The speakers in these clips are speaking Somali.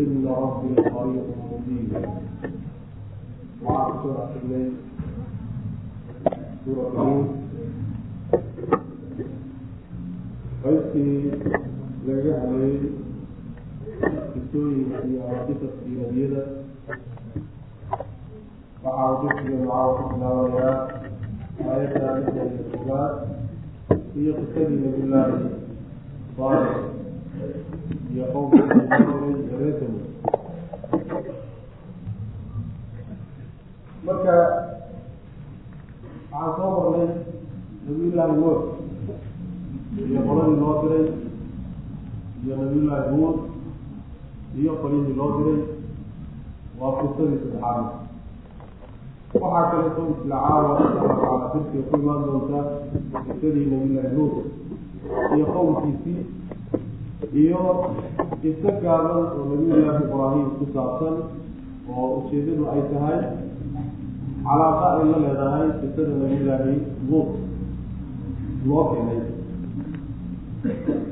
إن ربي قريب مجيب وعن سورة الليل سورة الليل qaybtii laga hadlayay qisooyinkii ama qisaskii nebiyada waxaa uu dugsiga macaa ku bilaabanayaa aayadda lixdan iyo tobaad iyo qisadii nabiyullaahi saalix iyo reerkami marka waxaan soo marnay nabiyullaahi nuux iyo qoladii loo diray iyo nabiyullaahi huud iyo qolyihii loo diray waa qisadii saddexaad waxaa kaleeto isla caawa ku imaan doonta qisadii nabiyullaahi nuux iyo qowmkiisii iyo qiso gaaban oo nabiyullaahi ibraahim ku saabsan oo ujeedadu ay tahay calaaqa ay la leedahay qisada nabiyullaahi nuux loo keenay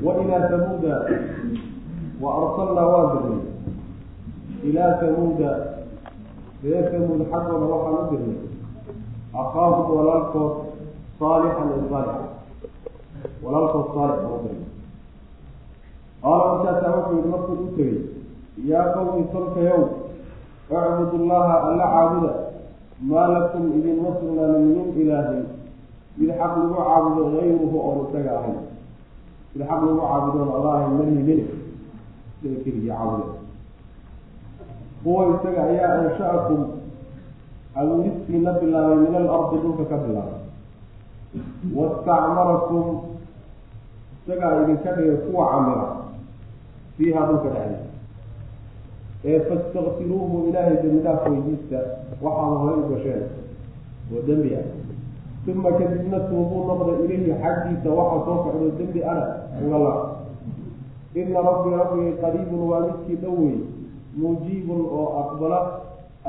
wailaa tamuuda wa arsalnaa waan dirnay ilaa tamuuda reer tamuud xaggooda waxaan u dirnay akhaahum walaalkood saalixan saalix walaalkood saalix u dirnay qaala markaasaa wuxuu yihi markuu u tegey yaa qowmi tolkayow icbudu llaha alla caabuda maa lakum idinma sugnaanin min ilaahin mid xaq lagu caabudo gayruhu oon isaga ahayn mid xaq lagu caabudoon allahay malihinin isaga keligii caabuda huwa isaga ayaa ansha'akum abuuristiina bilaabay min alardi dhulka ka bilaabay wastacmarakum isagaa idinka dhigay kuwa camira fiiha dhulka dhexdiisa ee fastakfiruuhu ilaahay dembi dhaaf weydiista waxaad horay u gasheen oo dembi ah uma kadibna tuubuu noqda ilayhi xaggiisa waxa soo socdo dembi ana ugala ina rabbii rabbigay qariibun waa midkii dhow wey mujiibun oo aqbala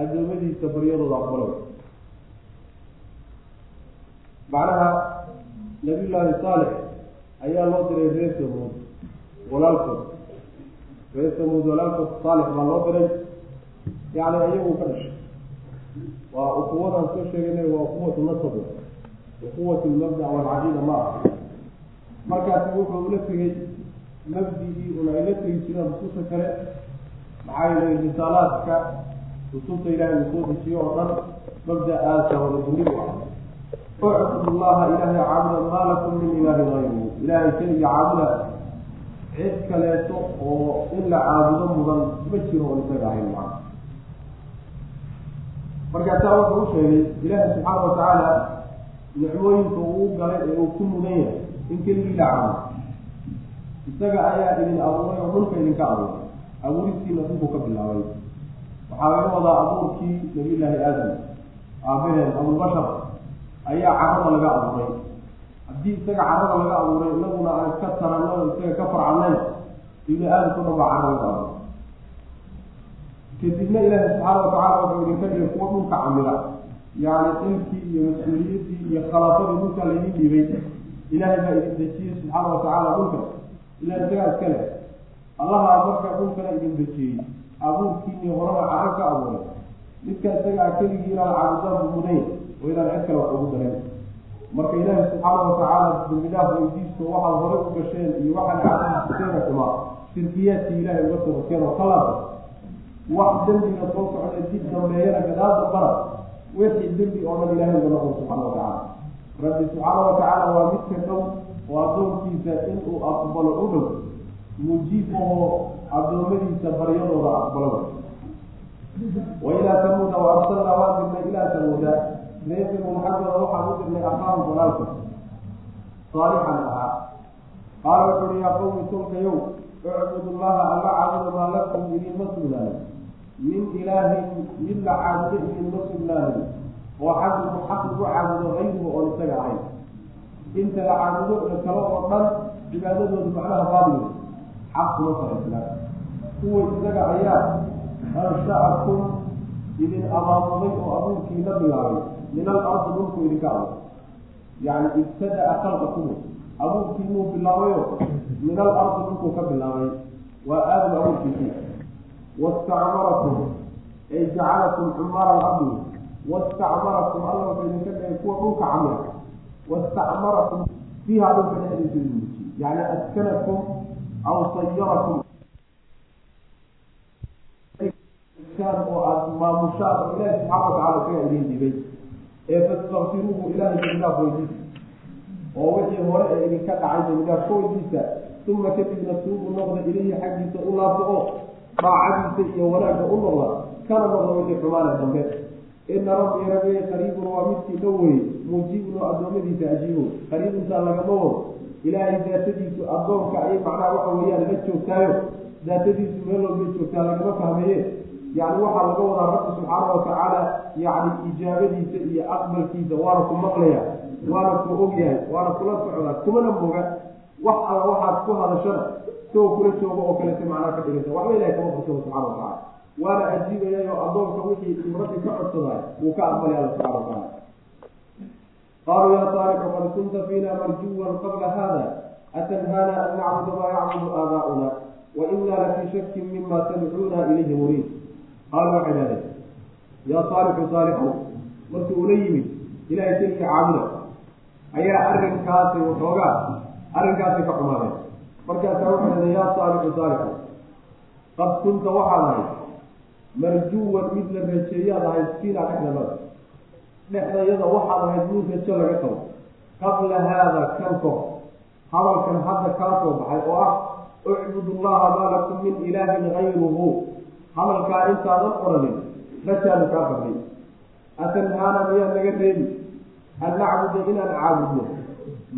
adoomadiisa baryadooda aqbalo macnaha nabiyullaahi saalix ayaa loo diray reer samuud walaalkood reer samuud walaalkood saalix baa loo diray yani ayagu ka dhashay waa ukuwadaan soo sheeganay waa ukuwatu nasab ukuwat lmabda walcaqiida ma. Aha markaasi wuxuu ula tegey mabdigii un ay la tegi jireen rususha kale maxaa yeelay risaalaadka rusulta ilaahay uu soo dejiyo oo dhan mabda-aasa wada dunigu ah ucbud llaha ilaahay caabuda maa lakum min ilaahin hayru ilaahay keliga caabuda cid kaleeto oo in la caabudo mudan ma jiro oo isaga ahayn macna markaasaa wuxuu u sheegay ilaahay subxaana watacaala nicmooyinka uu galay ee uu ku mudan yahay in keligii la caabudo. Isaga ayaa idin abuuray oo dhulka idinka abuuray. Abuuristiina dhulku ka bilaabay. Waxaa laga wadaa abuurkii nabiyullaahi aadam aabaheen abubashar ayaa carada laga abuuray haddii isaga carada laga abuuray inaguna aan ka taranno isaga ka farcanayn ibni aadamka dhan baa cara laga abuuray kadibna ilaahi subxaana watacala wuxuu idinka dhigay kuwa dhulka camila. Yacni xilkii iyo mas'uuliyaddii iyo khalaafadii dhulka laydin dhiibay. Ilaahay baa idin dejiyey subxaana watacaala dhulka. Ilaa isagaa iska leh. Allaha marka dhulkana idin dejiyey abuurkiini horaba caro ka abuuray. Midka isagaa keligii inaad caabudaan bu mudan oo inaan cid kale wax ugu daran marka ilaahi subxaana watacaala dambidhaaf weydiisto waxaad horay u gasheen iyo waxaad caabudiseen xumaa shirkiyaadkii ilaahay uga tobateen oo kalaada wax dembiga soo socda dib dambeeyana gadaal dambana wixii dembi oo dhan ilahay uga noqon subxaana watacaala rabbi subxaana watacaala waa midka dhow oo addoonkiisa inuu aqbalo u dhow mujiib oo addoommadiisa baryadooda aqbalo wailaa tamuuda wa arsalnaa waan dirnay ilaa tamuuda tamuud xaggooda waxaan u dirnay akhaahum walaalka saalixan ahaa qaala wuxu uhi yaa qowmi tolkayow icbud llaha alla caabuda maa lakum idinma sugnaanin min ilaahin mid la caabudo idinma sugnaanin oo xaqigu xaq lagu caabudo hayruhu oon isaga ahayn inta la caabudo ee kale oo dhan cibaadadoodu macnaha baadilay xaq kuma salaysnaa kuwa isaga ayaa ansha'akum idin abaamuday oo abuurkii la bilaabay min alardi dhulku idinka abay yani ibtadaa khalqakum abuurkiinuu bilaabayo min alardi dhulkuu ka bilaabay waa aadam abuurkiisii wastacmarakum ay jacalakum cumaara alardi wastacmarakum alla wuxuu idinka dhigay kuwa dhulka camira wastacmarakum fiiha dhulka dhexdiisa mujiy yani askanakum aw sayarakum oo aada maamushaan oo ilaahi subxaana watacala isaga idin dhibay ee fastakfiruuhu ilahay damidaaf weydiisa oo wixii hore ee idinka dhacay damidaaf ka weydiisa uma kadibna tuubu noqda ilayhi xaggiisa u laabta oo daacadiisa iyo wanaagga u noqda. Kana noqda wixii xumaana dambe. Ina rabbii rabbiga qariibun waa midkii dhow weye muujibun oo addoommadiisa ajiibo. Qariibintaa lagama wado ilaahay daatadiisu addoonka ayay macnaha waxa weeyaan la joogtaayo. Daatadiisu meel walbay joogtaa lagama fahmaye yani waxaa laga wadaa rabbi subxaana watacaala yani ijaabadiisa iyo aqbalkiisa waana ku maqlaya waana ku ogyahay waana kula socdaa kumana moga wax alla waxaad ku hadashana isagoo kula joogo oo kalete macnaa ka dhiganta waxba ilahay kama farsado subxana watacala waana ajiibayay oo addoonka wixii uu rabbi ka codsadaay wuu ka aqbalay alla subxana watacaala qaaluu ya saaliku qad kunta fiina marjuwan qabla hada atanhana an nacbuda maa yacbudu aabaa'una wa ina lafii shakin mima tadcuuna ilayhi muriid qaala waxay idhahdeen yaa saalixu saalixow markii ula yimid ilahay keligii caabuda ayaa arrinkaasi waxoogaa arrinkaasi ka xumaadeen markaasaa waxay idhahdeen yaa saalixu saalixow qad kunta waxaad ahayd marjuwan mid la rajeeyaad ahayd fiina dhexdamada dhexdayada waxaad ahayd mid rajo laga qabo qabla haada kan kor hadalkan hadda kaa soo baxay oo ah ucbud llaha maa lakum min ilaahin gayruhu hadalkaa intaadan odhanin rajaanu kaa fadhay atanhaana miyaa naga reebi an nacbuda inaan caabudno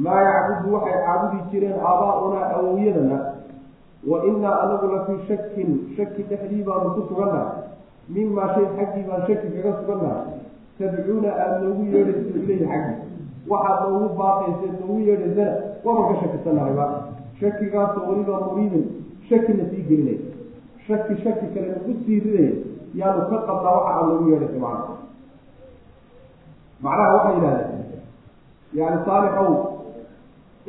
maa yacbudu waxay caabudi jireen aabaa'unaa awowyadana wa inaa anagu la fii shakin shaki dhexdii baanu ku sugannahay mimaa shay xaggii baan shaki kaga sugannahay tadcuuna aada noogu yeedhayso ileyhi xaggii waxaad noogu baaqaysa noogu yeedhaysana waban ka shakisanahayba shakigaasoo weliba muriidin shakina sii gelinay shaki shaki kale nagu sii ridaya yaanu ka qabnaa waxa aan lagu yeedhaysa macna macnaha waxay yidhahdeen yani saalixow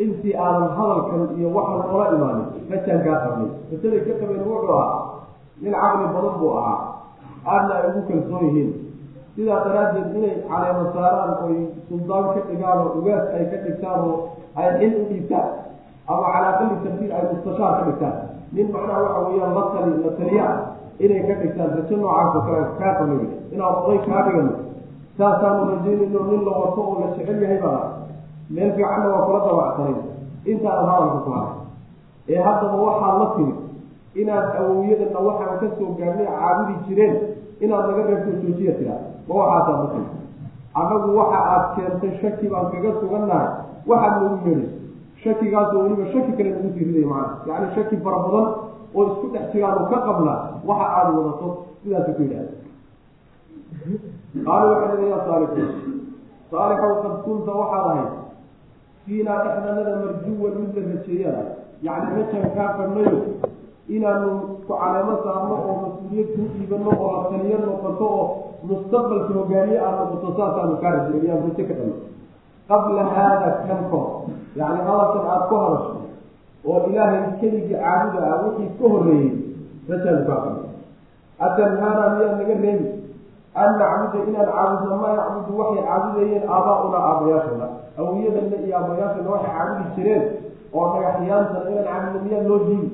intii aadan hadalkan iyo waxaan noola imaanin rajaan kaa qabnay. Rajaday ka qabeen wuxuu ahaa nin caqli badan buu ahaa aadna ay ugu kalsoon yihiin. Sidaa daraaddeed inay caleemo saaraan oy suldaan ka dhigaan oo ugaas ay ka dhigtaan oo ay xil u dhiibtaan ama calaa qalli tartiib ay mustashaar ka dhigtaan nin macnaha waxa weeyaan la tali la taliyaa inay ka dhigtaan rajo noocaasoo kale kaa qabnay inaan oday kaa dhigano. Saasaanu rajaynayno nin la wato oo la jecel yahay baa meel fiicanna waa kula dabacsanay intaadan hadalka ku haray ee haddaba waxaad la timid inaad awowyadana waxaan ka soo gaarnay caabudi jireen inaad naga reebto joojiya tiraa ma waxaasaad la timid. Annagu waxa aad keentay shaki baan kaga sugannahay waxaad noogu yeedhayso shakigaasoo weliba shaki kale nagu sii ridaya macana yacni shaki fara badan oo isku dhex jiraanu ka qabnaa waxa aada wadato sidaasa ku yidhahda qaala waxay leeya yaa saalixu saalixow qad kunta waxaad ahayd fiinaa dhexdanada marjuwan mid la rajeeyada yacni rajaan kaa qabnayo inaanu ku caleemo saarno oo mas'uuliyad kuu dhiibano oo la taliyo noqoto oo mustaqbalka hogaamiye aad noqoto saasaanu kaa rajeey ayaan rajo ka dhalay qabla haada kan kor yacni hadalkan aada ku hadasho oo ilaahay keligii caabuda ah wixii ka horreeyey rajaanu kaa qabnay atanhaana miyaa naga reebi? An nacbuda inaan caabudno maa yacbudu waxay caabudayeen aabaa-una aabayaashana awiyadana iyo aabayaashana waxay caabudi jireen oo dhagaxyaantana inaan caabudno miyaa loo diibi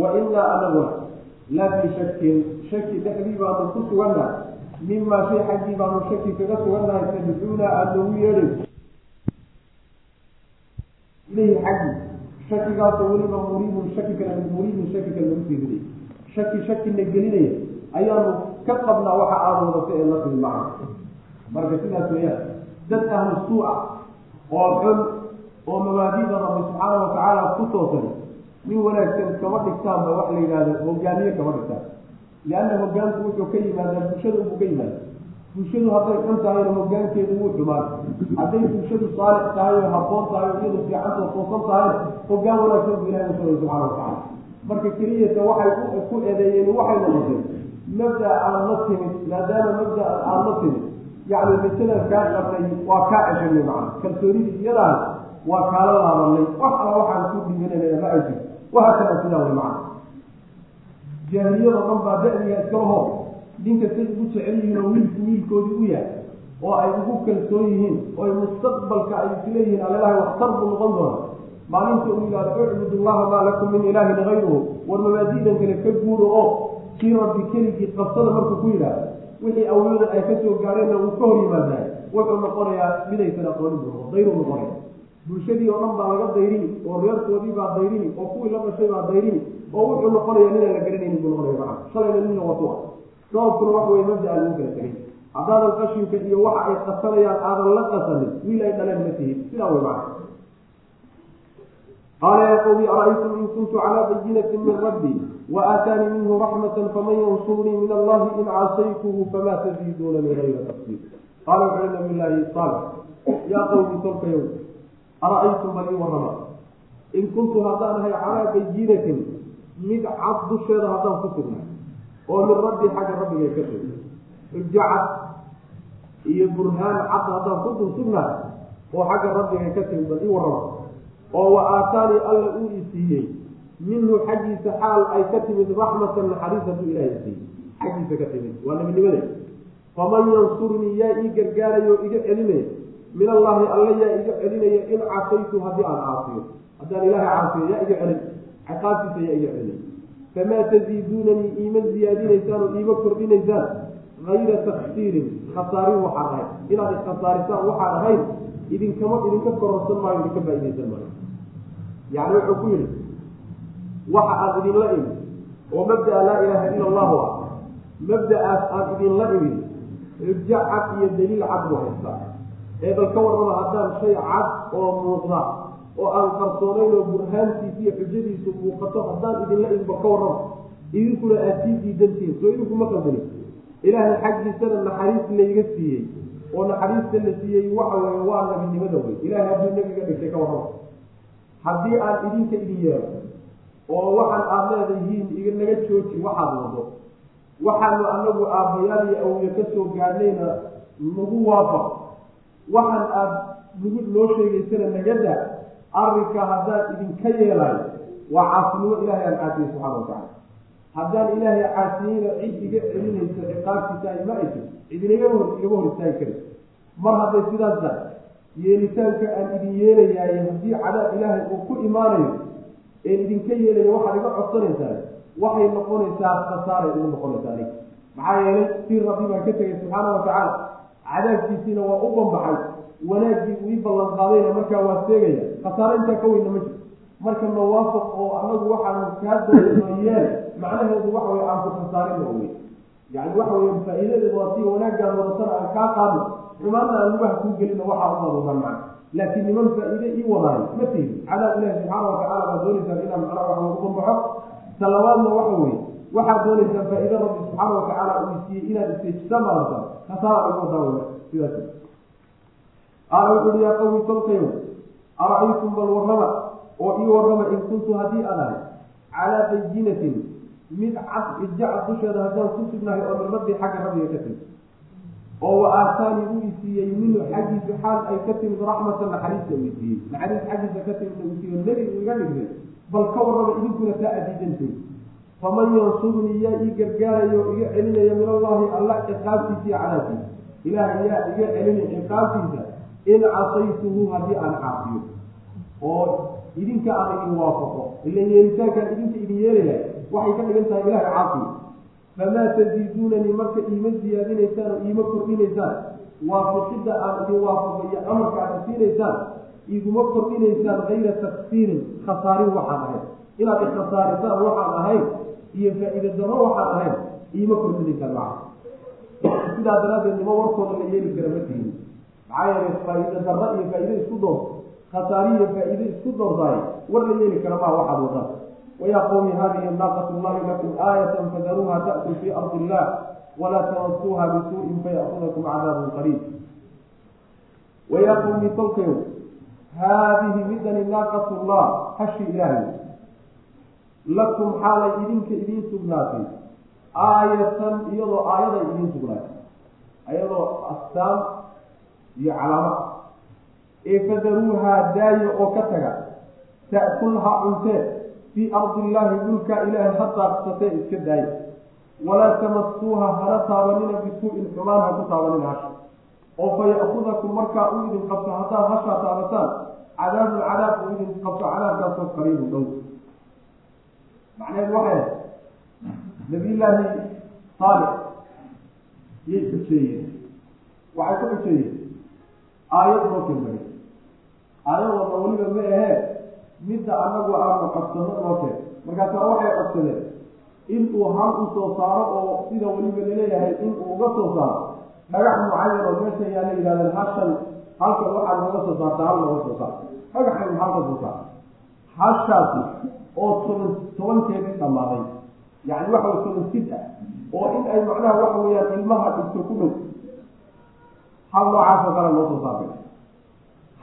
wa inaa anaguna la shakin shaki dhexdii baanu ku sugannahay. Mimaa shay xaggii baanu shaki kaga sugannahay tadcuuna aada noogu yeedhayso ilayhi xaggii shakigaasoo weliba muriibun shaki kale muriibun shaki kale lagu sii riday shaki shakina gelinaya ayaanu ka qabnaa waxa aada wadato ee la timi marka sidaas weeyaan dad ahlu suu-a oo xun oo mabaadida rabbi subxaana watacaala ku toosan nin wanaagsan kama dhigtaanba wax la yidhahdo hogaamiye kama dhigtaan lianna hogaanku wuxuu ka yimaadaa bulshada ubuu ka yimaada bulshadu hadday xun tahayna hogaankeedu wuu xumaan hadday bulshadu saalix tahay oo habboon tahay oo iyadu fiicantoo toosan tahayna hogaan wanaagsan buu ilahi usugay subxana watacala marka keliyata waxay ku eedeeyeen waxay noqotay mabda aan la timid maadaama mabda aan la timid yacni masalan kaa qabnay waa kaa ceshanay macana kalsoonidii iyadaas waa kaala laabanay. Wax alla waxaan ku dhibanana ma ajir waha kala sidaa way macana jaahiliyado dhan baa da-diga iskalaho ninka say ugu jecel yihiin oo wiilku wiilkoodii u yahay oo ay ugu kalsoon yihiin oo mustaqbalka ay isleeyihiin alelahay waxtar buu noqon doona maalinta uu yidhahdo ucbud llaha maa lakum min ilaahin hayruhu war mabaadiidan kale ka guuro oo kii rabbi keligii qabsada markuu ku yidhaahdo wixii awlada ay ka soo gaadheenna uu ka hor yimaadahay wuxuu noqonayaa midaysan aqoonin buu noqon dayruu noqonaya bulshadii oo dhan baa laga dayrini oo reerkoodii baa dayrini oo kuwii la dhashay baa dayrini oo wuxuu noqonaya ninaan la garanaynin buu noqonaya macana shalayna nina watu ah sababkuna wax weye mabdaa lagu kala tegay haddaadan qashinka iyo waxa ay qasanayaan aadan la qasanin wiil ay dhaleen ma tihid. Sidaa wey macana qaala yaa qowmi ara-aytum in kuntu calaa bayinati min rabbi waaataanii minhu raxmata faman yansurnii min allahi in casaytuhu famaa taziiduunanii hayra tafsiir qaala wuxuu nabi llaahi saalex yaa qowmi tolkayow ara-aytum bal ii warrama? In kuntu haddaan ahay calaa bayinatin mid cad dusheeda haddaan ku sugnay oo min rabbi xagga rabbigay ka tegi xujo iyo burhaan cad haddaan ku dul sugnay oo xagga rabbigay ka tegi bal ii warrama. Oo wa aataanii alla uu i siiyey minhu xaggiisa xaal ay ka timid raxmatan naxariis hadduu ilaahay siiyey. Xaggiisa ka timid waa nabinimade faman yansurnii yaa ii gargaarayo iga celinaya min allahi alla yaa iga celinaya in casaytu haddii aan caasiyo haddaan ilaahay caasiyo yaa iga celin. Ciqaabtiisa yaa iga celinaya famaa taziiduunanii iima ziyaadinaysaan iima kordhinaysaan hayra taksiirin khasaarin waxaan ahayn inaad ikhasaarisaan waxaan ahayn idinkama idinka kororsan maayo idinka faa-idaysan maayo yacni wuxuu ku yidhi waxa aan idinla imid oo mabdaa laa ilaaha ila allahu ah mabda-aas aan idinla imid xujo cad iyo daliil cad buu haystaa ee bal ka warrama haddaan shay cad oo muuqda oo aan qarsoonayn oo burhaantiisa iyo xujadiisu muuqato haddaan idinla bal ka warrama idinkuna aad sii diidantihiin soo idinkuma qaldani. Ilaahay xaggiisana naxariis layga siiyey oo naxariista la siiyey waxa weeye waa nabinimada wey ilahay hadduu nebiga dhigtay ka warrama haddii aan idinka idin yeelo oo waxaan aada leedahiin iga naga jooji waxaad wado waxaanu anagu aabbayaal iyo awliye ka soo gaadhnayna nagu waafaq. Waxaan aada nagu noo sheegaysana naga daa arrinka haddaan idinka yeelayo waa caasinimo ilahay aan caasiyey subxana watacala haddaan ilaahay caasiyeyna cid iga celinayso ciqaabtiisa ay ma ayso cidinagama hor igama hor istaagi kari mar hadday sidaas tahay yeelitaanka aan idin yeelayaaye haddii cadaab ilaahay uu ku imaanayo een idinka yeelaya waxaad iga codsanaysaa waxay noqonaysaa khasaaray igu noqonaysaa anig maxaa yeelay sii rabbi baan ka tegay subxaana watacaala cadaabkiisiina waa u bambaxay wanaaggii uu ii ballan qaadayna markaa waa seegaya khasaare intaa ka weyna ma jiro. Marka nawaafaq oo anagu waxaanu kaa yeel macnaheedu waxa weye aan ku khasaarinna wey yani waxa weye faa-iidadeedu waa sii wanaaggaan wadatana aan kaa qaadno xumaanna aan lugaha kuu gelino waxaa umaduudan macna. Laakiin niman faa-iide ii wadaayo ma tihin cadaab ilahi subxaana watacala baad doonaysaan inaan macnaha waxa ugu bambaxo talabaadna waxa weye waxaad doonaysaan faa-iide rabbi subxaana watacaala uu siiyey inaad isteejisa maarata khasaara ugu wadaa wey sidaas qaala wuxu uhi yaa qawmi tolkayow ara-aytum bal warrama oo ii warrama in kuntu haddii aan ahay. Calaa bayinatin mid cad ijacad dusheeda haddaan ku sugnahay oo min xagga rabbiga ka timid oo wa aataanii uu isiiyey minhu xaggiisa xaal ay ka timid raxmatan naxariista uu isiiyey naxariis xaggiisa ka timid uu siiyo nebi uu iga dhigtay. Bal ka warrama idinkuna taa adiidantin faman yansurnii yaa ii gargaarayo iga celinaya min allahi alla ciqaabtiisa iyo cadaabkiisa ilaahay yaa iga celinay ciqaabtiisa in casaytuhu haddii aan caasiyo oo idinka aan idin waafaqo. Ila yeelitaankaan idinka idin yeelaya waxay ka dhigan tahay ilahay caasiyo famaa taziiduunanii marka iima siyaadinaysaan oo iima kordhinaysaan waafaqidda aan idin waafaqo iyo amarka aad isiinaysaan iguma kordhinaysaan kayra taksiirin khasaarin waxaan ahayn. Inaad ikhasaarisaan waxaan ahayn iyo faa-iida darro waxaan ahayn iima kordhinaysaan maca sidaa daraaddeed nima warkooda la yeeli kara ma tihin maxaa yeelay faa-iida darro iyo faa-iide isku door. Khasaari iyo faa-iide isku doordaay war la yeeli kara maa waxaad wadaan wayaa qowmi hadihi naaqat llahi lakum aayatan fadaruuha ta'kul fii ardi illah walaa tamasuuha bisuu'in fayakudakum cadaabun qariib. Wayaa qowmi tolkayo haadihi midani naaqat llah hashi ilaahay. Lakum xaalay idinka idiin sugnaatay. Aayatan iyadoo aayaday idiin sugnaatay. Ayadoo astaan iyo calaamad. Ee fadaruuhaa daaya oo ka taga ta'kulha cuntee fii ardi illaahi dhulkaa ilaahay ha daaqsatee iska daaya walaa tamasuuha hana taabanina bisuu'in xumaan ha ku taabanina hasha. Oo fa ya'kudakum markaa u idin qabto haddaad hashaa taabataan cadaabun cadaab uu idin qabto cadaabkaasoo qariibu dhow. Macneed waxay nabiyullaahi saalix yay xuseeyeen waxay ku xuseeyeen aayad noo kelmagay aayadooda weliba ma ahee midda anagu aanu codsano noo keen. Markaasa waxay codsadeen inuu hal u soo saaro oo sida weliba la leeyahay inuu uga soo saaro. Dhagax mucayan oo meesha yaalla yidhahdeen hashan halkan waxaad nooga soo saarta hal nooga soo saar dhagaxan halka soo saar hashaasi oo toban tobankeedii dhammaaday. Yani waxa toban sid ah. Oo in ay macnaha waxa weeyaan ilmaha dhigto ku dhow hal noocaasoo kale loo soo saaray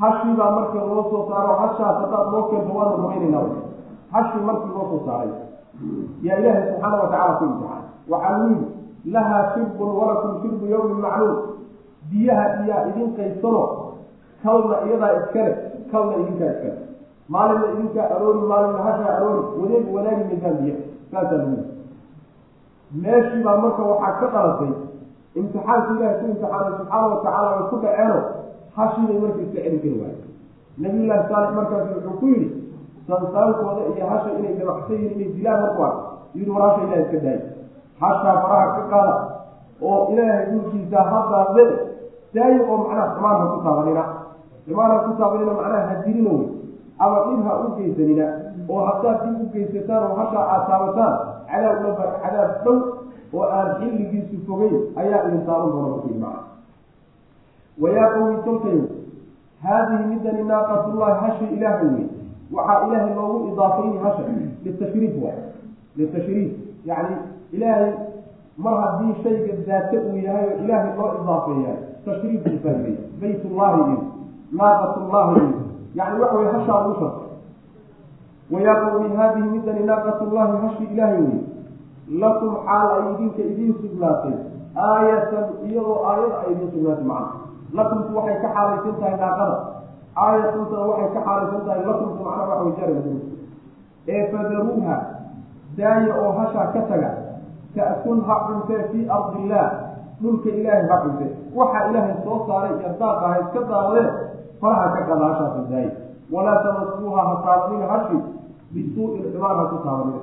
hashii baa marka loo soo saaro hashaas haddaad noo keento waanu rumaynaynaa hashii markii loo soo saaray yaa ilaahay subxaana watacala ku imtixaanay waxaa yidhi lahaa shirbun walakum shirbu yawmin macluum biyaha iyaa idin qaysano kalna iyadaa iskale kalna idinkaa iskale maalinna idinkaa aroori maalinna hashaa aroori wadeeg wadaagi maysaan biyaha saasaa lagu meeshii baa marka waxaa ka dhalatay imtixaanka ilahay ku imtixaanay subxaana watacaala way ku dhaceeno hashiibay marka iska celin kari waaye nabiyullaahi saalix markaasi wuxuu ku yidhi sansaankooda iyo hasha inay dabacsan yihiin inay dilaan marku ark yidhi war hasha ilaha iska daayi hashaa faraha ka qaada oo ilaahay dhulkiisa haddaade daayi oo macnaha xumaan ha ku taabanina xumaan ha ku taabanina macnaha ha dilina wey ama dhib ha u geysanina oo haddaad dhib u geysataan oo hashaa aad taabataan cadaab cadaab dhow oo aan xilligiisu fogeyn ayaa idin taaban doona markii macna wayaa qowmi tolkayo haadihi midani naaqatullahi hashi ilaahay wey waxaa ilaahay loogu idaafayni hasha litashriif waay. Litashriif yacni ilaahay mar haddii shayga daate uu yahay oo ilaahay loo idaafeeyahay tashriif buu faa'ideeyay baytullahi iyo naaqatullahi iyo yani waxa weye hashaa lagu shartay wayaa qowmi haadihi midani naaqatullahi hashi ilaahay wey lakum xaal ay idinka idiin sugnaatay aayatan iyadoo aayad ay idiin sugnaatay macna. Lakumku waxay ka xaalaysan tahay naaqada aayatuntana waxay ka xaalaysan tahay lakumku macnaa waxa way jari ee fadaruuha daaya oo hashaa ka taga ta'kul ha cuntee fii ardi illaah dhulka ilaahay ha cunte waxaa ilaahay soo saaray iyo daaqa ha iska daadee faraha ka qada hashaasi daaya. Walaa tamasuuha ha taabanina hashi bisuu'in xumaan ha ku taabanina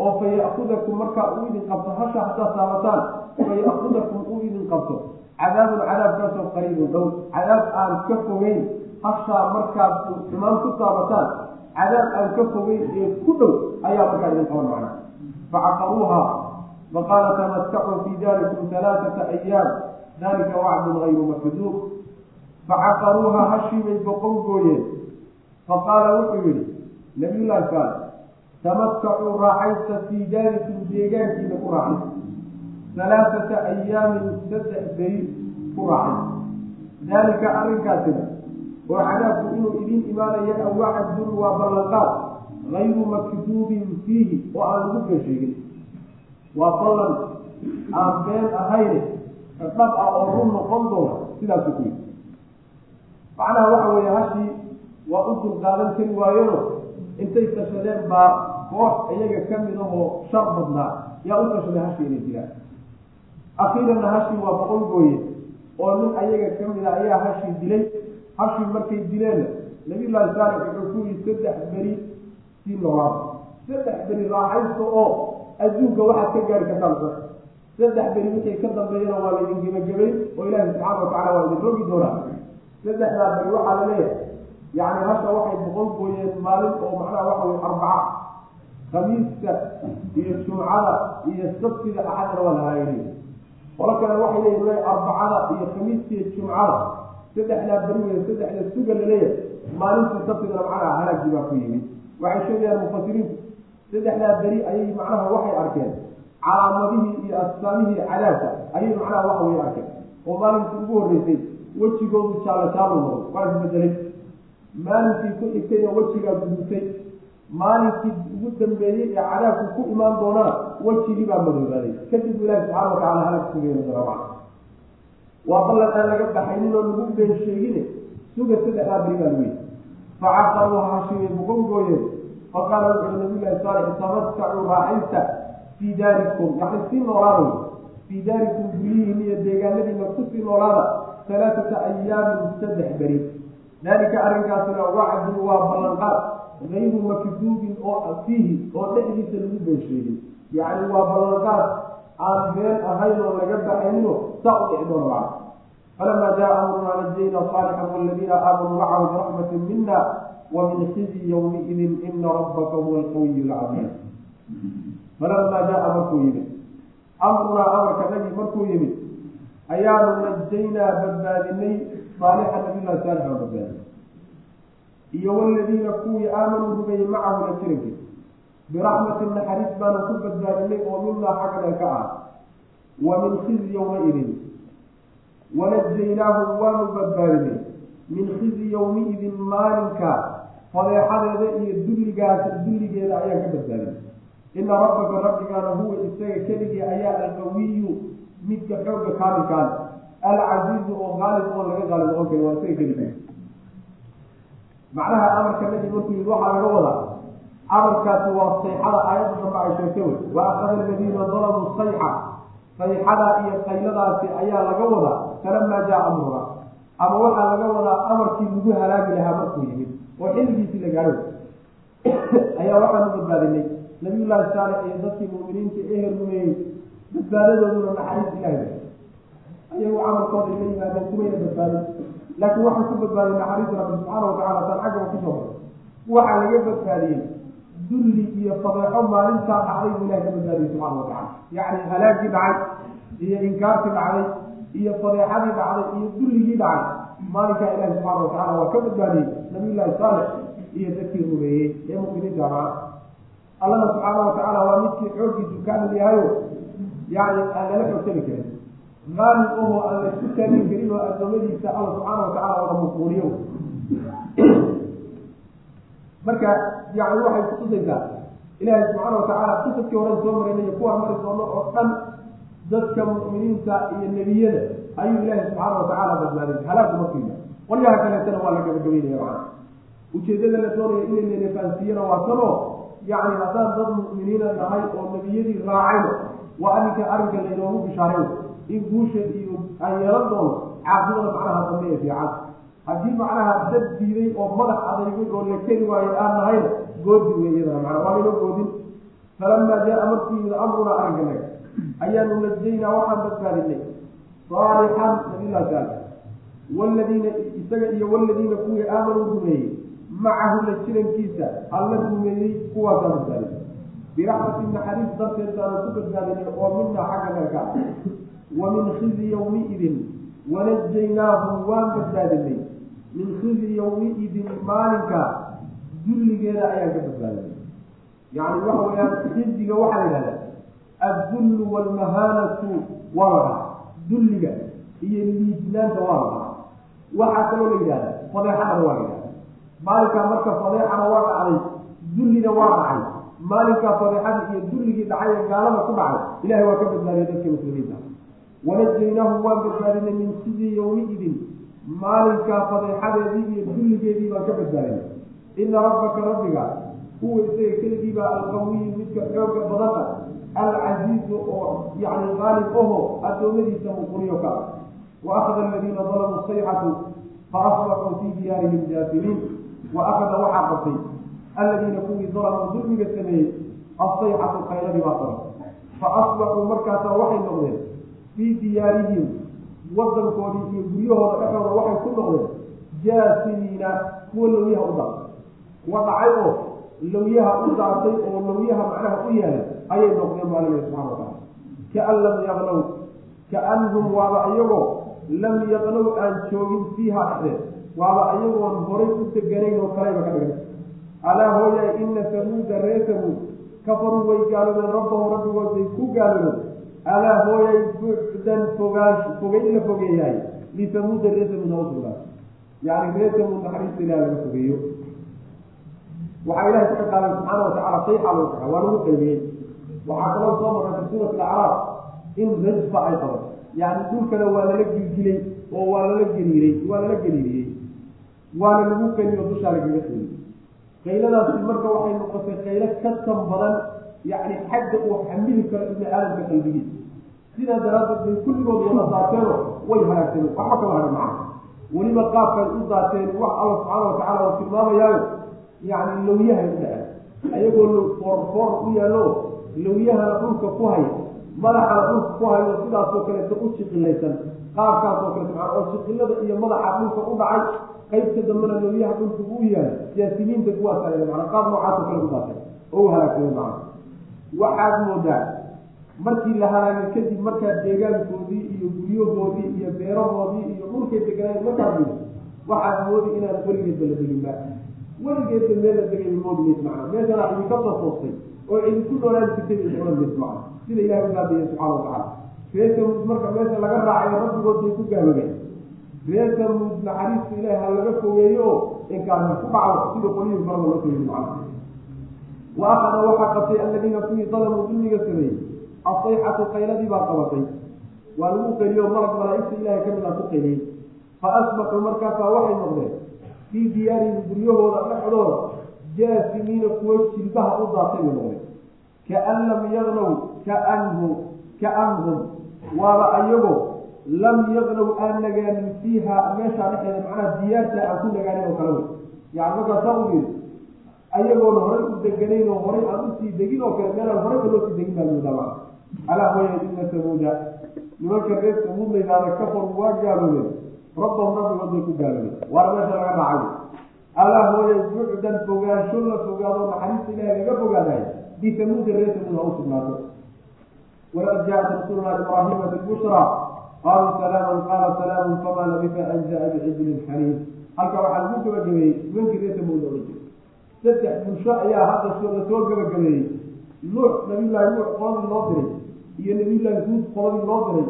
oo fa ya'kudakum markaa uu idin qabto hasha haddaad taabataan fa uu idin qabto. Cadaabun cadaabkaasoo qariibun dhow cadaab aan ka fogeyn hashaa markaad xumaan ku taabataan cadaab aan ka fogeyn ee ku dhow ayaa markaa idin qaban macnaa. Facaqaruuha faqaala tamattacuu fii dalikum halaaata ayaam dalika wacdun gayru makduub facaqaruuha hashiibay boqon gooyeen. Faqaala wuxuu yihi nabiyullahi saal tamattacuu raaxaysta fii daalikum deegaankiina ku raaxaysta halaaata ayaamin saddex beri ku raaxay daalika arrinkaasina oo cadaabku inuu idiin imaanayo awacdun waa ballanqaad gayru makduubin fiihi oo aan lagu been sheegin waa ballan aan been ahayne dhab ah oo run noqon doona sidaasu ku yidhi macnaha waxa weeye hashii waa u dulqaadan kari waayeno intay tashadeen baa koox iyaga ka mid ahoo shar badnaa. Yaa u tashaday hashii inay dilaan akhiiranna hashii waa boqol gooye oo nin ayaga ka mid a ayaa hashii dilay. Hashii markay dileenna nabiyullaahi saalix wuxuu ku yihi saddex beri sii noolaada saddex beri raaxaysta oo adduunka waxaad ka gaari kartaan saddex beri wixii ka dambeeyana waa laydin gebagabayn oo ilaahi subxaana watacala waa idin rogi doonaa. Saddexdaa beri waxaa la leeyahay yacni hasha waxay boqol gooyeen maalin oo macnaha waxa weye arbaca khamiiska iyo jumcada iyo sabtiga axadna waa lahaayay qolo kale waxay leeyihiin arbacada iyo khamiiska iyo jumcada saddexdaa beri wey saddexda suga la leeyahay maalinta sabtigana macnaha halaagii baa ku yimid waxay sheegayaan mufasiriintu saddexdaa beri ayay macnaha waxay arkeen calaamadihii iyo astaamihii cadaabka ayay macnaha waxa way arkeen oo maalinkii ugu horreysay wejigoodu jaallo jaallo noqday waa isbedelay maalinkii ku xigtayna wejigaa gudutay maalinkii ugu dambeeyey ee cadaabku ku imaan doonana wejigii baa madoobaaday kadib ilaahi subxana watacala halag sugeena doona macna waa ballan aan laga baxaynin oo lagu been sheegine. Suga saddexdaa beri baa lagu yihi facaqaruu hashimay bugongooyeen faqaala wuxuui nabiylahi saalix tamatacuu raaxaysta fii daarikum. Yani sii noolaada fii daarikum guryihiin iyo deegaanadiina ku sii noolaada alaaata ayaamin saddex beri daalika arrinkaasina wacdun waa ballanqaad. Gayru makduubin oo fiihi oo dhexdiisa lagu been sheegin yacni waa ballanqaad. Aan been ahayn laga baxayno saa u dhici doona macna falamaa jaa amrunaa najayna saalixan waladiina aamanuu macahu biraxmatin mina wa min khizyi yawmiidin ina rabbaka huwa alqawiyu lcadiim falamaa jaa markuu yimid amrunaa amarkanagii markuu yimid ayaanu najaynaa badbaadinay saalixa nabilahi saalix badbaadinay iyo waladiina kuwii aamanuu rumeeyey macahu la jirankiis biraxmatin naxariis baanu ku badbaadinay oo minaa xaggan ka ah wa min khizyi yowmaidin wanajaynaahum waanu badbaadinay min khizyi yowmiidin maalinka fadeexadeeda iyo dulligaas dulligeeda ayaan ka badbaadinay ina rabbaka rabbigaana huwa isaga keligii ayaa alqawiyu midka xoogga kaamilkaan alcasiizu oo qaalib oo laga qaalib noqon kari waa isaga keligii macnaha amarka nabi markuu waxaa laga wadaa amarkaasi waa sayxada aayadda dambe ay sheegtay wey wa akhada aladiina dalamuu sayxa sayxada iyo qayladaasi ayaa laga wadaa falamaa jaa amruna ama waxaa laga wadaa amarkii lagu halaagi lahaa markuu yimid oo xilligiisii la gaadho ayaa waxaanu badbaadinay nabiyullaahi saalix iyo dadkii mu'miniinta ehel rumeeyey badbaadadooduna naxariis ilaahi ayagu camalkooda ila yimaadeen kumayna badbaadin laakiin waxay ku badbaadiyey naxariis rabbi subxaana watacala taan xagga ku soo baray waxaa laga badbaadiyey dulli iyo fadeexo maalintaa dhacday buu ilahi ka badbaadiyey subxaana watacala yacni halaagii dhacay iyo inkaartii dhacday iyo fadeexadii dhacday iyo dulligii dhacay maalinkaa ilahi subxaana watacala waa ka badbaadiyey nabiyullaahi saalix iyo dadkii rumeeyey. Ee mu'miniinta ahaa allahna subxaana watacaala waa midkii xooggiisu kaamil yahayo. Yani aan lala xoogsani karin qaalib oho aan la isku taagin karin oo addoomadiisa alla subxaana watacala oga muquuniyo marka yani waxay kutusaysaa ilaahay subxaana watacaala qisadkii horen soo marayna iyo kuwaan mari doono oo dhan dadka mu'miniinta iyo nebiyada ayuu ilaahay subxaana watacaala badbaadin. Halaagu markiina qolyaha kaleetana waa la gabagabeynaya macana ujeedada la doonaya inay lelefaansiiyana waa tanoo yacni haddaan dad mu'miniina nahay oo nebiyadii raacayno waa arrinka arrinka laynoogu bishaaray in guusha iyo aan yeelan doono caaqibada macnaha dambe ee fiican. Haddii macnaha dad diiday oo madax adaygay oo la keli waayo aan nahayna goodi wey iyadana macnaa waa laynoo goodin. Falamaa jaa markuu yimid amruna arrinkanag ayaanu najaynaa waxaan badbaadinay. Saalixan nabilah taala waladiina isaga iyo waladiina kuwii aamanuu rumeeyey macahu la jirankiisa alla rumeeyey kuwaasaa badbaadinay. Biraxmatin naxariis darteed baanu ku badbaadinay oo minaa xagga naga wa min khizyi yowmiidin wanajaynaahu waan badbaadinay min khizyi yowmiidin maalinka dulligeeda ayaan ka badbaadinay yacni waxa weeyaan khiziga waxaa yidhahdaa addullu waalmahaanatu waa la dulliga iyo liidnaanta waa la waxaa kaloo la yidhahdaa fadeexadana waa la maalinkaa marka fadeexana waa dhacday dullina waa dhacay maalinkaa fadeexadii iyo dulligii dhacay ee gaalada ku dhacay ilahay waa ka badbaadiyay dadka muslimiinta wanajaynaahu waan badbaadinay min khizyi yowmiidin maalinkaa fadeexadeedii iyo dulligeedii baan ka badbaadinay ina rabbaka rabbiga huwa isaga keligiibaa alqawiyu midka xooga badan ah alcasiizu oo yani qaalib aho addoommadiisa muquriyo ka ah wa akhada aladiina dalamuu sayxatu faasbaxuu fii diyaarihim jaafiliin wa akhada waxaa qabtay aladiina kuwii dalamuu dulmiga sameeyey asayxatu khayradii baa qabay fa asbaxuu markaasaa waxay noqdeen fii diyaarihim wadankoodii iyo guryahooda dhexooda waxay ku noqdeen jaasimiina kuwa lawyaha u daatay kuwa dhacay oo lawyaha u daatay oo lawyaha macnaha u yaalay ayay noqdeen laleeyahy subxana watacala kaan lam yaqnow kaanhum waaba iyagoo lam yaqnow aan joogin fiiha dhexdeed waaba iyagoon horay u deganayn oo kaleyba ka dhigan alaa hooyaay ina samuuda ree samuud kafaruu way gaaloobeen rabbahum rabbigood bay ku gaaloobeen alaa hooyay bucdan fogaash fogay la fogeeyahay lisamuuda reer samuud ha usugnaado yani reer samuud naxariista ilaah laga fogeeyo waxaa ilahay ka qaaday subxaana watacala sayxa loo kaxa waa lagu qaybiyey waxaa kaloo soo marray fi suurati alacraaf in rajfa ay qaban yani dhulkana waa lala gilgilay oo waa lala geliiray waa lala geliiriyey waana lagu qeliyo dushaa lagaga qeliy qayladaasi marka waxay noqotay qaylo ka tan badan yani xagga uu xamili karo ibni aadamka qalbigiisa sidaa daraaddeed bay kulligood wada daateeno way halaagsameen waxba kama hadhin macana weliba qaabkay u daateen wax alla subxaana watacala uu tilmaamayaayo yani lawyahay u dhaca ayagoo foorfoor u yaallo lawyahana dhulka ku haya madaxana dhulka ku hayo sidaasoo kaleeto u jiqilaysan qaabkaasoo kaleeto maa oo jiqilada iyo madaxa dhulka u dhacay qaybta dambena lawyaha dhulka u yaalla siyaasimiinta kuwaas ale mana qaab noocaasoo kale u daatay oo u halaagsamay macana waxaad moodaa markii la halaagay kadib markaa deegaankoodii iyo guryahoodii iyo beerahoodii iyo dhulkay deganaayen markaa waxaad moodi inaan weligeedba la deginba weligeedba meel degay moodi mays macana meeshana idinka soo toostay oo idinku noolaan jirtay isma mays macana sida ilahay u baadiyay subxana watacala reer samuud marka meesha laga raacayo rabbigood bay ku gaaloobeen. Reer samuud naxariista ilahi ha laga fogeeyo oo inkaarna ku dhacdo sida qolihii farada loo fogeeyey macana wa akada waxaa qabtay aladiina kuwii dalamuu dulmiga sameeyey asayxatu qayladii baa qabatay waa lagu qeliyo malag malaa-igta ilahay ka mid a ku qeliyey fa asbaxuu markaasaa waxay noqdeen fii diyaarihim guryahooda dhexdooda jaasimiina kuwo jilbaha u daatay bay noqdeen kaan lam yagnaw kaanhu kaanhum waaba ayagoo lam yagnaw aan nagaanin fiiha meeshaa dhexeeda macnaha diyaarta aan ku nagaanin oo kale wey yani markaasaa u yiri ayagoona horay u deganayn oo horay aan u sii degin oo kale meelaan horayba loo sii degin baa alaa hooya ina samuuda nimanka reer samuud layidhahda kafar waa gaaloobeen rabbahum rabbigood ku gaaloobeen waana meesha laga raacay. Alaa hooya bucdan fogaansho la fogaado naxariista ilahi laga fogaadayo bisamuuda reer samuud ha u sugnaato. Walaqad jaءat rasuluna ibraahima bilbushra qaluu salaaman qaala salaamun fama labisa an jaa bicijlin xaniif halka waxaa lagu gabagabeeyey nimankii reer samuud ohan jiray saddex bulsho ayaa hadda la soo gabagabeeyey. Nuux nabiyullaahi nuux qoladii loo diray iyo nabiyullaahi huud qoladii loo diray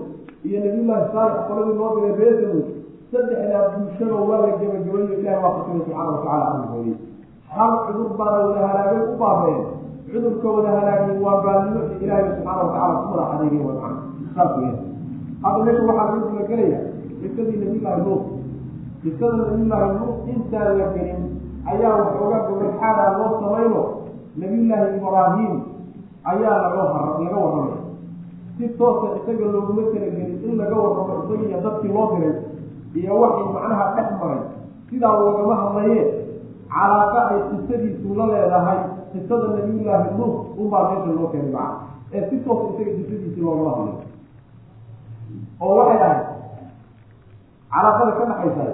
iyo nabiyullaahi saalix qoladii loo diray reer samuud saddexdaa bulshada waa la gabagabeeyo ilahi waa kusuray subxaana watacala arrinkoodii hal cudur baana wada halaagay u baabeen. Cudurka wada halaagay waa gaalnimo iyo ilaahay subxaana watacala ku madax adeegay wa macana saas weya hadda meesha waxaa lagu gudagelaya qisadii nabiyullaahi nuux. Qisada nabiyullaahi nuux intaan la gelin ayaa waxoogaa gobol-xaada loo samayno. Nabiyullaahi ibraahim ayaa laga laga warramay. Si toosa isaga looguma talagelin in laga warramo isaga iyo dadkii loo diray iyo waxay macnaha dhex maray. Sidaa loogama hadlaye calaaqa ay qisadiisu la leedahay qisada nabiyullaahi nuux unbaa meesha loo keenay macna. Ee si toosa isaga qisadiisi loogama hadlay. Oo waxay ahayd calaaqada ka dhaxaysa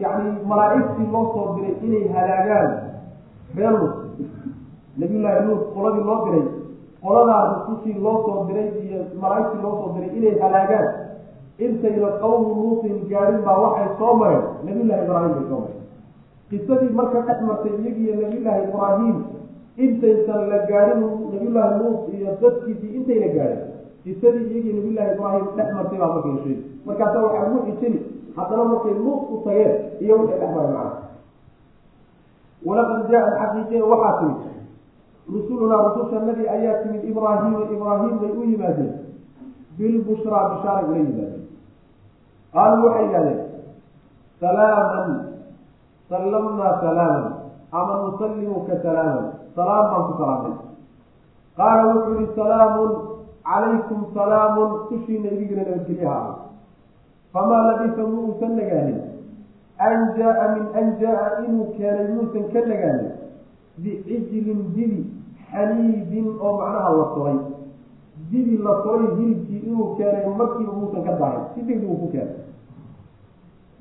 yani malaa-igtii loo soo diray inay halaagaan reer nuux nabiyullaahi nuux qoladii loo diray qoladaas rusushii loo soo diray iyo malaa-igtii loo soo diray inay halaagaan intayna qawmu nuutin gaadhin baa waxay soo mareen nabiyullahi ibraahim bay soo mareen qisadii marka dhex martay iyagiiyo nabiyullaahi ibraahim intaysan la gaadhin nabiyullaahi nuux iyo dadkiisii intayna gaadhin qisadii iyagii nabiyullaahi ibraahim dhex martay baa marka la sheegi markaasa waxaa lagu xijini haddana markay nuux u tageen iyo waxay dhex maray macna walaqad jaa-at xaqiiqee waxaa timid. Rusulunaa rusushanadii ayaa timid ibraahiima ibraahim bay u yimaadeen. Bilbushraa bishaaray ula yimaadeen. Qaaluu waxay yidhahdeen salaaman sallamnaa salaaman ama nusallimuka salaaman. Salaam baan ku salaamay. Qaala wuxuu yihi salaamun calaykum salaamun tushiina idigina nabadgelyaha ah famaa labisa muusan nagaanin an jaa min an jaa inuu keenay muusan ka nagaanin bicijlin dibi xaniidin oo macnaha la solay dibi la solay hilibkii inuu keenay markiiba muusan ka dahay si degdeg uu ku keenay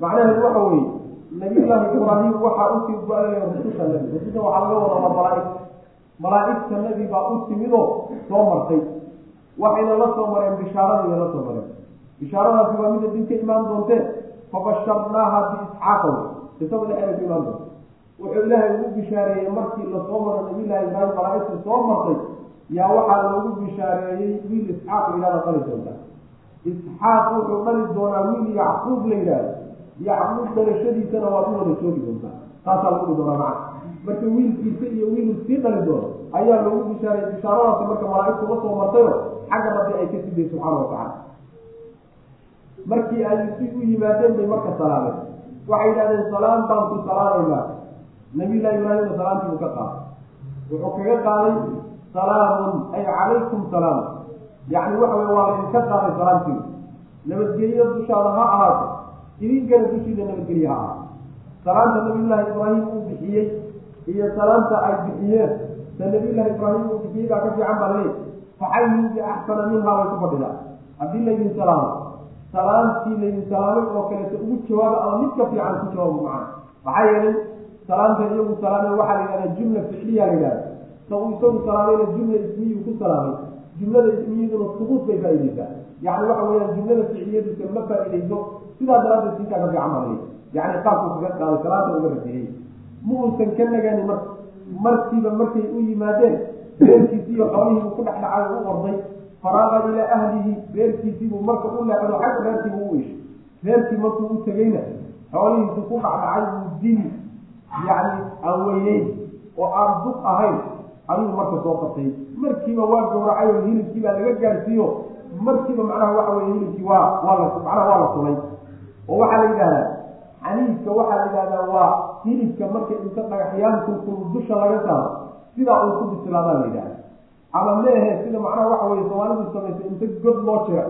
macnaheedu waxa weeye nabiyullaahi ibraahim waxaa u sii go'aya rususha nabi rususha waxaa laga wadaa waa malaaig malaa-igta nabi baa u timidoo soo martay waxayna la soo mareen bishaaradii bay la soo mareen. Bishaaradaasi waa mida dib ka imaan doontee fabasharnaaha biisxaaqa wey qisada dhexeeda ku imaan doonta wuxuu ilaahay ugu bishaareeyey markii la soo maro nabiyullahi ibraahim malaaigtu soo martay yaa waxaa loogu bishaareeyey wiil isxaaq yidhahda dhali doonta. Isxaaq wuxuu dhali doonaa wiil yacquub la yidhaahdo. Yacquub dhalashadiisana waad u wada joogi doontaa. Taasaa lagu dhi doonaa maca marka wiilkiisa iyo wiilu sii dhali doono ayaa loogu bishaareeyey bishaaradaasi marka malaaigtu la soo martayo xagga rabbi ay ka siday subxaana watacala markii ay si u yimaadeen bay marka salaameen. Waxay yidhahdeen salaam baan ku salaamaynaa. Nabiyullahi ibraahimna salaamtii uu ka qaaday. Wuxuu kaga qaaday salaamun ay calaykum salaam. Yacni waxa wey waa laydinka qaaday salaamtii. Nabadgelyo dushaada ha ahaato idinkana dushiida nabadgelye ha ahaato. Salaamta nabiyullaahi ibraahim uu bixiyey iyo salaamta ay bixiyeen ibraahim uu bixiyey baa ka fiican baa leey faxayin bi axsana minhaa way ku fadhidaa haddii laydin salaamo salaamtii laydin salaamay oo kaleeto ugu jawaaba ama mid ka fiican ku jawaabo macana maxaa yeelay salaamta iyagu salaameen waxaa la yidhahdaa jumla ficliya la yidhahda sa uu isagu salaamayna jumla ismiyuu ku salaamay jumlada ismiyaduna subuut bay faa-ideysaa yacni waxa weeyaan jumlada ficliyadiisa ma faa-ideyso sidaa daraaddeed sinkaa ka fiican baa leey yacni qaabku kaga qaaday salaanta uga rajeeyey ma uusan ka nagaani mar markiiba markay u yimaadeen reerkiisiiyo xoolihiibuu ku dhexdhacay u orday faraaqa ilaa ahlihi reerkiisiibuu marka u leexdo xagga reerkiibuu u ishay reerkii markuu u tegeyna xoolihiisu ku dhacdhacay buu dili yacni aan weyneyn oo aan dug ahayn ayuu marka soo qabtay markiiba waa gowracay oo hilibkii baa laga gaarsiiyo. Markiiba macnaha waxa weye hilibkii waa waa la macnaha waa la sulay oo waxaa la yidhahdaa xaniifka waxaa la yidhahdaa waa hilibka marka inta dhagaxyaankulkul dusha laga saaro sidaa uu ku bislaadaa la yidhahda ama meehe sida macnaha waxa weye soomaalidu samaysay inta god loo jira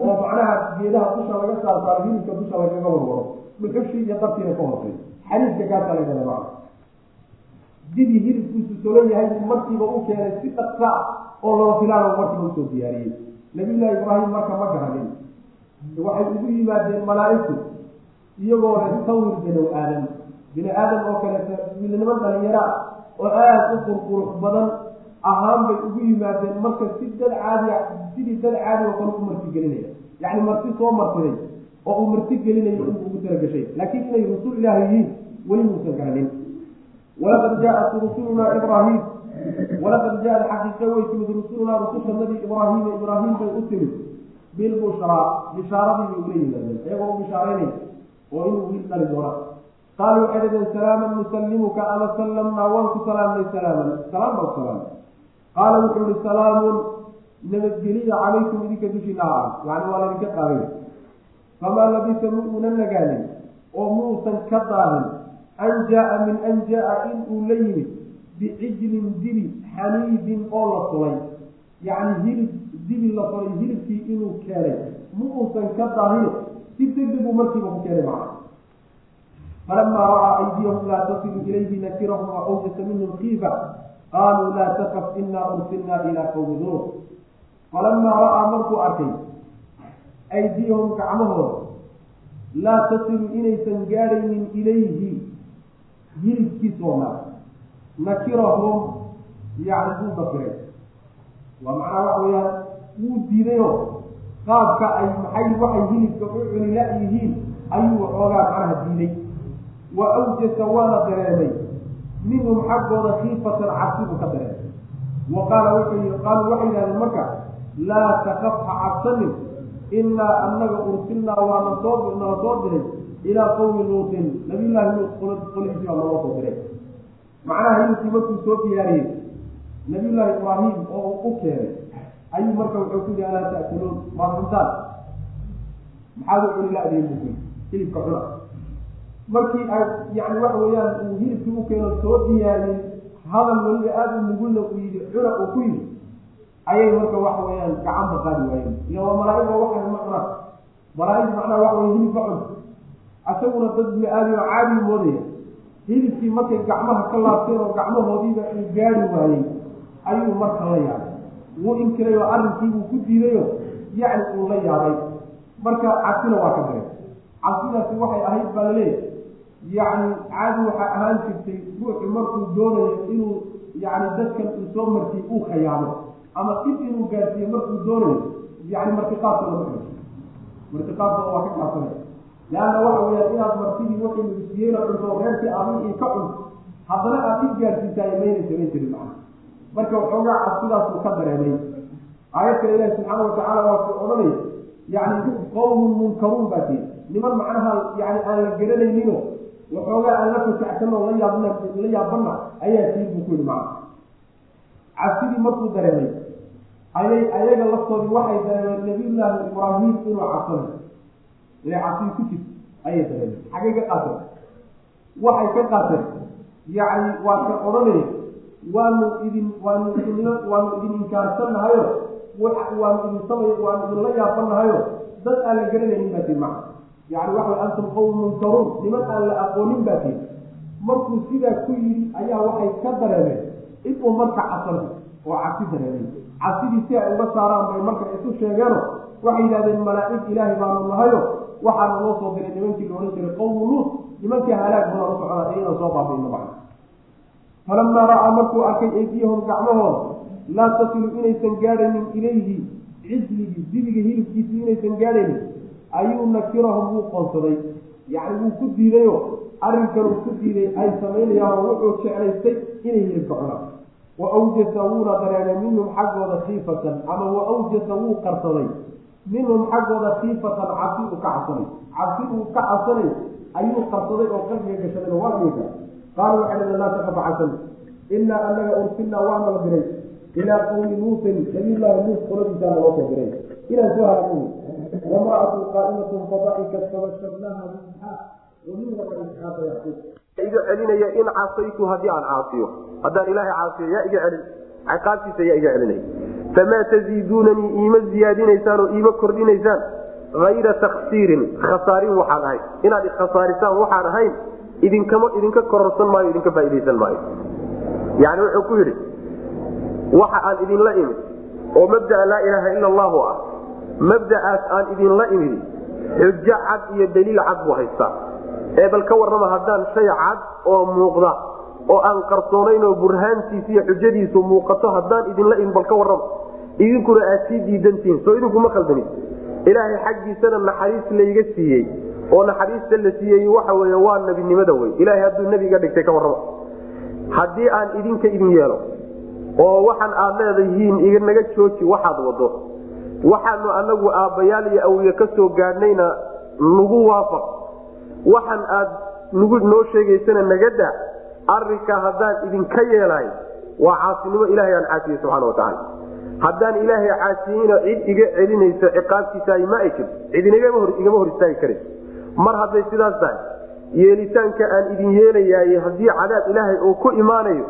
oo macnaha geedaha dusha laga saar saaro hilibka dusha lagaga warwaro. Dhuxushii iyo dabkiina ka horsay xaniifka kaasaa la yidhahda macna didii hilibkiisu solan yahay markiiba u keenay si dhaqsa oo laba filaano markiiba u soo diyaariyey. Nabiyullahi ibraahim marka ma garanin waxay ugu yimaadeen malaaigtu iyagoo le sawir binow aadam bini aadam oo kaleeto wiilniman dhalinyaraa oo aada u qurqurux badan ahaan bay ugu yimaadeen marka si dad caadiya sidii dad caadi oo kale u marti gelinaya. Yacni marti soo martiday oo uu marti gelinayo inuu ugu talagashay laakiin inay rusul ilaah yihiin weli muusan garanin walaqad jaaat rusulunaa ibraahim walaqad jaa-ad xaqiiqa way timid rusulunaa rususha nabi ibraahima ibraahim bay u timid. Bilbushraa bishaaradii bay ula yimaadeen iyagoo u bishaaraynay oo inuu wiil dhali doona qaaluu waxay dhadeen salaaman nusallimuka ama sallamnaa waan ku salaamnay salaaman salaam baa ku salaamay qaala wuxuu ihi salaamun nabadgeliya calaykum idinka dushiina ah yani waa laydinka qaaday famaa labisa ma uunan nagaanin oo muusan ka daahin an jaa-a min an jaa-a in uu la yimid bicijlin dibi xaniidin oo la sulay yacni hilib dibi la sulay hilibkii inuu keenay ma uusan ka daahine si degdeg buu markiiba ku keenay macna falamaa ra'aa aydiyahum laa tasilu ilayhi nakirahum wa awjasa minhum kiifa qaaluu laa takaf inaa ursilnaa ilaa qowmi duur falamaa ra'aa markuu arkay aydiyahum gacmahooda laa tasilu inaysan gaadhaynin ilayhi hilibkiisoona nakirahum yacni wuu dafiray waa macnaha waxa weeyaan wuu diidayoo qaabka ay maxay waxay hilibka u cunila yihiin ayuu waxoogaa macnaha diiday wa awjasa waana dareemay. Minhum xaggooda khiifatan cabsi buu ka dareemay. Wa qaala wuxuu yii qaaluu waxay yidhahdeen marka laa takaf ha cabsanin inaa annaga ursilnaa waa nasoo nala soo diray ilaa qowmi luutin. Nabiyullaahi luut qoladiisii baa naloo soo diray. Macnaha hilibkii markuu soo diyaariyey nabiyullaahi ibraahim oo uu u keenay ayuu marka wuxuu ku yihi alaa ta'kuluun maa cuntaan maxaad u cuni la-diin buu ku yii hilibka cuna markii ay yani waxa weeyaan uu hilibkii u keeno soo diyaariyey hadal weliba aada u nugulna uu yidhi cuna uu ku yidhi ayay marka waxa weeyaan gacanba qaadi waayeen. Ila waa malaaig oo waxay ma cunaan malaaig macnaha waxa wey hilib ma cun. Asaguna dad bini aadam caadi moodaya. Hilibkii markay gacmaha ka laabteen oo gacmahoodiiba uu gaari waayey ayuu marka la yaabay. Wuu inkiray oo arrinkiibuu ku diidayo yacni uu la yaabay. Marka cabsina waa ka daray cabsidaasi waxay ahayd baa laleeyahy yacni caadi waxaa ahaan jirtay ruuxu markuu doonayo inuu yacni dadkan uu soo martiyey uu khayaamo. Ama dib inuu gaarsiiyo markuu doonayo yani martiqaadkooda ma xusho martiqaadkooda waa ka kaabsanay leanna waxa weeyaan inaad martidii wixii lagu siiyeyna cunto reerkii aabihii ka cunto haddana aad i gaarsiisaay mayna samayn jirin macna. Marka waxoogaa cabsidaasuu ka dareemay. Aayad kale ilahi subxaana watacaala waa ku odhanaya yani qawmun munkaruun baa tii niman macnaha yani aan la garanaynino waxoogaa aan la fasaxsanoo la yaabna la yaabana ayaa tiin buu ku yihi macna cabsidii markuu dareemay ayay ayaga laftoodii waxay dareemeen nabiyullaahi ibraahim inuu cabsanay ile cabsidii ku jirta ayay dareemeen xaggay ka qaateen waxay ka qaateen yacni waa ka odhanaya waanu idin waanu idin waanu idin inkaarsannahayo waanu idin samay waanu idinla yaabanahayo dad aan la garanaynin baa tii maca yani waxa antum qowm munkaruun niman aan la aqoonin baa tii markuu sidaa ku yidhi ayaa waxay ka dareemeen inuu marka cabsanay oo cabsi dareemay cabsidii si ay uga saaraan bay marka isu sheegeeno waxay yidhahdeen malaa'ig ilaahay baanu nahayo waxaana loo soo diray nimankii la odhan jiray qowmu luut nimankii halaag badan u socda iyadan soo baabayna macna falamaa ra'aa markuu arkay eydiyahum gacmahooda laa tasilu inaysan gaadhaynin ilayhi cisligii dibiga hilibkiisii inaysan gaadhaynin ayuu nakirahum wuu qoonsaday. Yacni wuu ku diidayo. Arrinkan uu ku diiday. Ay samaynayaanoo wuxuu jeclaystay inay hilibka cunaan wa awjasa wuuna dareemay minhum xaggooda khiifatan ama wa awjasa wuu qarsaday. Minhum xaggooda khiifatan cabsi uu ka cabsanay. Cabsi uu ka cabsanay ayuu qarsaday oo qalbiga gashadayna waa dhigaysa qaalu waxay dhaheen laa taqaf xasan inaa anaga ursilnaa waana la diray. Ilaa qowmi luutin nabiyullaahi luut qoladiisaana loo soo diray. Inaan soo halaagay wamra'atu qaa'imatun fadaxikat fabasharnaaha biisxaaq wamin wara isxaaqa yacquub iga celinaya in casaytu haddii aan caasiyo haddaan ilaahay caasiyo yaa iga celin. Ciqaabtiisa yaa iga celinaya famaa taziiduunanii iima ziyaadinaysaan oo iima kordhinaysaan hayra taksiirin khasaarin waxaan ahayn inaad ikhasaarisaan waxaan ahayn idinkama idinka kororsan maayo idinka faaidaysan maayo. Yani wuxuu ku yidhi waxa aan idinla imid oo mabdaa laa ilaaha ila allahu ah mabda'aas aan idinla imid xujo cad iyo daliil cad buu haystaa. Ee bal ka warrama haddaan shay cad oo muuqda oo aan qarsoonayn oo burhaantiisa iyo xujadiisu muuqato haddaan idinla imid bal ka warrama. Idinkuna aad sii diidantihiin soo idinkuma khaldamin ilaahay xaggiisana naxariis layga siiyey oo naxariista la siiyey waxa wey waa nebinimada wey ilahay hadduu nebi iga dhigtay ka warrama. Haddii aan idinka idin yeelo oo waxaan aad leedahiin iganaga jooji waxaad wado waxaanu anagu aabbayaal iyo awiye ka soo gaadhnayna nagu waafaq. Waxaan aad nagu noo sheegaysana nagada arinkaa haddaan idinka yeelahay waa caasinimo ilahay aan caasiyey subxana watacaala haddaan ilaahay caasiyeyna cid iga celinayso ciqaabtiisa ma ay jirto cid igama hor istaagi karayso mar hadday sidaas tahay yeelitaanka aan idin yeelayaay haddii cadaab ilaahay uu ku imaanayo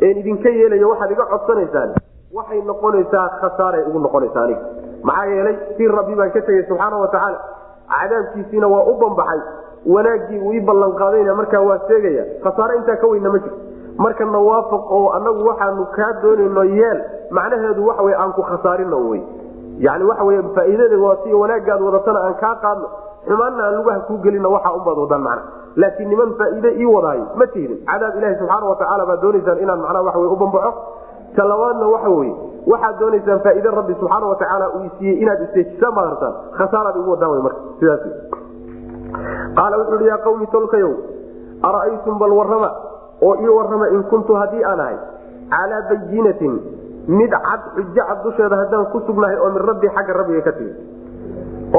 en idinka yeelayo waxaad iga codsanaysaan waxay noqonaysaa khasaaray ugu noqonaysaa aniga maxaa yeelay si rabbi baan ka tegay subxaana watacaala cadaabkiisiina waa u bambaxay wanaaggii uu ii ballanqaadayna markaa waa seegaya khasaare intaa ka weyna ma jirto marka nawaafaq oo anagu waxaanu kaa doonayno yeel macnaheedu waxa wey aan ku khasaarino wey yani waxa wey faa'iidada si wanaagaad wadatana aan kaa qaadno xumaanna aan lugaha kuu gelina waxaa unbaad wadaan macna. Laakiin niman faa'iide ii wadaayo ma tihdin cadaab ilahi subxaana watacaala baad doonaysaan inaan macnaha waxa wey u bambaxo talabaadna waxa weye waxaad doonaysaan faa'iide rabbi subxaana watacaala uu isiiyey inaad isteejisaan baad hartaan khasaaraad igu wadaan wey marka sidaas. Qaala wuxu uhi yaa qawmi tolkayow ara'aytum bal warrama? Oo ii warrama in kuntu haddii aan ahay calaa bayinatin mid cad xujo cad dusheeda haddaan ku sugnahay oo min rabbi xagga rabbiga ka timid.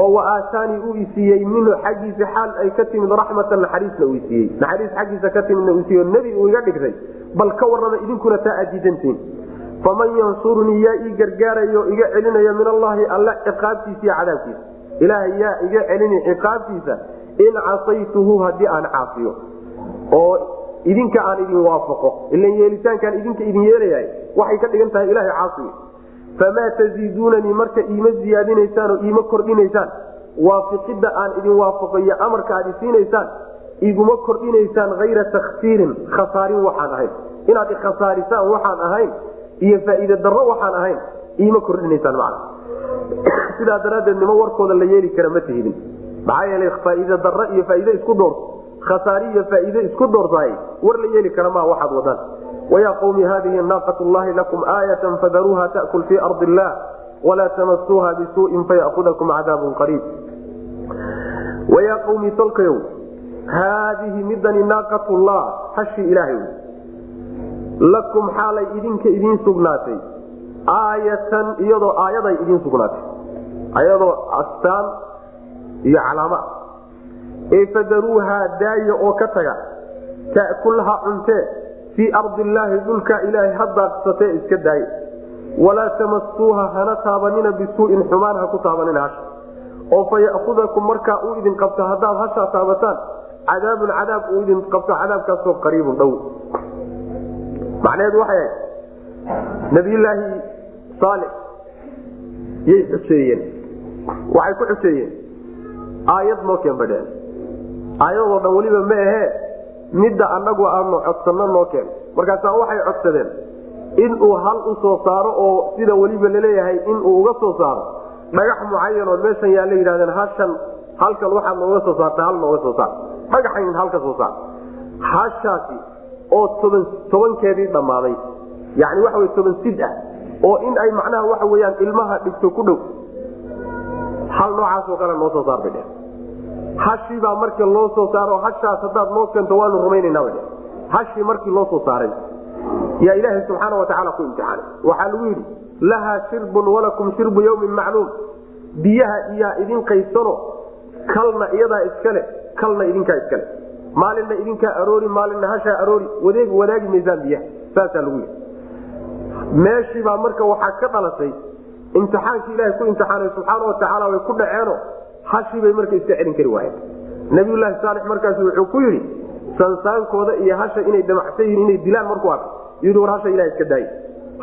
Oo wa aataanii uu isiiyey minhu xaggiisa xaal ay ka timid raxmatan naxariisna uu isiiyey naxariis xaggiisa ka timidna uu siiyo nebi uu iga dhigtay bal ka warrama idinkuna taa aad diidantiin faman yansurunii yaa ii gargaarayo iga celinayo min allaahi alla ciqaabtiisa iyo cadaabkiisa ilaahay yaa iga celini ciqaabtiisa in casaytuhu haddii aan caasiyo oo idinka aan idin waafaqo ilan yeelitaankaan idinka idin yeelayahay waxay ka dhigan tahay ilahay caasiyo famaa taziiduunanii marka iima ziyaadinaysaan oo iima kordhinaysaan waafiqidda aan idin waafaqo iyo amarka aad isiinaysaan iguma kordhinaysaan hayra taksiirin khasaarin waxaan ahayn inaad ikhasaarisaan waxaan ahayn iyo faa'iide darro waxaan ahayn iima kordhinaysaan macna. Sidaa daraaddeed nimo warkooda la yeeli kara ma tihidin. Maxaa yeelay faa'iide darro iyo faa'iide isku dhoorto khasaari iyo faa'iide isku dhoortahay war la yeeli kara maa waxaad wadaan. Wayaa qawmi haadihi naaqat llahi lakum aayatan fadaruuha ta'kul fii ardi illah walaa tamasuuha bisuu'in fayakudakum cadaabun qariib. Wayaa qawmi tolkayow haadihi midani naaqatullah hashi ilaahay lakum xaalay idinka idiin sugnaatay. Aayatan iyadoo aayaday idiin sugnaatay. Ayadoo astaan iyo calaama. Ee fadaruuhaa daaya oo ka taga? Ta'kulha cuntee fii ardi illaahi dhulka ilaahay ha daaqsatee iska daaye walaa tamasuuha hana taabanina bisuu'in xumaan ha ku taabanina hasha. Oo fa ya'kudakum markaa uu idin qabto haddaad hashaa taabataan cadaabun cadaab uu idin qabto cadaabkaasoo qariibun dhow macnaheedu waxay ahayd nabiyulaahi saalix yay xuseeyeen waxay ku xuseeyeen aayad noo keen badheen aayadoo dhan weliba ma ahee midda annagu aanu codsanno noo keen. Markaasaa waxay codsadeen inuu hal u soo saaro oo sida weliba la leeyahay inuu uga soo saaro. Dhagax mucayanoo meeshan yaa la yidhahdeen hashan halkan waxaad nooga soo saarta hal nooga soo saar. Dhagaxayn halka soo saar. Hashaasi oo toban tobankeedii dhammaaday. Yani waxa toban sid ah oo in ay macnaha waxa weyaan ilmaha dhigto ku dhow. Hal noocaasoo kale noo soo saar bay dheh hashiibaa marka loo soo saaro hashaas haddaad noo keento waanu rumaynanaa dheh hashii markii loo soo saaray yaa ilaahay subxaana watacaala ku imtixaanay. Waxaa lagu yidhi lahaa shirbun walakum shirbu yawmin macluum. Biyaha iyaa idin qaysano kalna iyadaa iskale kalna idinkaa iskale maalinna idinkaa aroori maalinna hashaa aroori wadeeg wadaagi maysaan biyaha saasaa lagu yidhi. Meeshiibaa marka waxaa ka dhalatay imtixaankii ilaahay ku imtixaanay subxaana watacaala way ku dhaceeno hashiibay marka iska celin kari waayeen. Nabiyulaahi saalix markaasu wuxuu ku yidhi sansaankooda iyo hasha inay damacsan yihiin inay dilaan markuu arko yidhi war hasha ilaha iska daaye.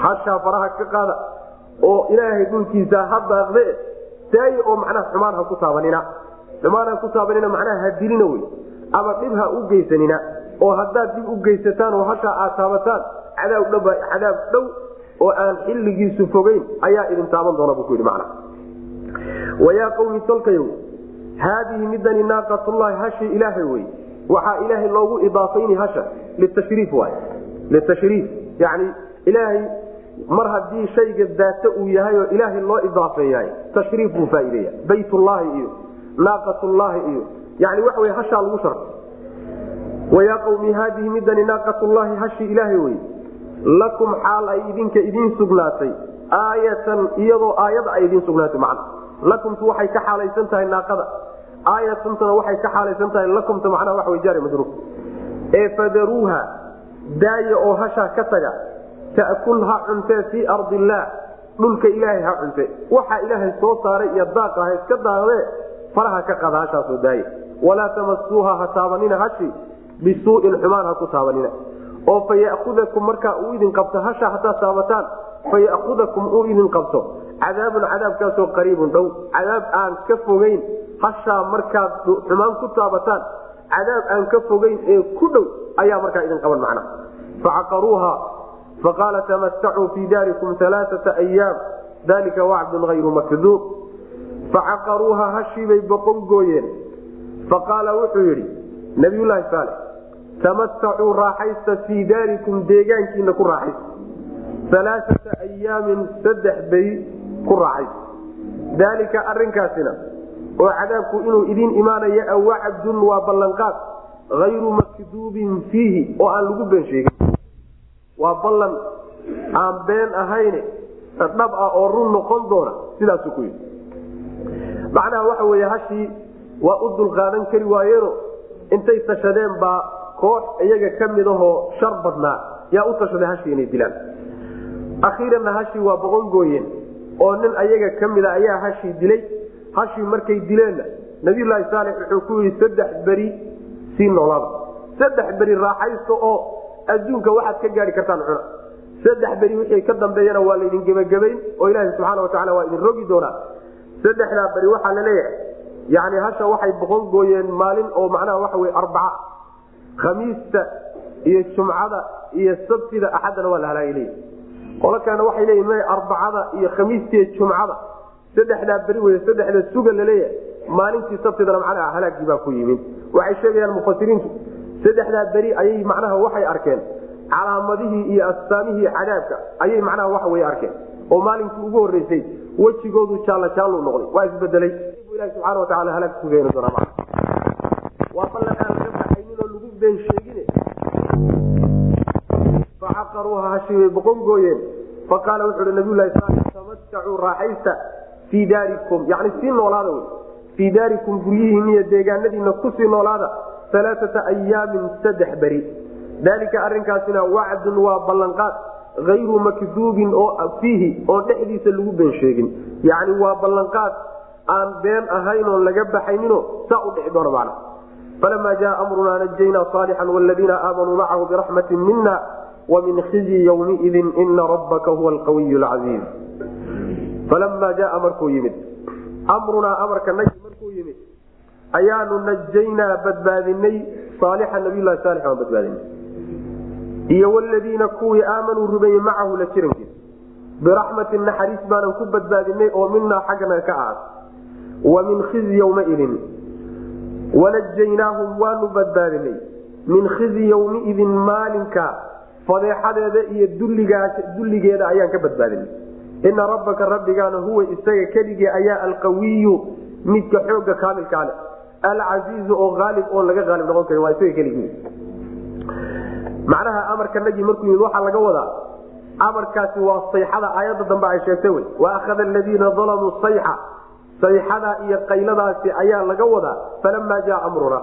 Hashaa faraha ka qaada oo ilaahay dhulkiisa ha daaqde daaye oo macnaha xumaan ha ku taabanina. Xumaan ha ku taabanina macnaha ha dilina wey ama dhib ha u geysanina oo haddaad dib u geysataan oo hashaa aad taabataan cadaab dhow oo aan xilligiisu fogeyn ayaa idin taaban doona buu ku yidhi macnaha wayaa qawmi tolkayow haadihi midani naaqatullaahi hashi ilaahay wey waxaa ilaahay loogu idaafayni hasha litashriif waay litashriif yani ilaahay mar haddii shayga daata uu yahay oo ilaahay loo idaafeeyahay tashriif buu faa'iideeya baytullaahi iyo naaqatullaahi iyo yani waxa wey hashaa lagu sharfay wayaa qawmi haadihi midani naaqatullaahi hashi ilaahay wey lakum xaal ay idinka idiin sugnaatay. Aayatan iyadoo aayada ay idiin sugnaatay macna. Lakumtu waxay ka xaalaysan tahay naaqada. Aayatantuna waxay ka xaalaysan tahay lakumta macnaha waxa way jaari majruur. Ee fadaruuha daaya oo hashaa ka taga ta'kul ha cuntee fii ardi illaah dhulka ilaahay ha cunte. Waxa ilaahay soo saaray iyo daaqa ha iska daaqdee faraha ka qada hashaasoo daaya walaa tamasuuha ha taabanina hashi bisuu'in xumaan ha ku taabanina. Oo fa ya'kudakum markaa uu idin qabto hasha haddaad taabataan fa ya'kudakum uu idin qabto. Cadaabun cadaabkaasoo qariibun dhow. Cadaab aan ka fogeyn hashaa markaad xumaan ku taabataan cadaab aan ka fogeyn ee ku dhow ayaa markaa idin qaban macnaha facaqaruuha faqaala tamatacuu fii daarikum alaaata ayaam dalika wacdun hayru makduub. Facaqaruuha hashiibay boqon gooyeen faqaala wuxuu yidhi nabiyulaahi saalex tamatacuu raaxaysta fii daarikum deegaankiina ku raaxaysta. Alaaata ayaamin saddex beri ku raaxaysta. Daalika arinkaasina oo cadaabku inuu idin imaanayo awacdun waa ballanqaad hayru makduubin fiihi oo aan lagu been sheegin. Waa ballan aan been ahayne dhab ah oo run noqon doona sidaasuu ku yidhi. Macnaha waxa weeye hashii waa u dulqaadan kari waayeeno intay tashadeen baa koox iyaga ka mid ahoo shar badnaa. Yaa u tashaday hashii inay dilaan. Akhiiranna hashii waa boqon gooyeen oo nin ayaga ka mida ayaa hashii dilay. Hashii markay dileenna nabiyulaahi saalex wuxuu ku yidhi saddex beri sii noolaada saddex beri raaxaysta oo adduunka waxaad ka gaari kartaan cuna. Saddex beri wixii ka dambeeyana waa laydin gebagabayn oo ilaaha subxaana watacaala waa idin rogi doonaa. Saddexdaa beri waxaa la leeyahay yani hasha waxay boqon gooyeen maalin oo macnaha waxa wey arbaca khamiista iyo jumcada iyo sabtida axaddana waa la halaagay leeyahy qolo waxay leeyihiin m arbacada iyo khamiistiiyo jumcada saddexdaa beri wey saddexda suga la leeyahay maalintii sabtidana macnaha halaagii baa ku yimid. Waxay sheegayaan mufasiriintu saddexdaa beri ayay macnaha waxay arkeen calaamadihii iyo astaamihii cadaabka ayay macnaha waxa wey arkeen. Oo maalinkii ugu horeysay wejigoodu jaalla jaallu noqday waa isbedelay ilahi subxana wataala halaag ku keeni doonaa waa ballan aan ka baxaynin oo lagu been sheegine. Facaqaruu hashi bay boqon gooyeen. Faqaala wuxu uhi nabiylahi sal tamatacuu raaxaysta fii daarikum. Yani sii noolaada wey. Fii daarikum guryihiin iyo deegaanadiina ku sii noolaada alaaata ayaamin saddex beri. Daalika arinkaasina wacdun waa ballanqaad ayru makduubin oo fiihi oon dhexdiisa lagu been sheegin. Yani waa ballanqaad aan been ahayn oon laga baxaynino saa u dhici doona man falama jaa amrunaa najaynaa saalixan wladiina aamanuu macahu biraxmati mina wamin khizyi ywmiidin ina rabbaka huwa alqawiy lcaiiz falama jaa markuu yimid. Amrunaa amarka markuu yimid ayaanu najaynaa badbaadinay saalixa nabiylahi saalix aan badbaadinay iyo wladiina kuwii aamanuu rumeeyey macahu la jirankiisa biraxmatin naxariis baanan ku badbaadinay oo minaa xaggana ka ahaad wa min khizyi ywmaidin wanajaynaahum waanu badbaadinay. Min khizyi ywmiidin maalinka fadeexadeeda iyo dulligeeda ayaan ka badbaadinay. Ina rabbaka rabbigaana huwa isaga keligii ayaa alqawiyu midka xooga kaamilkaa leh oo aalib oon laga aalib noqon karin waa isaga keligii. Macnaha amarka nagii markuu yimid waxaa laga wadaa amarkaasi waa sayxada aayadda dambe ay sheegtay wey. Waakhada aladiina dalamuu sayxa sayxada iyo qayladaasi ayaa laga wadaa falamaa jaa amruna.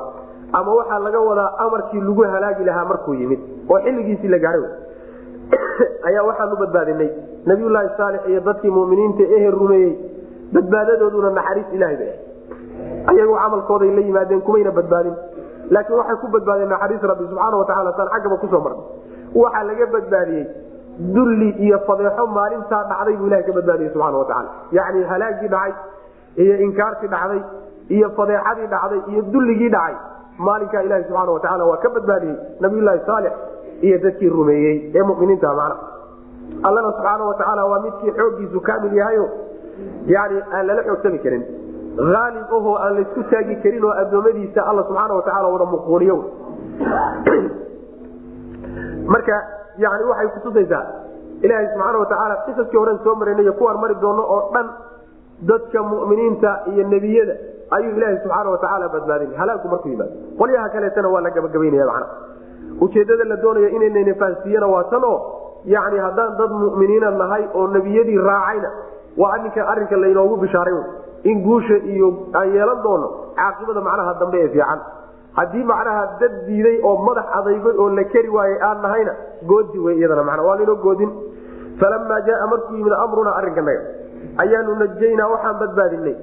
Ama waxaa laga wadaa amarkii lagu halaagi lahaa markuu yimid oo xilligiisii la gaadhay. Ayaa waxaanu badbaadinay. Nabiyulaahi saalix iyo dadkii muminiinta ehe rumeeyey badbaadadooduna naxariis ilahay bay ahay ayagu camalkooday la yimaadeen kumayna badbaadin. Laakiin waxay ku badbaadeen naxariis rabbi subxaana watacaala saan xaggaba ku soo marnay. Waxaa laga badbaadiyey dulli iyo fadeexo maalintaa dhacday buu ilahay ka badbaadiyey subxana watacaala yacni halaagii dhacay iyo inkaartii dhacday iyo fadeexadii dhacday iyo dulligii dhacay. Maalinkaa ilahi subxaana watacaala waa ka badbaadiyey nabiyulaahi saalix iyo dadkii rumeeyey ee muminiinta macna. Allana subxaana watacaala waa midkii xooggiisu kaamil yahayo yani aan lala xoogsami karin. Aalib ahoo aan laysku taagi karin oo adoomadiisa alla subxaana watacaala wada muquuniyo marka yani waxay kutusaysaa ilaahay subxaana watacaala qisaskii horen soo maraynayo kuwaan mari doono oo dhan dadka muminiinta iyo nebiyada ayuu ilaahay subxaana watacaala badbaadinay halaagu markuu yimaado. Qolyaha kaleetana waa la gabagabaynaya ujeedada la doonayo inaynayna fahansiiyana waa tan oo yani haddaan dad muminiina nahay oo nebiyadii raacayna waa arinka arrinka laynoogu bishaaray in guusha iyo aan yeelan doono caaqibada macnaha dambe ee fiican. Haddii macnaha dad diiday oo madax adaygay oo la keri waayey aan nahayna goodi wey iyadana mana waa laynoo goodin. Falamaa jaaa markuu yimid amrunaa arrinkanaga ayaanu najaynaa waxaan badbaadinay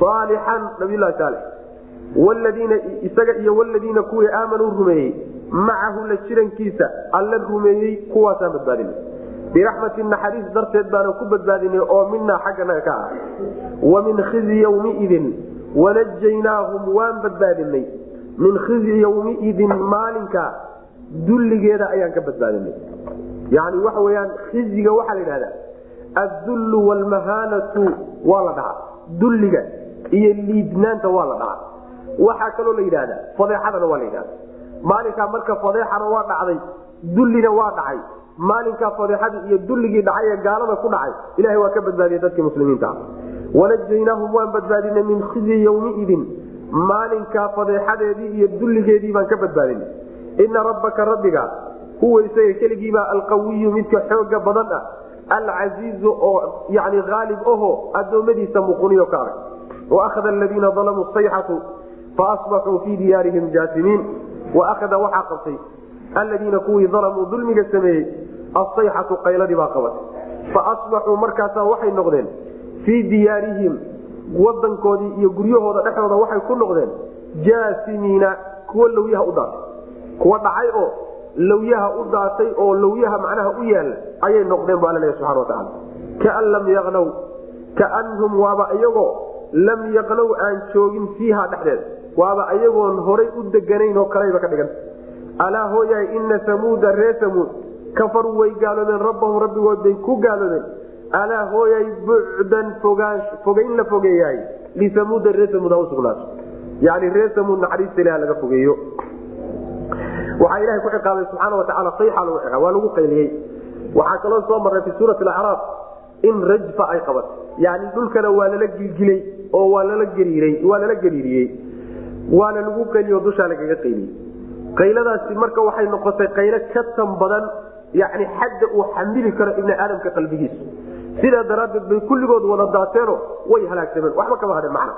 saalixan nabiylahi saalix wladiina isaga iyo waladiina kuwii aamanuu rumeeyey macahu la jirankiisa alla rumeeyey kuwaasaan badbaadinay biraxmatin naxariis darteed baana ku badbaadinay oo minaa xagganaga ka ah wa min khizyi ywmiidin wanajaynaahum waan badbaadinay min khizyi ywmiidin maalinka dulligeeda ayaan ka badbaadinay yani waxa weyaan khizyiga waxaa la yidhahdaa addullu wlmahaanatu waa la dhahaa. Dulliga iyo liidnaanta waa la dhahaa. Waxaa kaloo la yidhahdaa fadeexadana waa la yidhahda maalinkaa marka fadeexana waa dhacday dullina waa dhacay. Maalinkaa fadeexadii iyo dulligii dhacay ee gaalada ku dhacay ilahay waa ka badbaadiyey dadkii muslimiinta. Ah wanajaynaahum waan badbaadinay min khizyi ywmiidin maalinkaa fadeexadeedii iyo dulligeedii baan ka badbaadinay. Ina rabbaka rabbiga huwa isaga keligiibaa alqawiyu midka xooga badan ah alcasiizu oo yani aalib aho adoomadiisa muquniyo ka adag waakhada aladiina dalamuu sayxatu faasbaxuu fii diyaarihim jaasimiin waakhada waxaa qabtay aladiina kuwii dalamuu dulmiga sameeyey asayxatu qayladii baa qabatay faasbaxuu markaasaa waxay noqdeen fii diyaarihim wadankoodii iyo guryahooda dhexdooda waxay ku noqdeen jaasimiina kuwa lawyaha u daatay kuwa dhacay oo lawyaha u daatay oo lawyaha macnaha u yaalla ayay noqdeen bu alla leeya subxana watacaala kaan lam yaqnow kaanhum waaba iyagoo lam yaqnow aan joogin fiiha dhexdeeda waaba ayagoon horay u deganayn oo kaleyba ka dhigan. Alaa hooyahay ina samuuda ree samuud kafaruu way gaaloobeen rabbahum rabbigood bay ku gaaloobeen alaa hooyay bucdan fogayn la fogeeyahay lisamuuda ree samuud ha usugnaato yani ree samuud naxariista ilaha laga fogeeyo waxaa ilahay ku ciqaabay subxaana watacaala sayxa lagu ciqaab waa lagu qayliyey. Waxaa kaloo soo marray fi suurati alacraaf in rajfa ay qabatay yani dhulkana waa lala gilgilay oo waa lala gariiray waa lala gariiriyey. Waana lagu qayliyo dushaa lagaga qayliyey. Qayladaasi marka waxay noqotay qaylo ka tan badan yani xadda uu xamili karo ibni aadamka qalbigiisa sidaa daraaddeed bay kulligood wada daateeno way halaagsameen. Waxba kama hadhen macna.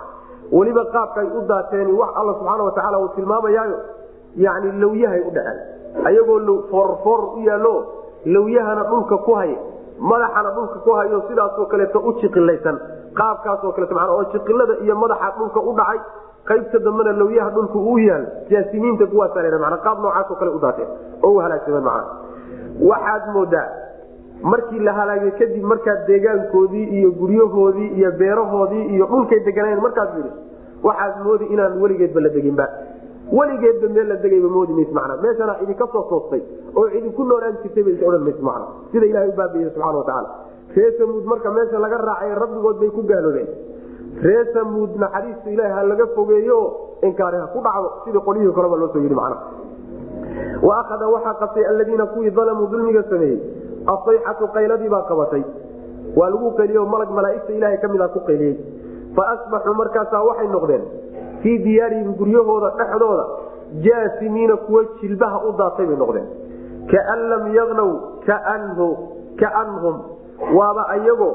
Weliba qaabkaay u daateen wax alla subxaana watacaala uu tilmaamayaayo yani lawyahay u dhaceen ayagoo foorfoor u yaallo lawyahana dhulka ku haya madaxana dhulka ku hayo sidaasoo kaleeto u jiqilaysan qaabkaasoo kaleeto man oo jiqilada iyo madaxa dhulka u dhacay qaybta dambena lawyaha dhulka uu yaal jaasimiinta kuwaasa man qaab noocaasoo kale u daateen oo u halaagsameen macna waxaad moodaa markii la halaagay kadib markaad deegaankoodii iyo guryahoodii iyo beerahoodii iyo dhulkay deganayeen markaad yidhi waxaad moodi inaan weligeedba la deginba weligeedba meel la degayba moodi mays mana meeshana idinka soo toostay oo idinku noolaan jirtay ba odhan mays mana sida ilahay u baabiye watacaala ree samuud marka meesha laga raacay rabbigood bay ku gaaloobeen. Ree samuud naxariista ilahi ha laga fogeeyo inkaari ha ku dhacdo sidii qolyihii koleba loo soo yidhi macna. Waakada waxaa qabtay aladiina kuwii dalamuu dulmiga sameeyey asayxatu qayladii baa qabatay. Waa lagu qeliyo malag malaaigta ilahay ka mida ku qeliyey faasbaxuu markaasaa waxay noqdeen fii diyaarihim guryahooda dhexdooda jaasimiina kuwa jilbaha u daatay bay noqdeen. Kaan lam yagnaw kaanhum waaba ayagoo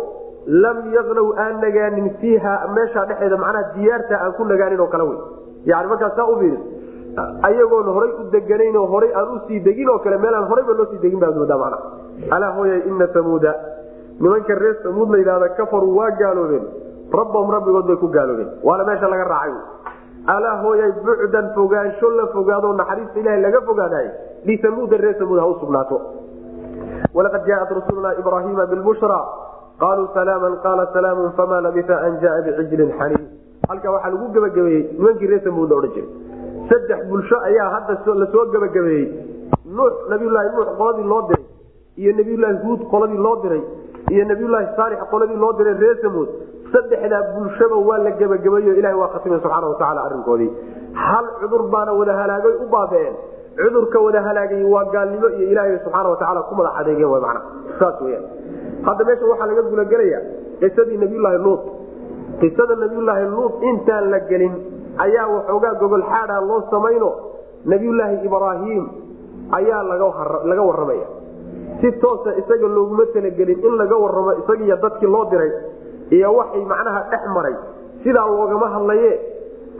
lam yagnaw aan nagaanin fiiha meeshaa dhexeeda macnaha diyaarta aan ku nagaanin oo kale wey. Yani markaas saa ufiiri ayagoon horay u deganayn oo horay aan u sii degin oo kale meelaan horayba loo sii degin baad moodaa mana alaa hooya ina samuuda nimanka reer samuud la yidhahda kafaruu waa gaaloobeen. Rabbahum rabbigood bay ku gaaloobeen. Waana meesha laga raacay alaa hooyay bucdan fogaansho la fogaado naxariista ilaha laga fogaadaay lisamuuda reer samuud ha u sugnaato. Walaqad jaaat rusuluna ibrahima bilbushra qaluu salaama qaala salaamu fama labisa an jaa bicijlin xaniin. Halkaa waxaa lagu gebagabeeyey nimankii reer samuud la odhan jiray. Saddex bulsho ayaa hadda la soo gebagabeeyey. Nuux nabiyulaahi nuux qoladii loo diray iyo nabiyulaahi huud qoladii loo diray iyo nabiyulaahi saalix qoladii loo diray reer samuud saddexdaa bulshaba waa la gebagabeeyo. Ilaha waa khatimay subxaana watacaala arrinkoodii. Hal cudur baana wada halaagay u baabeen. Cudurka wada halaagay waa gaalnimo iyo ilaahay subxaana watacaala ku madax adeegeen w mana saas weyaan hadda meesha waxaa laga gulagelaya qisadii nabiyulaahi luut. Qisada nabiyulaahi luut intaan la gelin ayaa waxoogaa gogol xaada loo samayno. Nabiyulaahi ibraahim ayaa laga waramaya si toosa isaga looguma talagelin in laga waramo isagiiyo dadkii loo diray iyo waxay macnaha dhex maray sidaa loogama hadlaye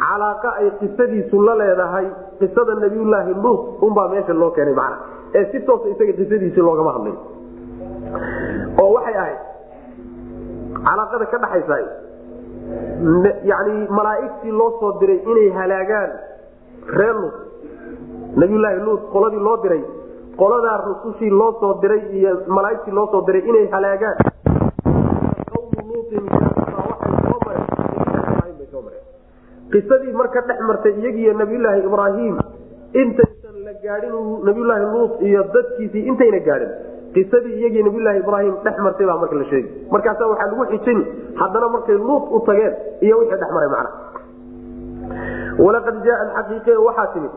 calaaqa ay qisadiisu la leedahay qisada nabiyulaahi luut unbaa meesha loo keenay macna. Ee si toosa isaga qisadiisii loogama hadlay oo waxay ahayd calaaqada ka dhaxaysa yani malaaigtii loo soo diray inay halaagaan reer luut nabiyulaahi luut qoladii loo diray qoladaa rusushii loo soo diray iyo malaaigtii loo soo diray inay halaagaan qisadii marka dhex martay iyagiiyo nabiyulaahi ibraahim intaysan la gaadhin nabiyulaahi luut iyo dadkiisii intayna gaadhin. Qisadii iyagii nabiyulaahi ibraahim dhex martay baa marka la sheegi markaasa waxaa lagu xijin haddana markay luut u tageen iyo wixii dhex maray macna. Walaqad jaaa xaqiiqe waxaa timid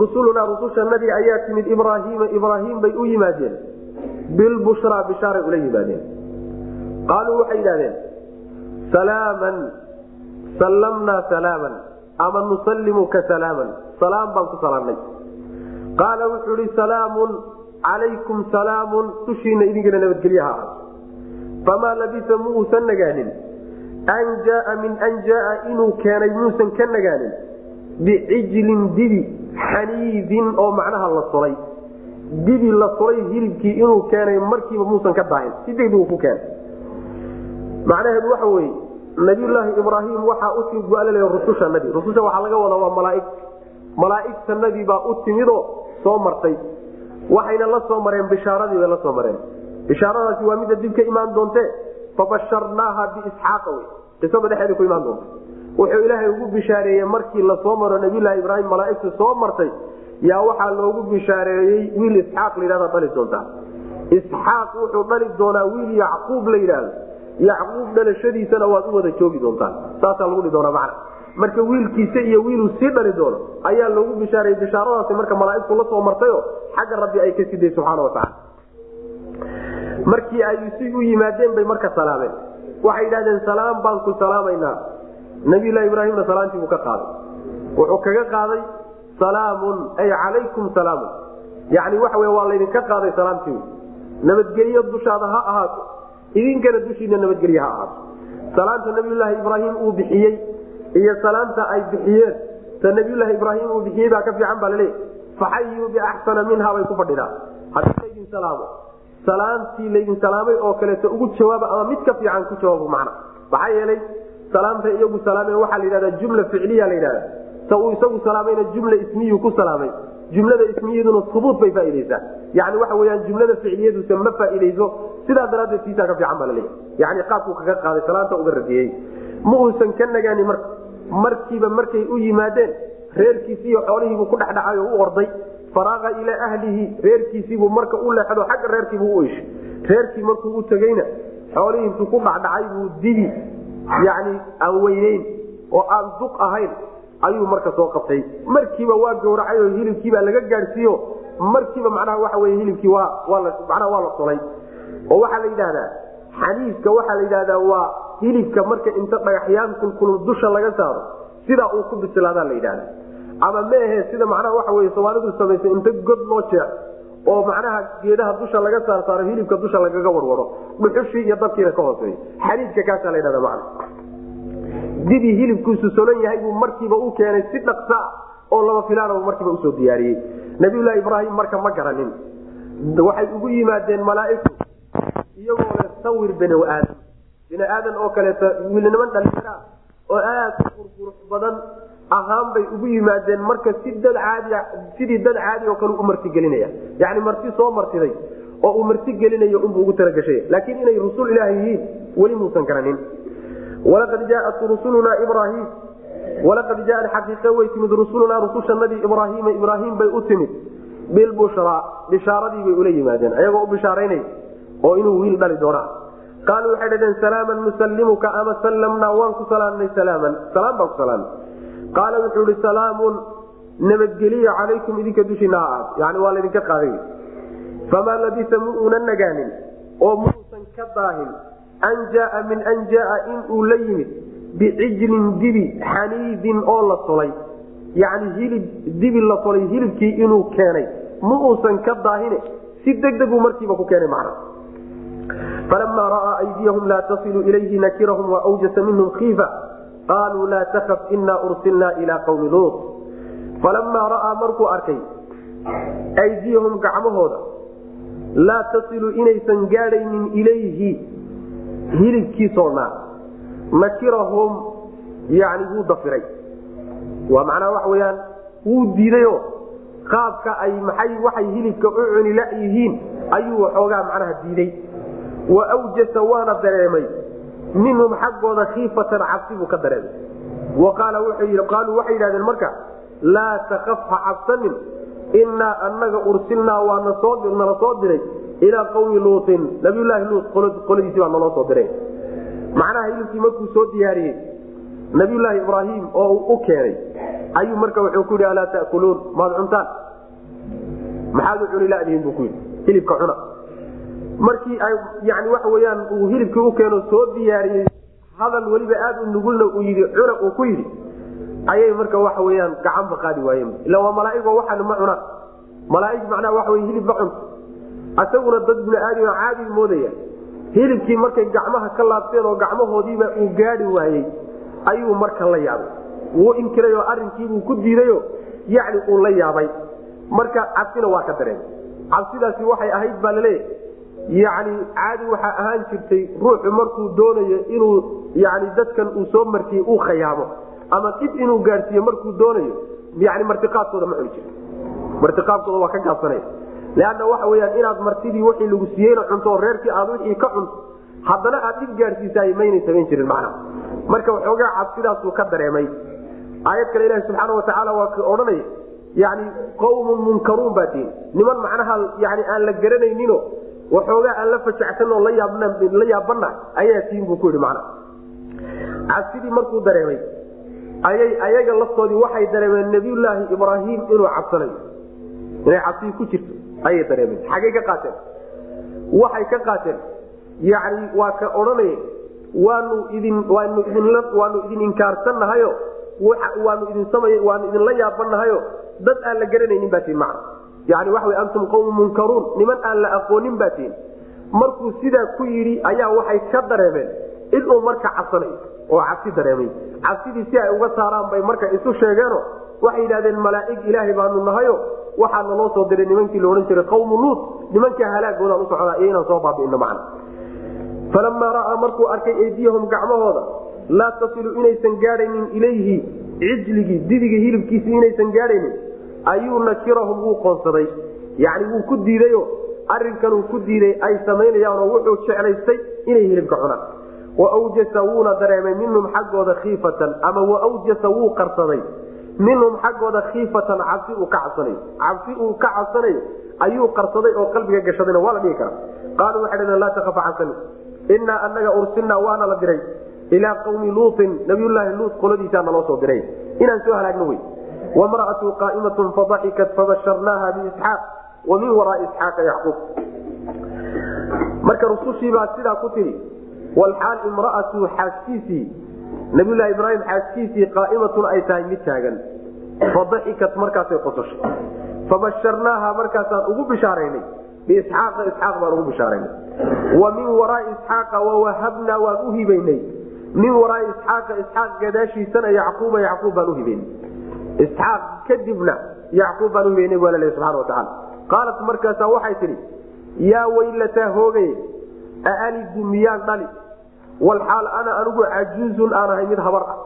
rusulunaa rusushanadii ayaa timid ibraahiima ibraahim bay u yimaadeen. Bilbushraa bishaaray ula yimaadeen qaaluu waxay yidhahdeen salaaman sallamnaa salaaman ama nusallimuka salaaman salaam baan ku salaamnay qaala wuxuu ihi salaamun calaykum salaamun dushiina idinkana nabadgelye ha ahaato famaa labisa muusan nagaanin an jaaa min an jaaa inuu keenay muusan ka nagaanin bicijlin dibi xaniidin oo macnaha la sulay dibi la sulay hilibkii inuu keenay markiiba muusan ka daahin si degdegu ku keenay macnaheedu waxa weye nabiyulaahi ibraahim waxaa u sii go-alal rusushanadii rususha waxaa laga wadaa waa malaaig. Malaaigtanadii baa u timidoo soo martay. Waxayna la soo mareen bishaaradii bay la soo mareen. Bishaaradaasi waa midda dib ka imaan doonte fabasharnaaha biisxaaqa wey qisada dhexeeda ku imaan doonta wuxuu ilaahay ugu bishaareeyey markii la soo maro nabiyulaahi ibraahim malaaigtu soo martay yaa waxaa loogu bishaareeyey wiil isxaaq layidhahda dhali doontaa. Isxaaq wuxuu dhali doonaa wiil yacquub la yidhaahdo yacquub dhalashadiisana waad u wada joogi doontaan. Saasaa lagu dhihi doonaa macna. Marka wiilkiisa iyo wiiluu sii dhali doono ayaa loogu bishaarayey bishaaradaasi marka malaaigtu la soo martayo xagga rabbi ay ka siday subxaana watacaala markii ay si u yimaadeen bay marka salaameen. Waxay yidhahdeen salaam baan ku salaamaynaa. Nabiylahi ibraahimna salaantii buu ka qaaday. Wuxuu kaga qaaday salaamun ay calaykum salaamun. Yani waxa waa laydinka qaaday salaamtii. Nabadgelyo dushaada ha ahaato idinkana dushiina nabadgelye ha ahaato salaanta nabiyulaahi ibraahim uu bixiyey iyo salaanta ay bixiyeen ta nabiyulaahi ibraahim uu bixiyey baa ka fiican baa laleeyahy faxayuu biaxsana minha bay ku fadhidaa. Haddii laydin salaamo salaamtii laydin salaamay oo kaleeto ugu jawaaba ama mid ka fiican ku jawaabo macna. Maxaa yeelay salaamta iyagu salaameen waxaa la yidhahdaa jumla ficliya la yidhahda ta uu isagu salaamayna jumla ismiyu ku salaamay. Jumlada ismiyaduna hubuut bay faaideysaa yani waxa weyaan jumlada ficliyaduse ma faaideyso sidaa daraadeed tiisaa ka fiican baa laleeyahy yani qaabkuu kaga qaaday salaanta uga radiyey ma uusan ka nagaani marka markiiba markay u yimaadeen reerkiisi iyo xoolihiibuu ku dhexdhacay oo u orday faraaqa ilaa ahlihi reerkiisiibuu marka u leexdo xagga reerkiibuu u ishay reerkii markuu u tegeyna xoolihii intuu ku dhacdhacay buu dibi yani aan weyneyn oo aan duq ahayn ayuu marka soo qabtay. Markiiba waa gawracay oo hilibkiibaa laga gaadhsiiyo. Markiiba macnaha waxa wey hilibkii waa manaha waa la solay oo waxaa la yidhahdaa xaniiska waxaa la yidhahdaa waa hilibka marka inta dhagaxyaan kulkulul dusha laga saaro sidaa uu ku bislaadaa la yidhahda ama meehe sida macnaha waxa wey soomaalidu samaysa inta god loo jeex oo macnaha geedaha dusha laga saar saaro hilibka dusha lagaga warwaro dhuxushii iyo dabkiina ka hooseeyo. Xaniiska kaasaa la yidhahda macna dibii hilibkiisu solan yahay buu markiiba u keenay si dhaqsa oo laba filaana markiiba u soo diyaariyey. Nabiyulahi ibraahim marka ma garanin. Waxay ugu yimaadeen malaaigtu iyagoo le sawir bani aadam. Bini aadan oo kaleeto wiilniman dhalinyara oo aad qurqurux badan ahaan bay ugu yimaadeen marka si dad caadi sidii dad caadi oo kale u martigelinaya yani marti soo martiday oo uu martigelinayo unbuu ugu talagashay laakiin inay rusul ilaah yihiin weli muusan garanin walaqad jaaat rusulunaa ibrahim walaqad jaa xaqiiqe way timid rusulunaa rusushanadii ibraahiima ibraahim bay u timid bilbushraa bishaaradii bay ula yimaadeen ayagoo u bishaaraynay oo inuu wiil dhali doonaa qaaluu waxay dhaheen salaaman nusallimuka ama sallamnaa waan ku salaamnay salaaman salaam baan ku salaamnay qaala wuxuu ihi salaamun nabadgeliya calaykum idinka dushiina ha ahaad yani waa laydinka qaaday famaa labisa mu una nagaanin oo muusan ka daahin an jaaa min an jaaa inuu la yimid bicijlin dibi xaniidin oo la tolay. Yani hilib dibi la tolay hilibkii inuu keenay. Ma uusan ka daahine si degdeguu markiiba ku keenay macna. Falamaa ra'aa aydiyahum laa tasilu ilayhi nakirahum waawjasa minhum kiifa qaaluu laa takaf inaa ursilnaa ilaa qawmi luut. Falamaa ra'aa markuu arkay aydiyahum gacmahooda laa tasilu inaysan gaadhaynin ilayhi hilibkiisoonaa nakirahum yani wuu dafiray. Waa macnaha waxa weyaan wuu diidayo qaabka ay maxay waxay hilibka u cuni la yihiin ayuu waxoogaa macnaha diiday. Wa awjasa waana dareemay. Minhum xaggooda khiifatan cabsi buu ka dareemay. Wa qaaluu waxay yidhahdeen marka laa takaf ha cabsanin inaa anaga ursilnaa waa nala soo diray ilaa qawmi luutin nabiyulaahi luut qoladiisi baa naloo soo diray macnaha hilibkii markuu soo diyaariyey nabiyulaahi ibraahim oo uu u keenay ayuu marka wuxuu ku yidhi alaa ta'kuluun maad cuntaan? Maxaad cuni ladihin buu ku yidhi hilibka cuna. Markii ay yani waxa weyaan uu hilibkii u keeno soo diyaariyey hadal weliba aad u nugulna uu yidhi cuna uu ku yidhi ayay marka waxa weyaan gacanba qaadi waayeen. Ila waa malaaigoo waxaan ma cunaan malaaig macnaha waxa wey hilib ma cunto asaguna dad bini aadam caadi moodaya. Hilibkii markay gacmaha ka laabteen oo gacmahoodiiba uu gaadi waayey ayuu marka la yaabay. Wuu inkiray oo arinkiibuu ku diidayo yacni uu la yaabay. Marka cabsina waa ka dareemay. Cabsidaasi waxay ahayd baa la leeyahay yacni caadi waxaa ahaan jirtay ruuxu markuu doonayo inuu yani dadkan uu soo martiyey uu khayaamo ama dib inuu gaadhsiiyo markuu doonayo yani martiqaadkooda ma cuni jiro martiqaadkooda waa ka gaabsanaya leanna waxa weyaan inaad martidii wixii lagu siiyeyna cunto reerkii aad wixii ka cunto haddana aad dhib gaadhsiisaay maynay samayn jirin macnaha marka waxoogaa cabsidaasuu ka dareemay aayad kale ilahi subxaana watacaala waa ka odhanaya yani qawmun munkaruun baa tihin niman macnaha yani aan la garanayninoo waxoogaa aan la fajacsan oo la yaabana ayaa tihin buu ku yidhi macnaha cabsidii markuu dareemay ayay ayaga laftoodii waxay dareemeen nabiyulaahi ibraahim inuu cabsanayo inay cabsidii ku jirto ayay dareemeen. Xaggay ka qaateen. Waxay ka qaateen. Yani waa ka odhanaya waanu idin waanu idin waanu idin inkaarsannahayo. Waanu idin samay waanu idinla yaabanahayo dad aan la garanaynin baa tii macna. Yani waxa antum qawmu munkaruun. Niman aan la aqoonin baa tihin markuu sidaa ku yidhi ayaa waxay ka dareemeen. Inuu marka cabsanayo oo cabsi dareemay. Cabsidii si ay uga saaraan bay marka isu sheegeeno waxay yidhahdeen malaaig ilaahay baanu nahayo. Waxaa naloo soo diray nimankii laodhan jiray qawmu luut. Nimankaa halaagoodan u socdaa iyo soo baabi'ino macna. Falamaa ra'aa markuu arkay eydiyahum gacmahooda laa tasilu inaysan gaadhaynin ilayhi. Cijligii didiga hilibkiisii inaysan gaadhaynin. Ayuu nakirahum wuu qoonsaday. Yani wuu ku diidayo. Arinkanuu ku diiday ay samaynayaanoo wuxuu jeclaystay inay hilibka cunaan. Waawjasa wuuna dareemay minhum xaggooda khiifatan ama waawjasa wuu qarsaday minhum xaggooda khiifatan cabsi uu ka cabsanayo cabsi uu ka cabsanayo ayuu qarsaday oo qalbiga gashadayna waa la dhihi karaa. Qaaluu waxay dhaheen laa takafa cabsani innaa anaga ursilnaa waana la diray. Ilaa qawmi luutin nabiyulaahi luut qoladiisaa naloo soo diray. Inaan soo halaagno wey. Wamra'atuu qaa'imatun fadaxikat fabasharnaaha biisxaaq wa min isxaaqa yacquub. Marka rusushiibaa sidaa ku tihi walxaal imra'atu xaaskiisii nabiyulaahi ibraahim xaaskiisii qaa'imatun ay tahay mid taagan. Fadaxikat markaasay qososhay fabasharnaaha markaasaan ugu bishaaraynay. Biisxaaqa isxaaq baan ugu bishaaraynay. Wa min waraai isxaaqa wawahabnaa waan u hibaynay. Min waraai isxaaqa isxaaq gadaashiisana yacquuba yacquub baan uhibaynay isxaaq kadibna yacquub baan uhibaynay bu alla subana watacaala qaalat markaasaa waxay tidhi yaa weylataa hoogaye aalidu miyaan dhali walxaal ana anigu cajuuzun aan ahay mid habar ah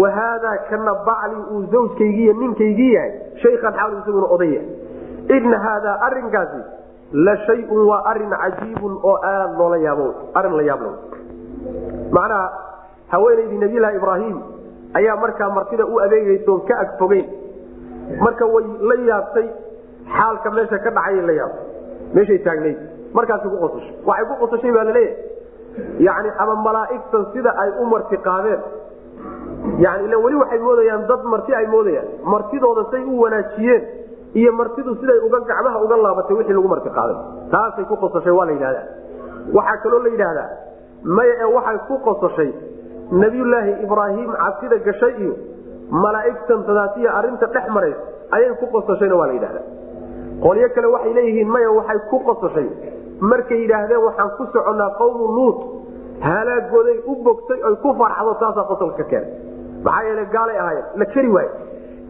wa haadaa kana bacli uu zawjkaygiiy ninkaygii yahay shaykhan xaal isaguna oday yahay ina haadaa arinkaasi la shayun waa arrin cajiibun oo aad loola yaabo arrin la yaablo macnaha haweenaydii nabiylahi ibraahim ayaa markaa martida u adeegayso ka ag fogeyn marka way la yaabtay xaalka meesha ka dhacay la yaabtay meeshay taagnayd markaasay ku qosashay waxay ku qosashay baa la leeyahay yani ama malaaigtan sida ay u marti qaadeen yani ila weli waxay moodayaan dad marti ay moodayaan. Martidooda say u wanaajiyeen. Iyo martidu siday uga gacmaha uga laabatay wixii lagu marti qaaday taasay ku qosashay waa la yidhahdaa. Waxaa kaloo la yidhaahdaa maya ee waxay ku qosashay nabiyulaahi ibraahim cabsida gashay iyo malaaigtan tadaasiya arinta dhex marays ayay ku qosashayna waa la yidhahdaa. Qolyo kale waxay leeyihiin maya waxay ku qosashay markay yidhaahdeen waxaan ku soconnaa qawmu luut. Halaagooday u bogtay oy ku farxdo taasaa qosolka ka keenay. Maxaa yeele gaalay ahaayeen. La keri waaye.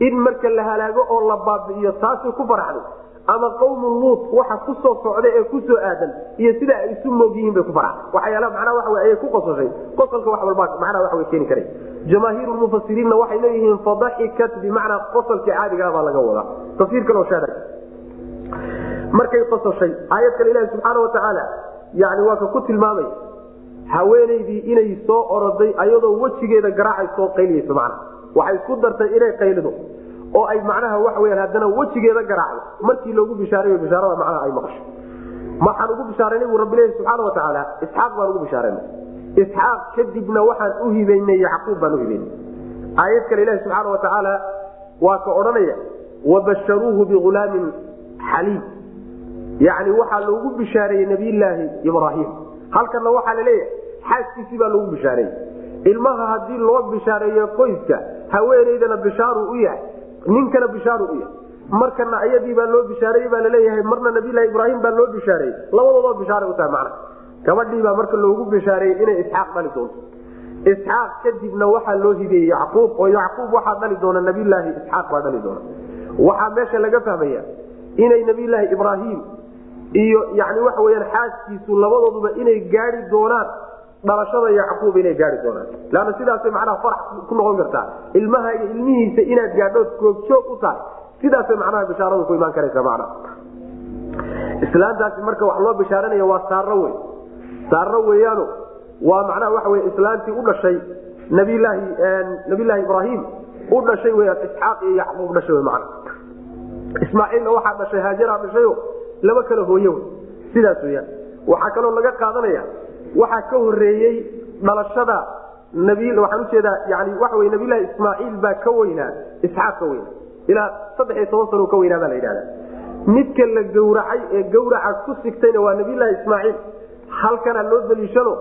In marka la halaago oo la baabi'iyo taasay ku farxday. Ama qawmu luut waxa ku soo socda ee ku soo aadan iyo sida ay isu moog yihiin bay ku farxday. Waxyaala macnaha waxa wey ayay ku qosashay qosolka wax walba macnaha waxa way keeni karay. Jamaahiir lmufasiriinna waxay leeyihiin fadaxikat bimacnaa qosolkii caadigaa baa laga wadaa. Tafsiir kaloo shaada markay qososhay aayad kale ilahi subxaana watacaala yani waa ku tilmaamay haweenaydii inay soo oroday ayadoo wejigeeda garaacay soo qayliyeyso macna waxay isku dartay inay qaylido oo ay macnaha waxa weyaan haddana wejigeeda garaacdo markii loogu bishaareeyo bishaarada macnaha ay maqasho. Waxaan ugu bishaaraynay buu rabbi leeyahy subxaana watacaala isxaaq baan ugu bishaaraynay isxaaq kadibna waxaan u hibaynay yacquub baan u hibaynay. Aayad kale ilahi subxaana watacaala waa ka odhanaya wabasharuuhu biulaamin xaliim yani waxaa loogu bishaareeyey nabiyllaahi ibraahim. Halkana waxaa la leeyahay xaaskiisii baa loogu bishaareeyey. Ilmaha haddii loo bishaareeyo qoyska haweenaydana bishaaru u yahay ninkana bishaaru u yahay. Markana ayadii baa loo bishaareeyey baa la leeyahay marna nabiylahi ibraahim baa loo bishaareeyey. Labadoodoo bishaara utahay macna. Gabadhii baa marka loogu bishaareeyey inay isxaaq dhali doonto. Isxaaq kadibna waxaa loo hibeeyey yacquub oo yacquub waxaa dhali doona nabiyllaahi isxaaq baa dhali doona. Waxaa meesha laga fahmaya inay nabiyllaahi ibraahim iyo yani waxa weyaan xaaskiisu labadooduba inay gaadi doonaan dhalashada yacquub inay gaai doonaan. Leanna sidaasay macnaha farax ku noqon kartaa. Ilmaha iyo ilmihiisa inaad gaadhood googjoog u tahay. Sidaasay macnaha bishaaradu ku imaan karaysa macna islaantaasi marka wax loo bishaaranaya waa saaro wey saaro weeyaano waa macnaha waxa wey islaantii u dhashay nabilaahi nabiyllaahi ibraahim u dhashay weyaan isxaaq iyo yacquub dhashay w macna ismaaciilna waxaa dhashay haajaraa dhashayo laba kala hooye wey. Sidaas weyaan waxaa kaloo laga qaadanaya waxaa ka horeeyey dhalashada waxaan u jeedaa yani waxa wey nabiylahi ismaaciil baa ka weynaa isxaaq ka weynaa. Ilaa saddex toban sano ka weynaa baa la yidhahda midka la gawracay ee gawraca ku sigtayna waa nabiylahi ismaaciil. Halkana loo daliishano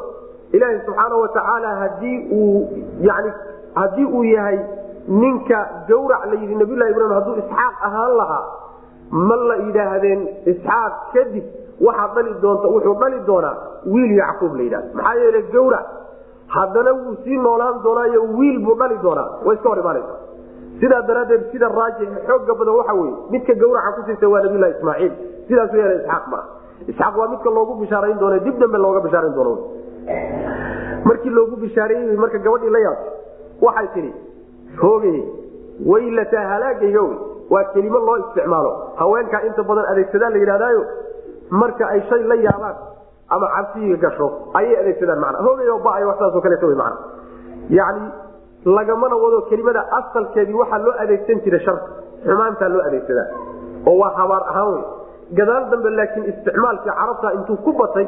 ilaaha subxaana watacaala haddii uu yani haddii uu yahay ninka gawrac la yidhi nabiylahi ibrahim hadduu isxaaq ahaan lahaa ma la yidhaahdeen isxaaq kadib waxaa dhali doonta wuxuu dhali doonaa wiil yacquub la yidhahda maxaa yeele gawrac haddana wuu sii noolaan doonaayo wiil buu dhali doonaa. Way iska hor imaanaysa sidaa daraaddeed sida raajix xooga badan waxa weye midka gawraca kusiisa waa nabilahi ismaaciil. Sidaas yeela isxaaq maa isxaaq waa midka loogu bishaarayn doono dib dambe looga bishaarayn doono markii loogu bishaareeyey marka gabadhii la yaabtay waxay tidhi hoogay waylataa halaagayga waa kelimo loo isticmaalo. Haweenkaa inta badan adeegsadaan la yidhahdaayo marka ay shay la yaabaan ama cabsiyiga gasho ayay adeegsadaan mana hoogay ba wax saasoo kaleeto wy mana yani lagamana wado kelimada asalkeedii waxaa loo adeegsan jiray sharka xumaantaa loo adeegsadaa. Oo waa habaar ahaan wey gadaal dambe laakiin isticmaalkii carabta intuu ku batay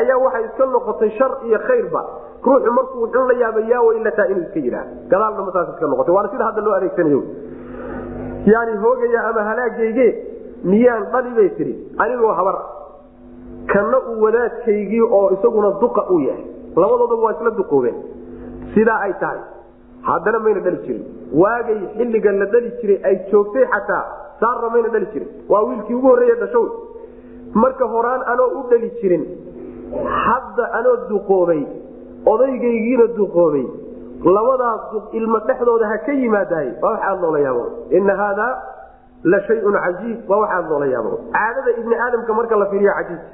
ayaa waxay iska noqotay shar iyo khayrba ruuxu markuu wuxuu la yaaba yaa waylataa inuu iska yidhaah. Gadaal dambe saas iska noqotay. Waana sida hadda loo adeegsanayo yani hoogaya ama halaagayge miyaan dhali bay tihi anigoo habar. Kana uu wadaadkaygii oo isaguna duqa uu yahay. Labadoodaba waa isla duqoobeen. Sidaa ay tahay. Haddana mayna dhali jirin. Waagay xilliga la dhali jiray ay joogtay xataa saarna mayna dhali jirin. Waa wiilkii ugu horreeye dhashow marka horaan anoo u dhali jirin hadda anoo duqoobay odaygaygiina duqoobay labadaas ilmo dhexdooda ha ka yimaadaay waa wax aad loola yaabo. Ina haadaa la shayun cajiib waa wax aad loola yaabo. Caadada ibni aadamka marka la fiiriya cajiibta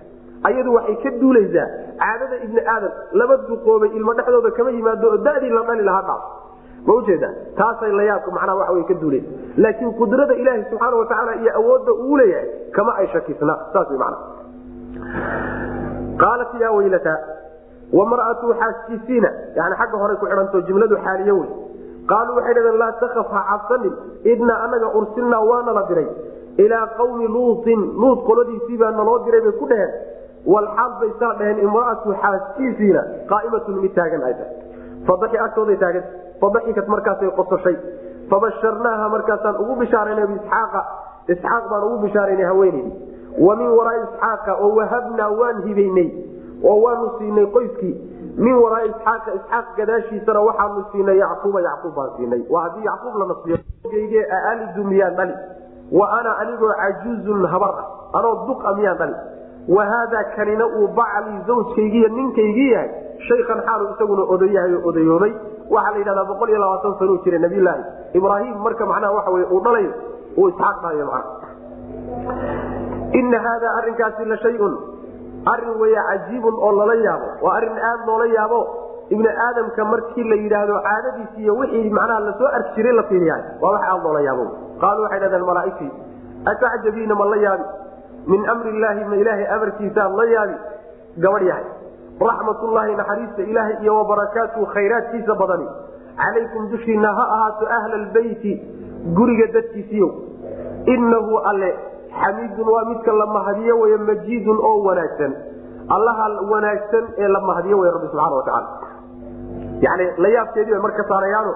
ayadu waxay ka duulaysaa. Caadada ibni aadam laba duqoobay ilmo dhexdooda kama yimaado oo dadii la dhali lahaa dhaaf. Ma ujeeda taasay layaabka macnaha waxa wey ka duulaysa laakiin qudrada ilaahi subxaana watacaala iyo awoodda uu leeyahay kama ay shakisna. Saas wy macna qaalat yaa waylata wamra'atu xaaskiisiina yani xagga hore ku xidhanto jumladu xaaliyo wey qaaluu waxay dhaheen laa takaf ha cabsanin idna anaga ursilnaa waana la diray ilaa qawmi luutin luut qoladiisii baa naloo diray bay ku dhaheen walxaal bay saa dhaheen imra'atu xaaskiisiina qaa'imatun mid taagan ay tahay fadaxi taagan fadaxikat markaasay qososhay fabasharnaaha markaasaan ugu bishaaraynay biisxaaqa isxaaq baan ugu bishaaraynay haweeneydii wa min waraai isxaaqa oo wahabnaa waan hibaynay oo waanu siinay qoyskii. Min waraai isxaaqa isxaaq gadaashiisana waxaanu siinay yacquuba yacquub baan siinay. Waa haddii yacquub la nasiyo aalidu miyaan dhali. Wa ana anigoo cajuuzun habar ah anoo duqa miyaan dhali. Wa haadaa kanina uu baclii zawjkaygiiyo ninkaygii yahay shaykan xaalu isaguna odayahay oo odayoobay waxaa la yidhahdaa boqol iyo labaatan sanuu jira nabiyllaahi ibraahim marka macnaha waxa wey uu dhalayo uu isxaaq dhalayo macna ina haadaa arrinkaasi la shayun arrin weya cajiibun oo lala yaabo waa arrin aad loola yaabo. Ibni aadamka markii la yidhaahdo caadadiisi iyo wixii macnaha la soo arki la fiiriyahay waa wax aad loola yaabo. Qaaluu waxay dhahdeen malaaigtii atacjabiina ma la yaabi? Min amri illaahi ma ilaahay amarkiisaad la yaabi? Gabadh yahay raxmatullaahi naxariista ilaahay iyo wabarakaatuhu khayraadkiisa badani. Calaykum dushiina ha ahaato ahla albeyti guriga dadkiisiiyo inahu alle xamiidun waa midka la mahadiyo wey majiidun oo wanaagsan. Allaha wanaagsan ee la mahadiyo wey rabbi subxana watacaala yani la yaabkeedii bay marka saarayaano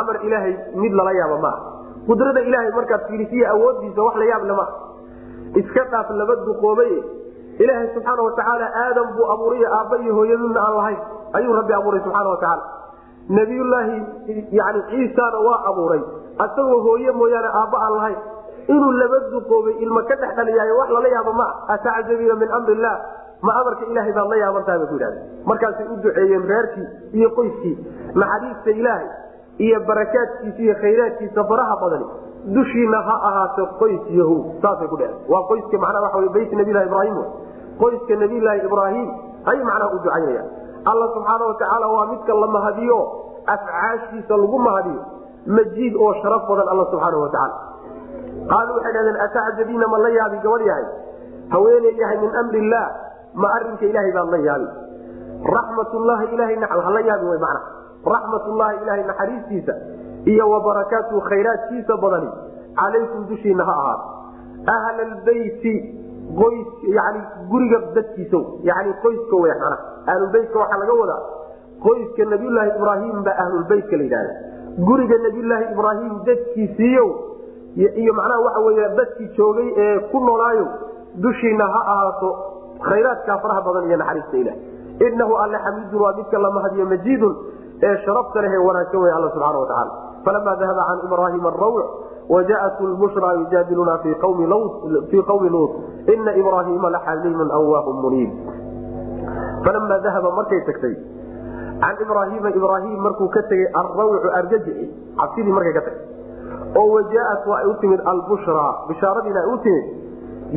amar ilaahay mid lala yaaba maaha qudrada ilaahay markaad fiirisiya awoodiisa wax la yaable maaha iska dhaaf laba duqoobay ilaahay subxaana watacaala aadam buu abuuray aabba iyo hooyaduna aan lahayn. Ayuu rabbi abuuray subxaana watacaala nabiyullaahi yani ciisana waa abuuray. Asagoo hooye mooyaane aabba aan lahayn inuu laba duqoobay ilma ka dhex dhaliyaay wax lala yaabo maa atacjabiina min amri illah ma amarka ilahay baad la yaabantahay bay ku yidhahdeen markaasay u duceeyeen reerkii iyo qoyskii naxariista ilaahay iyo barakaadkiisa iyo khayraadkiisa faraha badani. Dushiina ha ahaato qoys yahu saasay ku dheheen waa qoyska macnaha waxa wey beyt nabilahi ibraahim qoyska nabilaahi ibraahim ayay macnaha u ducaynayaan alla subxaana watacaala waa midka la mahadiyo afcaashiisa lagu mahadiyo. Majiid oo sharaf badan alla subxaana watacaala qaaluu waxay dhahdeen atacjabiina ma la yaabi gabadh yahay haweeney yahay min amri illaah ma arinka ilaahay baad la yaabi raxmatullahi ilahay hala yaabi wy mana raxmatullahi ilahay naxariistiisa iyo wabarakaatuhu khayraadkiisa badani calaykum dushiina ha ahaato ahla albeyti qoys yani guriga dadkiisa yani qoyska w mana ahlulbeytka waxaa laga wadaa qoyska nabiyulaahi ibraahim baa ahlulbeytka la yidhahda guriga nabiyulaahi ibraahim dadkiisiiyo iyo macnaha waxa wey dadkii joogay ee ku noolaayo dushiina ha ahaato khayraadkaa faraha badan iyo naxariista ilah inahu alle xamiidun waa midka la mahadiyo majiidun ee sharafta leh ee wanaagsan wey alla subxana watacaala falamaa dahaba can ibraahima arawc wajaءat lbushra yujaadiluna fii qawmi luut ina ibraahiima laxaliimun awaahu muniib falama dahaba markay tagtay can ibraahiima ibraahim markuu ka tegey alrawcu argajixi cabsidii markay ka tagtay oo wajaat waa ay u timid albushraa bishaaradiina ay u timid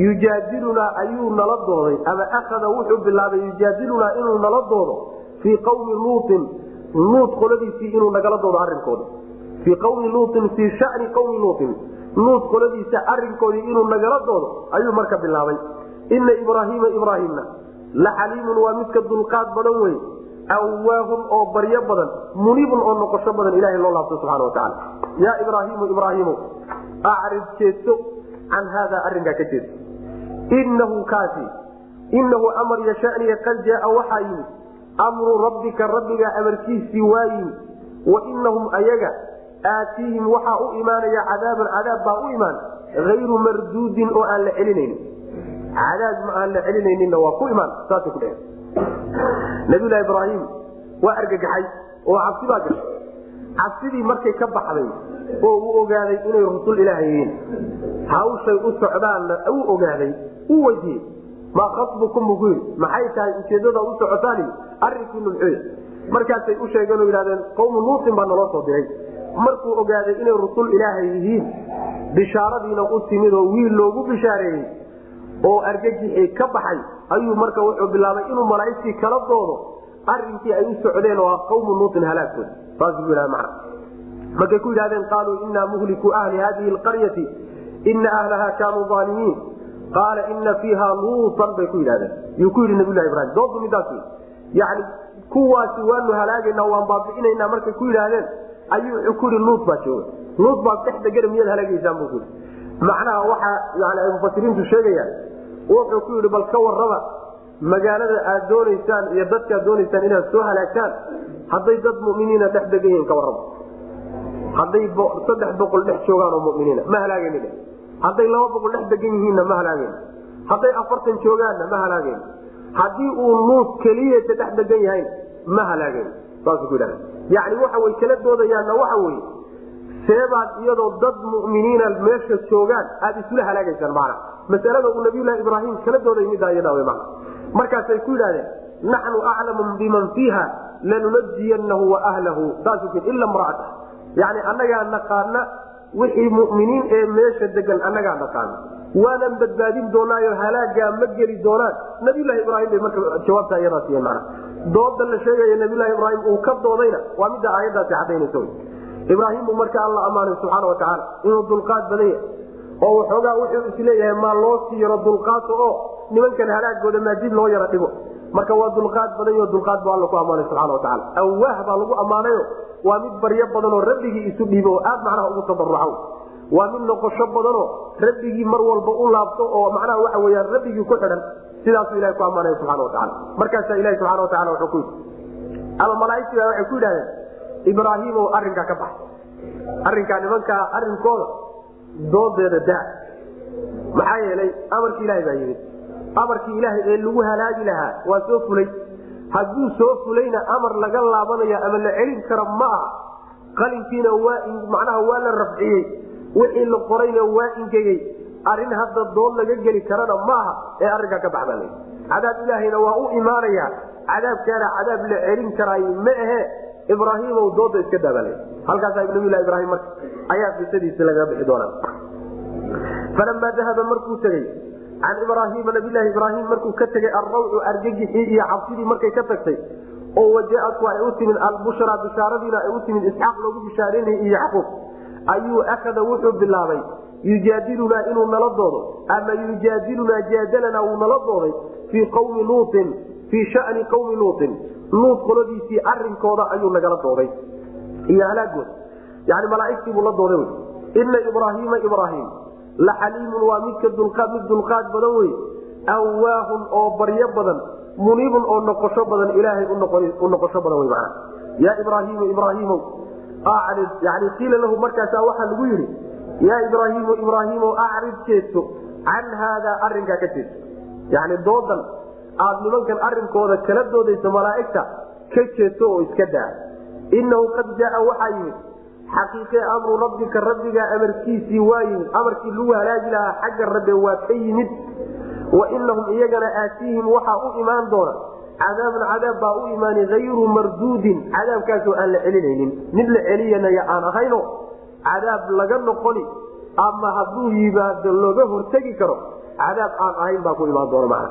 yujaadilunaa ayuu nala dooday ama akhada wuxuu bilaabay yujaadilunaa inuu nala doodo fii qawmi luutin luut qoladiisii inuu nagala doodo arinkooda fii qawmi luutin fii shani qawmi luutin luut qoladiisa arinkoodii inuu nagala doodo ayuu marka bilaabay. Ina ibraahiima ibraahimna la xaliimun waa midka dulqaad badan wey awaahun oo baryo badan munibun oo noqosho badan ilaha loo laabto subana wataala yaa ibraahimu ibraahimu acrid jeedso can haada arinkaa ka jeedso inahu kaasi inahu amar yashaniya qad jaaa waxaa yimid amru rabbika rabbigaa amarkiisii waa yimid. Wa inahum ayaga aatiihim waxaa u imaanaya cadaaban cadaab baa u imaan ayru marduudin oo aan la celinaynin. Cadaab ma aan la celinayninna waa ku imaan saasay ku dheheen nabiylahi ibraahim waa argagaxay oo cabsi baa gashay cabsidii markay ka baxday oo uu ogaaday inay rusul ilaah yihiin hawshay u socdaanna uu ogaaday uu weydiiyey maa khasbukum yidhi maxay tahay ujeedada u socotaan arrinkiinu muxuu markaasay u sheegeen oo yidhahdeen qawmu luutin baa naloo soo diray. Markuu ogaaday inay rusul ilaahay yihiin bishaaradiina u timid oo wiil loogu bishaareeyey oo argagixii ka baxay ayuu marka wuxuu bilaabay inuu malaaigtii kala doodo arinkii ay u socdeen oo ah qawmu saasuu yidhahda macna. Markay ku yidhahdeen qaaluu inaa muhliku ahli hadihi lqaryati ina ahlaha kaanuu aalimiin qaala ina fiiha luutan bay ku yidhahdeen yuu ku yidhi nabiylahi ibrahim doodu midaas yani kuwaasi waanu halaagaynaa waan baabi'inaynaa. Markay ku yidhaahdeen ayuu wuxuu ku yidhi luut baa jooga. Luut baad dhex degana miyaad halaagaysaan buu ku yidhi. Macnaha waxaa yani ay mufasiriintu sheegayaan wuxuu ku yidhi bal ka warraba magaalada aad doonaysaan iyo dadkaad doonaysaan inaad soo halaagtaan hadday dad muminiina dhex degan yihiin ka warraba. Hadday saddex boqol dhex joogaan oo muminiina ma halaagayni hadday laba boqol dhex degan yihiinna ma halaagayni hadday afartan joogaanna ma halaagayni haddii uu luut keliyata dhex degan yahayn ma halaagayni saasuu ku yidhahda yacni waxa way kala doodayaanna waxa weeye seebaad iyadoo dad muminiina meesha joogaan aad isula halaagaysaan macna masalada uu nabiylahi ibraahim kala dooday mana markaasay ku yidhahdeen naxnu aclamu biman fiiha lanunajiyanahu waahlahu saasuu ila mraata yani annagaa naqaana wixii muminiin ee meesha degan annagaa naqaana. Waanan badbaadin doonaayo halaagaa ma geli doonaan. Nabiylahi ibraahim bay marka jawaabta iyadaa siiyeen mana dooda la sheegaya nabiylahi ibraahim uu ka doodayna waa midda aayadaasi cadaynaysa ibraahim buu marka alla ammaanay subxaana watacaala inuu dulqaad badan yahay oo waxoogaa wuxuu is leeyahay maa loo sii yaro dulqaato oo nimankan halaagooda maadid loo yaro dhigo. Marka waa dulqaad badan yo dulqaad bu alla ku ammaanay subxana watacaala awaah baa lagu ammaanayo waa mid baryo badan oo rabbigii isu dhiibo oo aad macnaha ugu tabaruca waa mid noqosho badanoo rabbigii mar walba u laabto oo macnaha waxa weyaan rabbigii ku xidhan. Sidaasuu ilahi ku ammaanaya subxana watacaala markaasaa ilahi subxana watacala wuxuu ku yidhi ama malaaigtii baa waxay ku yidhahdeen ibraahimow arrinkaa ka baxa arrinkaa nimankaa arrinkooda doodeeda daa maxaa yeelay amarkii ilaahay baa yimid amarkii ilaahay ee lagu halaagi lahaa waa soo fulay. Hadduu soo fulayna amar laga laabanaya ama la celin karo ma aha. Qalinkiina macnaha waa la rafciyey. Wixii la qorayna waa ingegey. Arrin hadda dood laga geli karana ma aha ee arrinkaa ka baxbaa cadaab ilaahayna waa u imaanaya cadaabkaana cadaab la celin karaay ma ahe. Ibraahimow dooda iska daabala halkaasaa nabilah ibraahim marka ayaa qisadiisi lagaga bixi doonaa. Falamaa dahaba markuu tegey can ibraahiima nabilahi ibraahim markuu ka tegey alrawcu argagixii iyo cabsidii markay ka tagtay oo wajaatku ay u timid albushra bishaaradiina ay u timid isxaaq loogu bishaareynay iyo yacquub ayuu akada wuxuu bilaabay yujaadilunaa inuu nala doodo ama yujaadilunaa jaadalanaa wuu nala dooday fii qawmi luutin fii shani qawmi luutin. Luut qoladiisii arinkooda ayuu nagala dooday iyo halaagood yani malaaigtii buu la dooday ina ibraahiima ibraahim la xaliimun waa mid dulqaad badan wey. Awaahun oo baryo badan muniibun oo noqosho badan ilaahay u noqosho badan wey mana yaa ibraahiimu ibraahiimow acrid yani qiila lahu markaasaa waxaa lagu yidhi yaa ibraahiimu ibraahiimow acrid jeesto can haadaa arinkaa ka jeesto yani doodan aad nimankan arinkooda kala doodayso malaaigta ka jeesto oo iska daa inahu qad jaaa waxaa yimid xaqiiqe amru rabbika rabbigaa amarkiisii waa yimid amarkii lagu halaagi lahaa xagga rabbe waa ka yimid wa inahum iyagana aatiihim waxaa u imaan doona cadaabun cadaab baa u imaani hayru marduudin cadaabkaasoo aan la celinaynin mid la celiyanaya aan ahayno cadaab laga noqoni ama hadduu yimaado looga hortegi karo cadaab aan ahayn baa ku imaan doona macna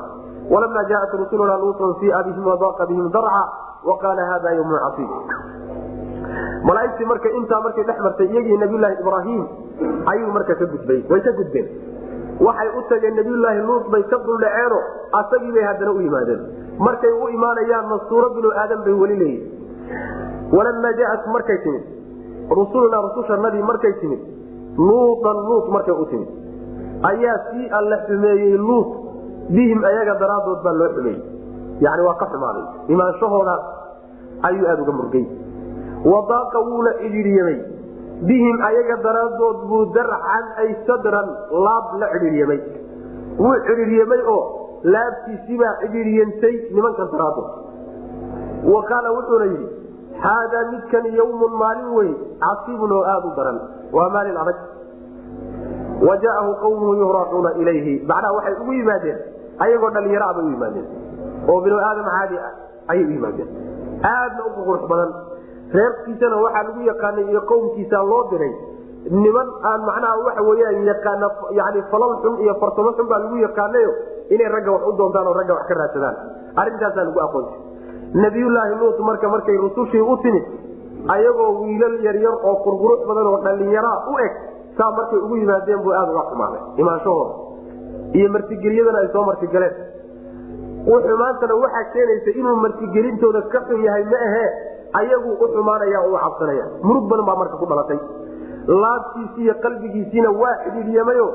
walamaa jaaat rusuluna luutan fia bihim wadaqa bihim darca waqaala hada ywmun casiib malaaigtii marka intaa markay dhex martay iyagii nabiyulaahi ibraahim ayuu marka ka gudbay way ka gudbeen waxay u tageen nabiyulaahi luut bay ka duldhaceeno asagii bay haddana u yimaadeen markay u imaanayaanna suuro binu aadam bay weli leeyihiin walamaa jaaat markay timid rusulunaa rusushanadii markay timid luutan luut markay u timid ayaa sii alla xumeeyey luut bihim ayaga daraadood baa loo xumeeyey yani waa ka xumaaday. Imaanshahoodaas ayuu aada uga murgay. Wadaaqa wuuna cidhiiryamay bihim ayaga daraadood buu darcan ay sadran laab la cidhiiryamay wuu cidhiiryamay oo laabtiisibaa cidhiiryantay nimankan daraadood wa qaala wuxuuna yidhi haadaa midkan yawmun maalin weyn casiibun oo aada u daran. Waa maalin adag wa jaa'ahu qawmuhu yuhraacuuna ilayhi macnaha waxay ugu yimaadeen ayagoo dhalinyara bay u yimaadeen oo binu aadam caadi ah ayay u yimaadeen aadna u qurux badan reerkiisana waxaa lagu yaqaanay iyo qowmkiisa loo diray niman aan macnaha waxa weyaan yaqaana yani falal xun iyo farsamo xun baa lagu yaqaanayo inay ragga wax u doontaan oo ragga wax ka raadsadaan arrintaasaa lagu aqoonsa nabiyulaahi luut marka markay rusushii u timid ayagoo wiilal yaryar oo qurqurux badan oo dhallinyaraa u eg saa markay ugu yimaadeen buu aada uga xumaaday imaanshahooda. Iyo martigeliyadana ay soo martigaleen xumaantana waxaa keenaysa inuu martigelintooda ka xun yahay ma ahee ayaguu u xumaanaya u cabsanaya. Murug badan baa marka ku dhalatay. Laabtiisii iyo qalbigiisiina waa xidhiidyamayo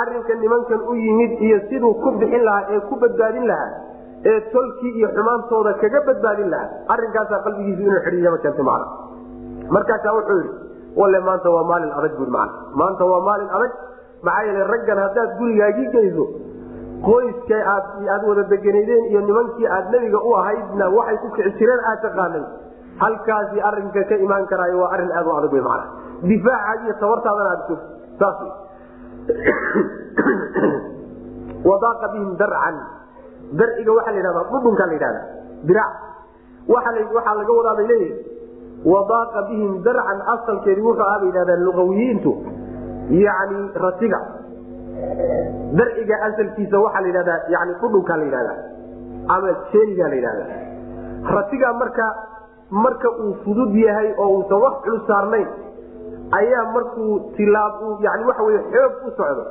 arinka nimankan u yimid iyo siduu ku bixin lahaa ee ku badbaadin lahaa ee tolkii iyo xumaantooda kaga badbaadin lahaa arinkaasaa qalbigiisu inuu xidhiidyamo keentay macna. Markaasaa wuxuu yidhi walle maanta waa maalin adag bui macna maanta waa maalin adag. Maxaa yeele raggan haddaad gurigaagii geyso qoyska aad wada deganaydeen iyo nimankii aad nebiga u ahaydna waxay ku kici jireen aad taqaanay halkaasi arinka ka imaan karaayo waa arrin aad u adag wey macna difaacaag iyo tabartaadana aad sugto saas wadaaqa bihim darcan. Darciga waxaa la yidhahdaa dhudhunkaa la yidhahda dirac. Waxaa laga wadaa bay leeyihi wadaaqa bihim darcan asalkeedi wuxuu aha bay yidhahdaan luqawiyiintu yani ratiga darciga asalkiisa waxaa la yidhahdaa yani dhudhunkaa la yidhahda ama jeenigaa la yidhahda ratiga marka marka uu fudud yahay oo uusan wax culus saarnayn ayaa markuu tilaab yani waxa wey xoog u socdo.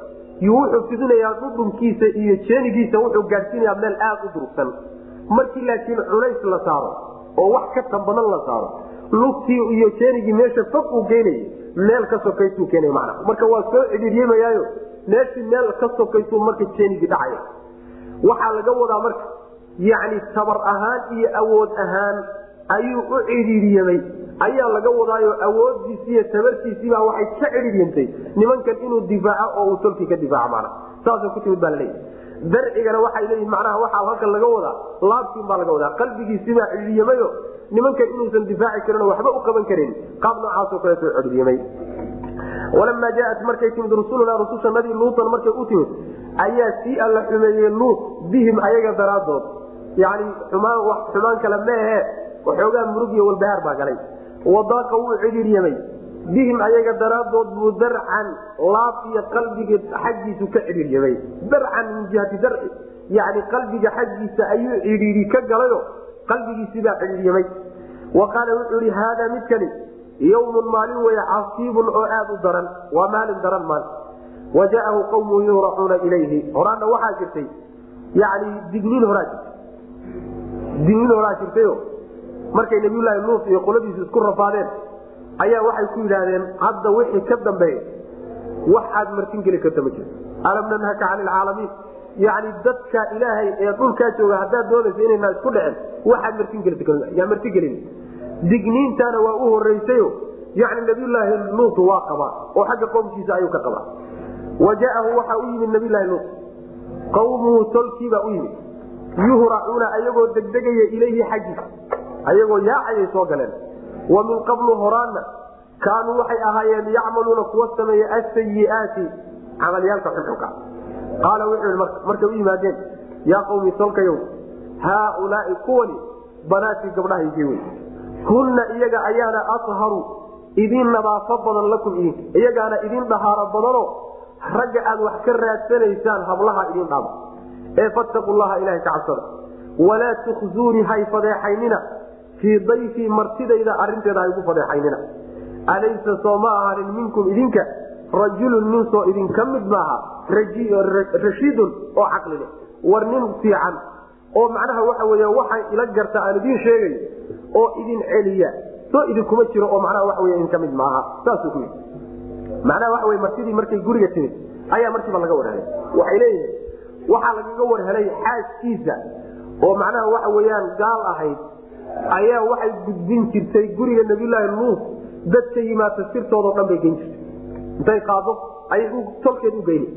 Yuu wuxuu fidinayaa dhudhunkiisa iyo jeenigiisa wuxuu gaadhsiinayaa meel aad u durugsan. Markii laakiin culays la saaro oo wax ka tambadan la saaro lugtii iyo jeenigii meesha fog uu geynayay meel ka sokaysuu keenay mana marka waa soo cidhiiryamayaayo meeshii meel ka sokaysuu marka jeenigii dhacaya. Waxaa laga wadaa marka yacni tabar ahaan iyo awood ahaan ayuu u cidhiiryamay ayaa laga wadaayo awoodiisi iyo tabartiisiibaa waxay ka cidhiiryantay nimankan inuu difaaco oo uu tolkii ka difaaco mana saasay ku timid baa laleeyahy darcigana waxay leeyihiin macnaha waxaa halkan laga wadaa laabtiin baa laga wadaa. Qalbigiisibaa cidhiiryamayo nimankan inuusan difaaci karin waxba u qaban karin qaab noocaasoo kaleeto cidhiiryamay walamaa jaaat markay timid rusulunaa rusushanadii luutan markay u timid ayaa sii alla xumeeyey luut bihim ayaga daraadood yani xumaan kale meehe waxoogaa murug walbahaar baa galay. Wadaaqa wuu cidhiiryamay bihim ayaga daraadood buu darcan laab iyo qalbiga xaggiisu ka cidhiiryamay darcan min jihati darci yani qalbiga xaggiisa ayuu cidhiiri ka galayo qalbigiisibaa cidhiiryamay wa qaala wuxuu ihi haadaa midkani yawmun maalin wey casiibun oo aad u daran waa maalin daran maal. Wa jaa'ahu qawmuhu yuhracuuna ilayhi. Horaana waxaa jirtay yani digniin horaa jirtay. Digniin horaa jirtayo markay nabiyulaahi luut iyo qoladiisu isku rafaadeen ayaa waxay ku yidhaahdeen hadda wixii ka dambeeya wax aad martin geli karta ma jirto. Alam nanhaka cani lcaalamiin yani dadka ilaahay ee dhulkaa jooga haddaad doonaysa inayna isku dhicin waxaad martingelyaa martigelin digniintaana waa u horeysayo yani nabiyulaahi luut waa qabaa oo xagga qowmkiisa ayuu ka qabaa wa waxaa u yimid nabiylahi luut. Qawmuhu tolkiibaa u yimid. Yuhracuuna ayagoo degdegaya ilayhi xaggiisa ayagoo yaacayay soo galeen. Wa min qablu horaanna kaanuu waxay ahaayeen yacmaluuna kuwa sameeya asayiaati camalyaalka xunxunka qaala wuxuu markay u yimaadeen yaa qawmi tolkayow haaulaai kuwani banaatii gabdhahaygii wey hunna iyaga ayaana aharu idin nadaafo badan lakum idinka iyagaana idin dhahaaro badanoo ragga aad wax ka raadsanaysaan hablaha idin dhaamo. Ee fattaqu llaha ilahay ka cabsada. Walaa tukhzuunii hay fadeexaynina fii dayfii martidayda arinteeda haygu fadeexaynina. Alaysa soo ma ahaanin minkum idinka rajulun nin soo idinka mid maaha rashiidun oo caqli leh war nin fiican oo macnaha waxa wey waxaan ila garta aan idin sheegayo oo idin celiya. Soo idinkuma jiro oo macnaha waa wy idinka mid maaha. Saasuu ku yii macnaha waxa wey martidii markay guriga timid ayaa markiiba laga warhelay waxay leeyihiin waxaa lagaga warhelay xaaskiisa oo macnaha waxa weyaan gaal ahayd. Ayaa waxay gudbin jirtay guriga nabiyulaahi luut dadka yimaado sirtoodao dhan bay geyn jirtay intay qaado ayay tolkeed u geyni.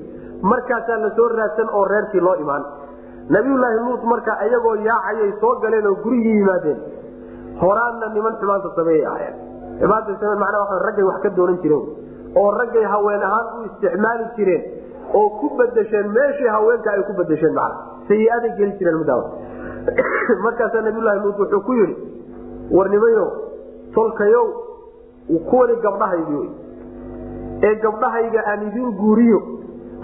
Markaasaa la soo raadsan oo reerkii loo imaan. Nabiyulaahi luut marka iyagoo yaacayay soo galeen oo gurigii yimaadeen. Horaanna niman xumaanta sameeyay ahayeen xumaanta macnaa waa raggay wax ka doonan jireen. Oo raggay haween ahaan u isticmaali jireen. Oo ku bedesheen meeshii haweenka ay ku bedesheen macna sayi-aday geli jireen mudaawa markaasaa nabiyulahi luut wuxuu ku yidhi warnimayo tolkayow kuwani gabdhahaygii wey ee gabdhahayga aan idin guuriyo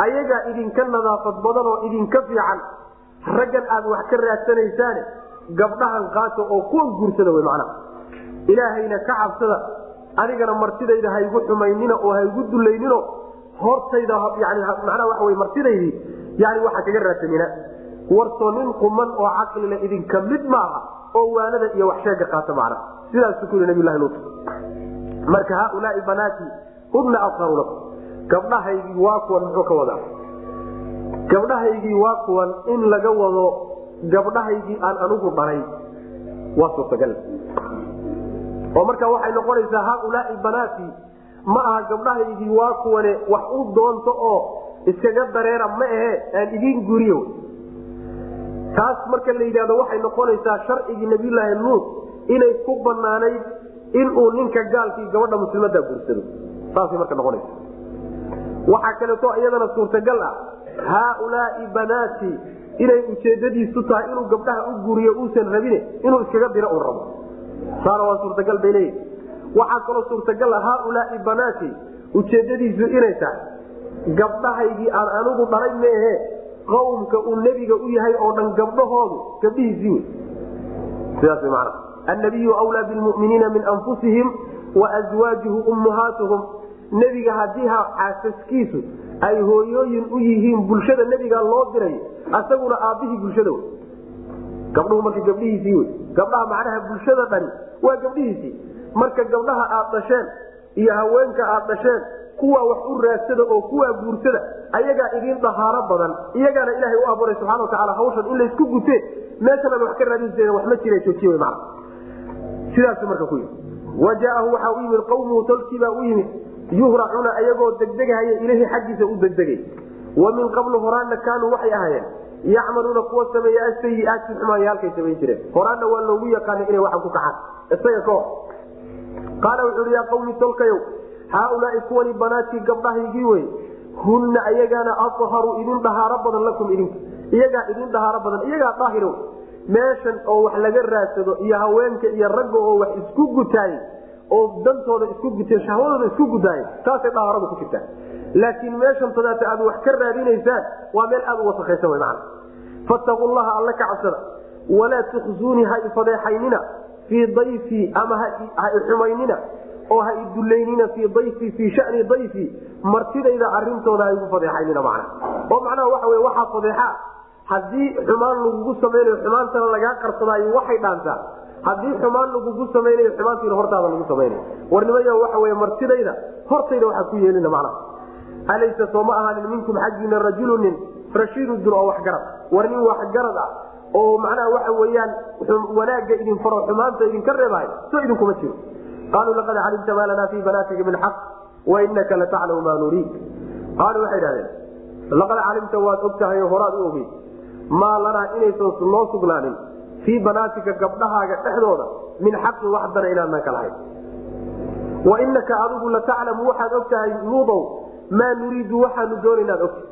ayagaa idinka nadaafad badan oo idinka fiican raggan aad wax ka raadsanaysaane gabdhahan qaata oo kuwan guursada macnaha ilaahayna ka cabsada anigana martidayda haygu xumaynina oo haygu dulaynino hortayda waxa wey martidaydii yani waxa kaga raadsanina wartoo nin quman oo caqlile idinka mid maaha oo waanada iyo waxsheega qaata macnaha sidaasuu ku yidhi nabiylahi luut. Marka haaulaai banaati hubna aharu lakum. Gabdhahaygii waa kuwan muxuu ka wadaa? Gabdhahaygii waa kuwan in laga wado gabdhahaygii aan anigu dhalay waa suurtagal. Oo marka waxay noqonaysaa haaulaai banaati. Ma aha gabdhahaygii waa kuwane wax u doonto oo iskaga dareera ma ahe aan idiin guriyo. Taas marka la yidhahdo waxay noqonaysaa sharcigii nabiyulaahi luut inay ku banaanayd inuu ninka gaalkii gabadha muslimada guursado saasay marka noqonaysa. Waxaa kaleeto iyadana suurtagal ah haaulaai banaati inay ujeedadiisu tahay inuu gabdhaha u guuriyo uusan rabine inuu iskaga diro un rabo. Saana waa suurtagal bay leeyihi waxaa kaloo suurtagal ah haaulaai banaati ujeedadiisu inay tahay gabdhahaygii aan anigu dhalay maehe qawmka uu nebiga u yahay oo dhan gabdhahoodu gabdhihiisii wey sidaas man annabiyu wlaa bilmuminiina min anfusihim waazwaajuhu ummahaatuhum nebiga haddii xaasaskiisu ay hooyooyin u yihiin bulshada nebiga loo diray asaguna aabbihii bulshada wey. Gabdhuhu marka gabdhihiisii wey. Gabdhaha macnaha bulshada dhani waa gabdhihiisii. Marka gabdhaha aad dhasheen iyo haweenka aad dhasheen kuwaa wax u raadsada oo kuwaa guursada ayagaa idiin dahaaro badan iyagaana ilaahay u abuuray subxana watacaala hawshan in laysku gutee meeshan wax ka raadinsa wax ma jira joojiye mana sidaasu marka ku yimi wa jaaahu waxaa u yimid qawmuhu tolkiibaa u yimid yuhracuna ayagoo degdegahaya ilahi xaggiisa u degdegay. Wa qablu horaanna kaanuu waxay ahaayeen yacmaluuna kuwa sameeya asayiaati xumaayaalkay samayn jireen. Horaanna waa loogu yaqaana inay waxan ku kacaan. Isaga kahor qaala wuxuu hi yaa qawmi tolkayow haaulaai kuwani banaatii gabdhahaygii wey hunna ayagaana aharu idin dhahaaro badan lakum idinka iyagaa idin dhahaaro badan iyagaa daahiro meeshan oo wax laga raadsado iyo haweenka iyo ragga oo wax isku gutaay oo dantooda isku guteen shahwadooda isku gudaay taasay dhahaaradu ku jirtaa. Laakiin meeshan tadaata aad wax ka raadinaysaan waa meel aad u wasakaysan man fattaqu llaha alla ka cabsada. Walaa tukhzuunii ha ifadeexaynina fii dayfii ama ha ixumaynina oo ha idulaynina fii dayfii fii shani dayfii martidayda arintooda ha igu fadeexaynina macna. Oo macnaha waxa wey waxaa fadeexaa. Haddii xumaan lagugu samaynayo xumaantana lagaa qarsadaayo waxay dhaantaa haddii xumaan lagugu samaynayo xumaantiina hortaada lagu samaynayo. Warnimayo waxa wey martidayda hortayda waxaa ku yeelina macnaha. Alaysa soo ma ahaanin minkum xaggiina rajulunin rashiidudun oo waxgarad. War nin waxgarad ah oo macnaha waxa weyaan wanaagga idin faro xumaanta idinka reebahay so idinkuma jiro. Qaaluu laqad calimta maa lanaa fii banaatika min xaq wainaka lataclamu maa nuriid qaaluu waxay dhahdeen laqad calimta waad og oo horaad u ogey maa lanaa inaysan noo sugnaanin fii banaatika gabdhahaaga dhexdooda min xaqin wax dana inaadnan ka lahayn wainaka adigu lataclamu waxaad ogtahay luudow maa nuriidu waxaanu doonaynaan ogta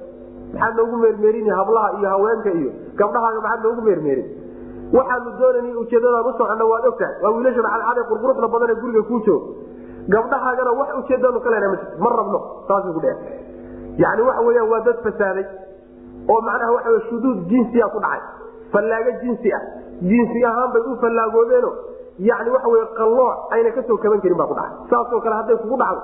maxaad noogu meermeerini hablaha iyo haweenka iyo gabdhahaaga maxaad noogu meermeerin waxaanu doonayna ujeedadaan u soconna waad ogtahay. Waa wiilasha cadcade qurquruxda badan ee guriga kuu jooga? Gabdhahaagana wax ujeedanu ka lena ma rabno saasuu ku dhe yani waxa weyaan waa dad fasaaday oo macnaha waxa shuduud jinsiya ku dhacay. Fallaago jinsi ah jinsi ahaan bay u fallaagoobeeno yani waxa wey qallooc ayna ka soo kaban karin baa ku dhacay. Saasoo kale hadday kugu dhacdo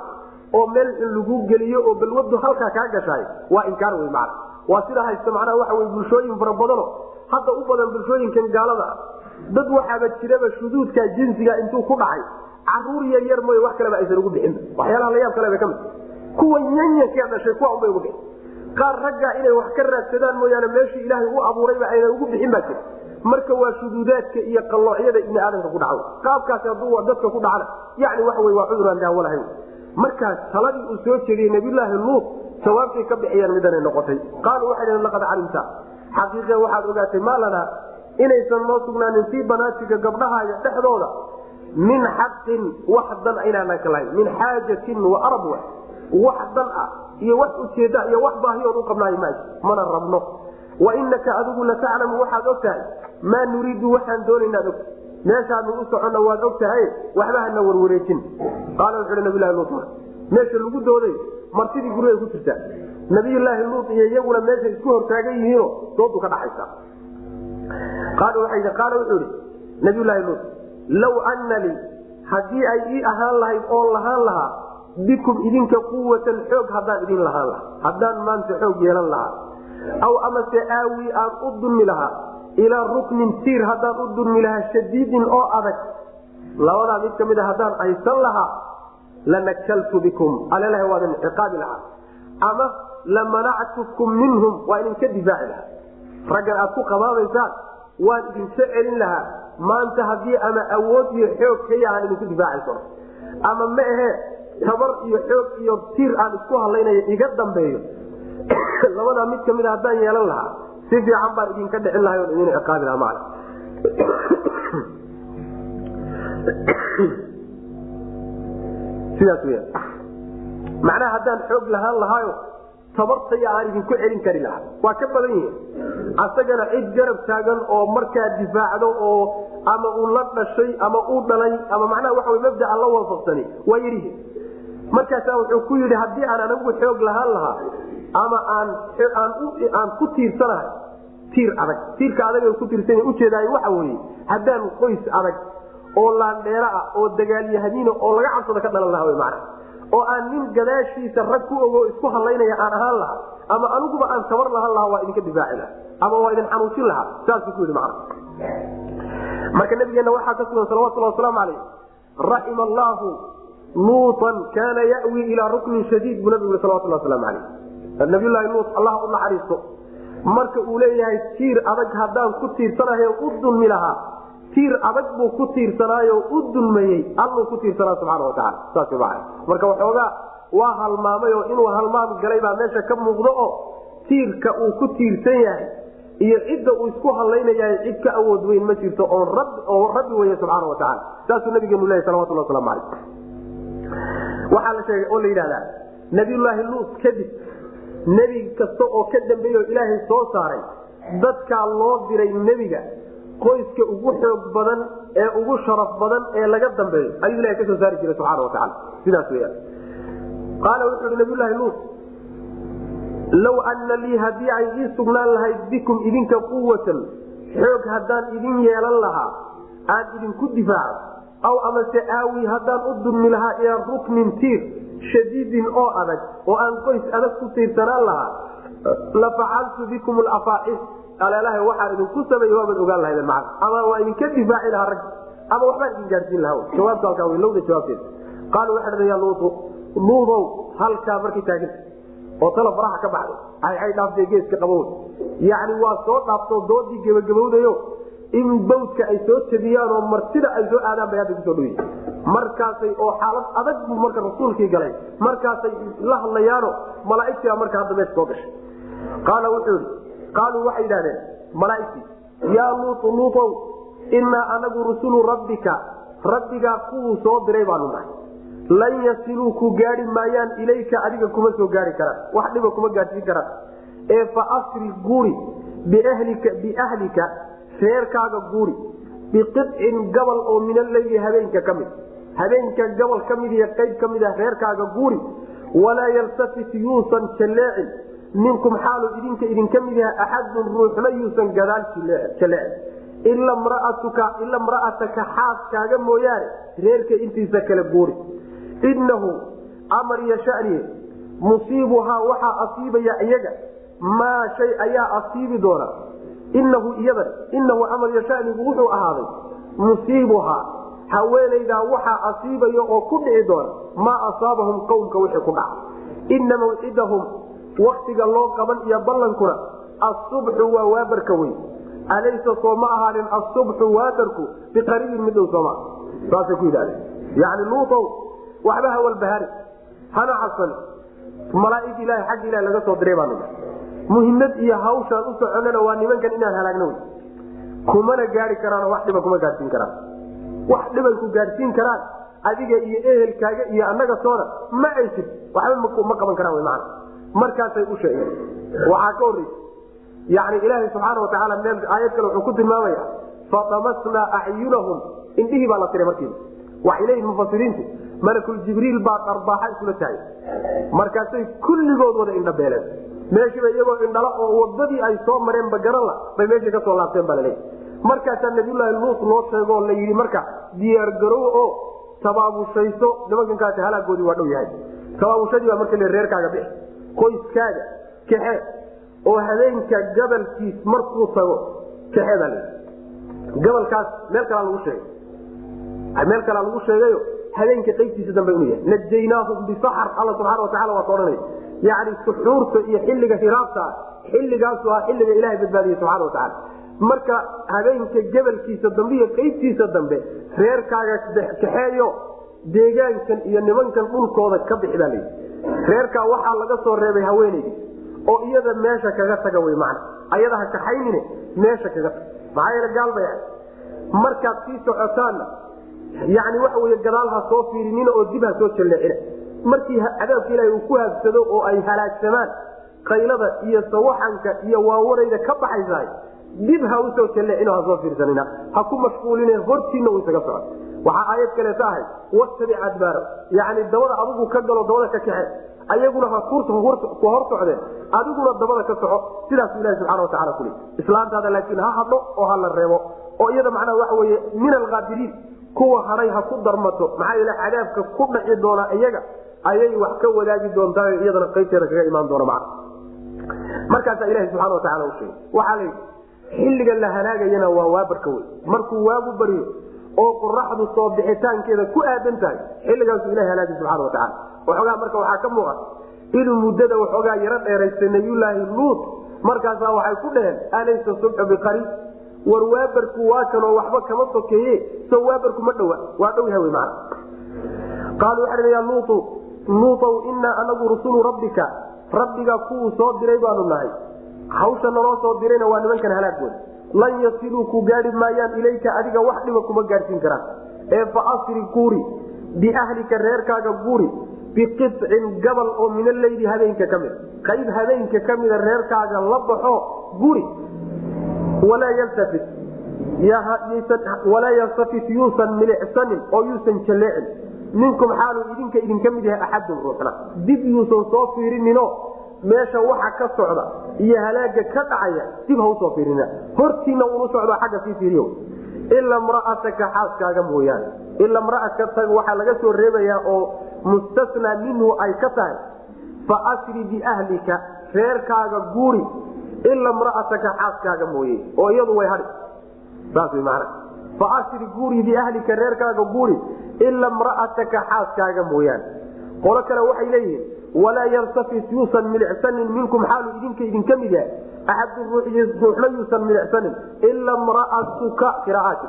oo meel lagu geliyo oo balwadu halkaa kaa gashaay waa inkaar wey macna. Waa sida haysta macnaha waxa wey bulshooyin fara badano hadda u badan bulshooyinkan gaalada. Dad waxaaba jiraba shuduudka jinsiga intuu ku dhacay. Caruur yar yar wax kaleba aysan ugu bixin. Waxyaalaha la kaleba ka mid kuwa yanyankee dhashay kuwa unbay ugu bixin. Qaar raggaa inay wax ka raadsadaan mooyaane meeshii ilaahay u abuurayba aynan ugu bixin baa jira marka waa shuduudaadka iyo qalloocyada ibni aadamka ku dhaco qaabkaasi hadduu dadka ku dhacna yani wey waa cudur aan daawo lahayn. Markaas taladii uu soo jeediyey nabiyulaahi luut jawaabtay ka bixiyeen midanay noqotay. Qaaluu waxay laqad calimta. Xaqiiqe waxaad ogaatay maa lanaa inaysan noo sugnaanin fii banaatika gabdhahaaga dhexdooda min xaqin wax dan inaanan ka lahayn min xaajatin wa arab wa wax dan ah iyo wax ujeeda iyo wax baahiyood u qabnaayo maaji mana rabno. Wainaka adigu lataclamu waxaad og maa nuriidu waxaan doonaynaan og meeshaanu u soconna waad og tahay waxba hana warwareejin. Qaala wuxu hi nabilahi luut meesha lagu dooday martidii guriga ku jirtaa. Nabiyulaahi luut iyo iyaguna meesha isku hortaagan yihiino doodu ka dhaxaysa qaala wuxuu ihi nabiyulaahi luut law ana haddii ay ii ahaan lahayd oon lahaan lahaa bikum idinka quwatan xoog haddaan idin lahaan lahaa. Haddaan maanta xoog yeelan lahaa. Aw amase aawi aan u dulmi lahaa ilaa ruknin tiir haddaan u dulmi lahaa shadiidin oo adag. Labadaa mid ka mid a haddaan aysan lahaa lanakaltu bikum. Alelaha waa idin ciqaabi lahaa. Ama lamanactukum minhum waa idinka difaaci lahaa. Raggan aad ku qabaabaysaan waan idinka celin lahaa. Maanta haddii ama awood iyo xoog kaya idinku difaaci karo. Ama ma ahe tabar iyo xoog iyo tiir aan isku hadlaynayo iga dambeeyo. Labadaa mid ka mid a haddaan yeelan lahaa si fiican baan idinka dhicin lahay on idin ciqaabi lahaa maala sidaas weya macnaha haddaan xoog lahaan lahaayo tabartaya aan idinku celin kari lahaa. Waa ka badan yihiin asagana cid garab taagan oo markaa difaacdo oo ama uu la dhashay ama uu dhalay ama macnaha waxa mabdaa la waafaqsani waa yidhihi markaasa wuxuu ku yidhi haddii aan anagu xoog lahaan lahaa ama aan ku tiirsanahay. Tiir adag. Tiirka adag ku tiirsan ujeedaay waxa weye haddaan qoys adag oo laandheera ah oo dagaalyahadiina oo laga cabsada ka dhalan lahaa mana oo aan nin gadaashiisa rag ku ogo isku hadlaynaya aan ahaan lahaa ama aniguba aan tabar lahaan lahaa waa idinka difaaci laha ama waa idin xanuujin lahaa saasuu ku yidhi man marka nabigeenna waxaa ka sugan salawatulhi wasalaamu alayh raxima allaahu luutan kaana yawi ilaa ruknin shadiid buu nabigu salawatulhi waslamu alayh nabiylahi luut allah u naxariisto. Marka uu leeyahay tiir adag haddaan ku tiirsanahay u dulmi lahaa tiir adag buu ku tiirsanaayo u dulmayey alluu ku tiirsanaa subxaana wataala saas maa marka waxoogaa waa halmaamay oo inuu halmaam galay baa meesha ka muuqdo oo tiirka uu ku tiirsan yahay iyo cidda uu isku hadlaynayahay cid ka awood weyn ma jirto oo rabbi wey subxaana watacaala saasuu nabigeenu leyahy salawatulhi waslamu alayh waxaa la sheegay oo la yidhahdaa nabiyulaahi luut kadib nebi kasta oo ka dambeeya oo ilaahay soo saaray dadkaa loo diray nebiga qoyska ugu xoog badan ee ugu sharaf badan ee laga dambeeyo ayuu ilahay ka soo saari jiray subxaana watacaala sidaas weyaan qaala wuxuu hi nabiyulaahi luut low ana lii haddii ay ii sugnaan lahayd bikum idinka quwatan xoog haddaan idin yeelan lahaa aan idinku difaaco aw amase aawi haddaan u dulmi lahaa ilaa ruknin tiir shadiidin oo adag oo aan qoys adag ku tiirsanaan lahaa. La facaltu bikum lafaaxis aleelaha waxaan idinku sameeye waabaad ogaan lahaydeen maa ama waa idinka difaaci lahaa rag. Ama waxbaan idin gaadsiin lahaa. Jawaabta halkaa wey lowda jawaabteeda qaaluu waxay dhaheen ya luutu luudow halkaa markay taaganta oo tala faraha ka baxday. Ay ay dhaaftay geeska qabow. Yacni waa soo dhaaftoo doodii gebagabowdayo in bawdka ay soo jabiyaan oo martida ay soo aadaan bay hadda ku soo dhoyi markaasay oo xaalad adag buu marka rasuulkii galay. Markaasay la hadlayaano malaaigtiibaa marka hadda meesha soo gashay. Qaala wuxuu yidhi qaaluu waxay yidhahdeen malaaigtii yaa luutu luutow innaa anagu rusulu rabbika rabbigaa kuwuu soo diray baanu nahay. Lan yasiluu ku gaari maayaan ilayka adiga kuma soo gaari karaan. Wax dhiba kuma gaadhsiin karaan. Ee fa asri guuri biahlika reerkaaga guuri biqicin gabal oo min alleyli habeenka ka mid habeenka gabal ka mid iyo qayb ka mid ah reerkaaga guuri walaa yaltafit yuusan jalleecin minkum xaalu idinka idinka mid yaha axadun ruuxna yuusan gadaal jalleecin ila mraatuka ila mra'ataka xaaskaaga mooyaane reerka intiisa kale guuri. Inahu amar iyo shaniye musiibuhaa waxaa asiibaya iyaga maa shay ayaa asiibi doona inahu iyadan inahu amar iyo shanigu wuxuu ahaaday musiibuhaa. Haweenaydaa waxaa asiibaya oo ku dhici doona maa asaabahum qowmka wixii ku dhaca. Ina mawcidahum waktiga loo qaban iyo ballankuna asubxu waa waabarka wey alaysa soo ma ahaanin asubxu waabarku biqariibin mid dhow sooma saasay ku yidhahdeen yani luutow waxba hawalbahari hana cabsan. Malaaig ilaha xagga ilaha laga soo diray baa muhimad iyo hawshaan u soconana waa nimankan inaan halaagno. Wy kumana gaari karaanoo wax dhiba kuma gaadhsiin karaan. Wax dhibay ku gaadhsiin karaan adiga iyo ehelkaaga iyo annaga soona ma ay jir waxba ma qaban karaan maana markaasay u sheegeen. Waxaa ka horreysa yani ilaaha subaana watacaala aayad kale wuxuu ku tilmaamaya fadamasnaa acyunahum indhihii baa la tiray markiiba waxay leeyihiin mufasiriintu malakuljibriil baa darbaaxa isula tahay markaasay kulligood wada indhabeeleen meeshiiba iyagoo indhala oo wadadii ay soo mareenba garanla bay meeshii ka soo laabteen baa laleeyahy markaasaa nabiyulaahi luut loo sheegoo la yidhi marka diyaargarow oo tabaabushayso nimankankaasi halaagoodii waa dhow yahay. Tabaabushadii baa marka reerkaaga bixi qoyskaaga kaxe oo habeenka gabalkiis markuu tago kaxe baa layidhi gabalkaas meel kalaa lagu sheegay. Meel kalaa lagu sheegayo habeenka qaybtiisa dambe inu yahay najaynaahum bisaxar alla subxana watacala waa ka odhanaya yani suxuurta iyo xilliga hiraabta xilligaasu ah xilliga ilahay badbaadiyey subxana watacala marka habeenka gebalkiisa dambe iyo qaybtiisa dambe reerkaaga kaxeeyo deegaankan iyo nimankan dhulkooda ka bixi baa layidhi. Reerkaa waxaa laga soo reebay haweeneydi oo iyada meesha kaga taga wy mana ayada ha kaxaynine meesha kaga tag maxaa yeele gaalbay ahay markaad sii socotaanna yani waxa wey gadaal ha soo fiirinina oo dib ha soo jalleecina markii cadaabka ilaha uu ku habsado oo ay halaagsamaan kaylada iyo sawaxanka iyo waawarayda ka baxaysahay dib ha u soo jalleecino ha soo fiirsanina. Ha ku mashquuline hortiina u isaga socon waxaa aayad kaleeta ahay wattabic adbaara yani dabada adigu ka galo dabada ka kaxe ayaguna ku hor socdeen adiguna dabada ka soco. Sidaasu ilahi subxana wataala kuli islaantaada laakiin ha hadho oo ha la reebo. Oo iyada macnaha waxa weye min alkaafiriin kuwa haray ha ku darmato maxaa yeele cadaabka ku dhaci doona iyaga ayay wax ka wadaagi doontaa iyadana qaybteeda kaga imaan doona maa markaasaa ilahi subxana wataala usheegay waxaa layidhi xilliga la halaagayana waa waabarka wey markuu waagu baryo oo qoraxdu soo bixitaankeeda ku aadan tahay xilligaasu ilahi halaagay subxana watacaala waxoogaa marka waxaa ka muuqan inuu muddada waxoogaa yaro dheeraystay nabiyulaahi luut markaasaa waxay ku dhaheen alaysa subxu biqariib war waabarku waa kanoo waxba kama sokeeye so waabarku ma dhowa waa dhow yaha wy mana qaaluu waxaa ya luutu luutow inaa anagu rusulu rabbika. Rabbiga kuwuu soo diray baanu nahay. Hawsha naloo soo dirayna waa nimankan halaagood lan yasiluu ku gaari maayaan ilayka adiga wax dhiba kuma gaadhsiin karaan ee fa asri guuri biahlika reerkaaga guuri biqicin gabal oo min alleyli habeenka ka mid qayb habeenka ka mida reerkaaga la baxo guri walaa yaltafit. Yuusan milicsanin oo yuusan jalleecin minkum xaaluu idinka idinka mid yahay axadun ruuxna dib yuusan soo fiirinino meesha waxa ka socda iyo halaaga ka dhacaya dib ha u soo fiirina. Hortiina unu socdo xagga sii fiiriyo. Ila mraataka xaaskaaga mooyaane. Ila mraataka waxaa laga soo reebayaa oo mustasnaa minhu ay ka tahay. Fa asri biahlika reerkaaga guuri ila mraataka xaaskaaga mooye oo iyadu way hadhi. Saas man fa asri guuri biahlika reerkaaga guuri ila mraataka xaaskaaga mooyaane qolo kale waxay leeyihiin walaa yaltafit yuusan milicsanin minkum xaalu idinka idinka mid yahay axadun ruuxna yuusan milicsanin ila mraatuka qiraaati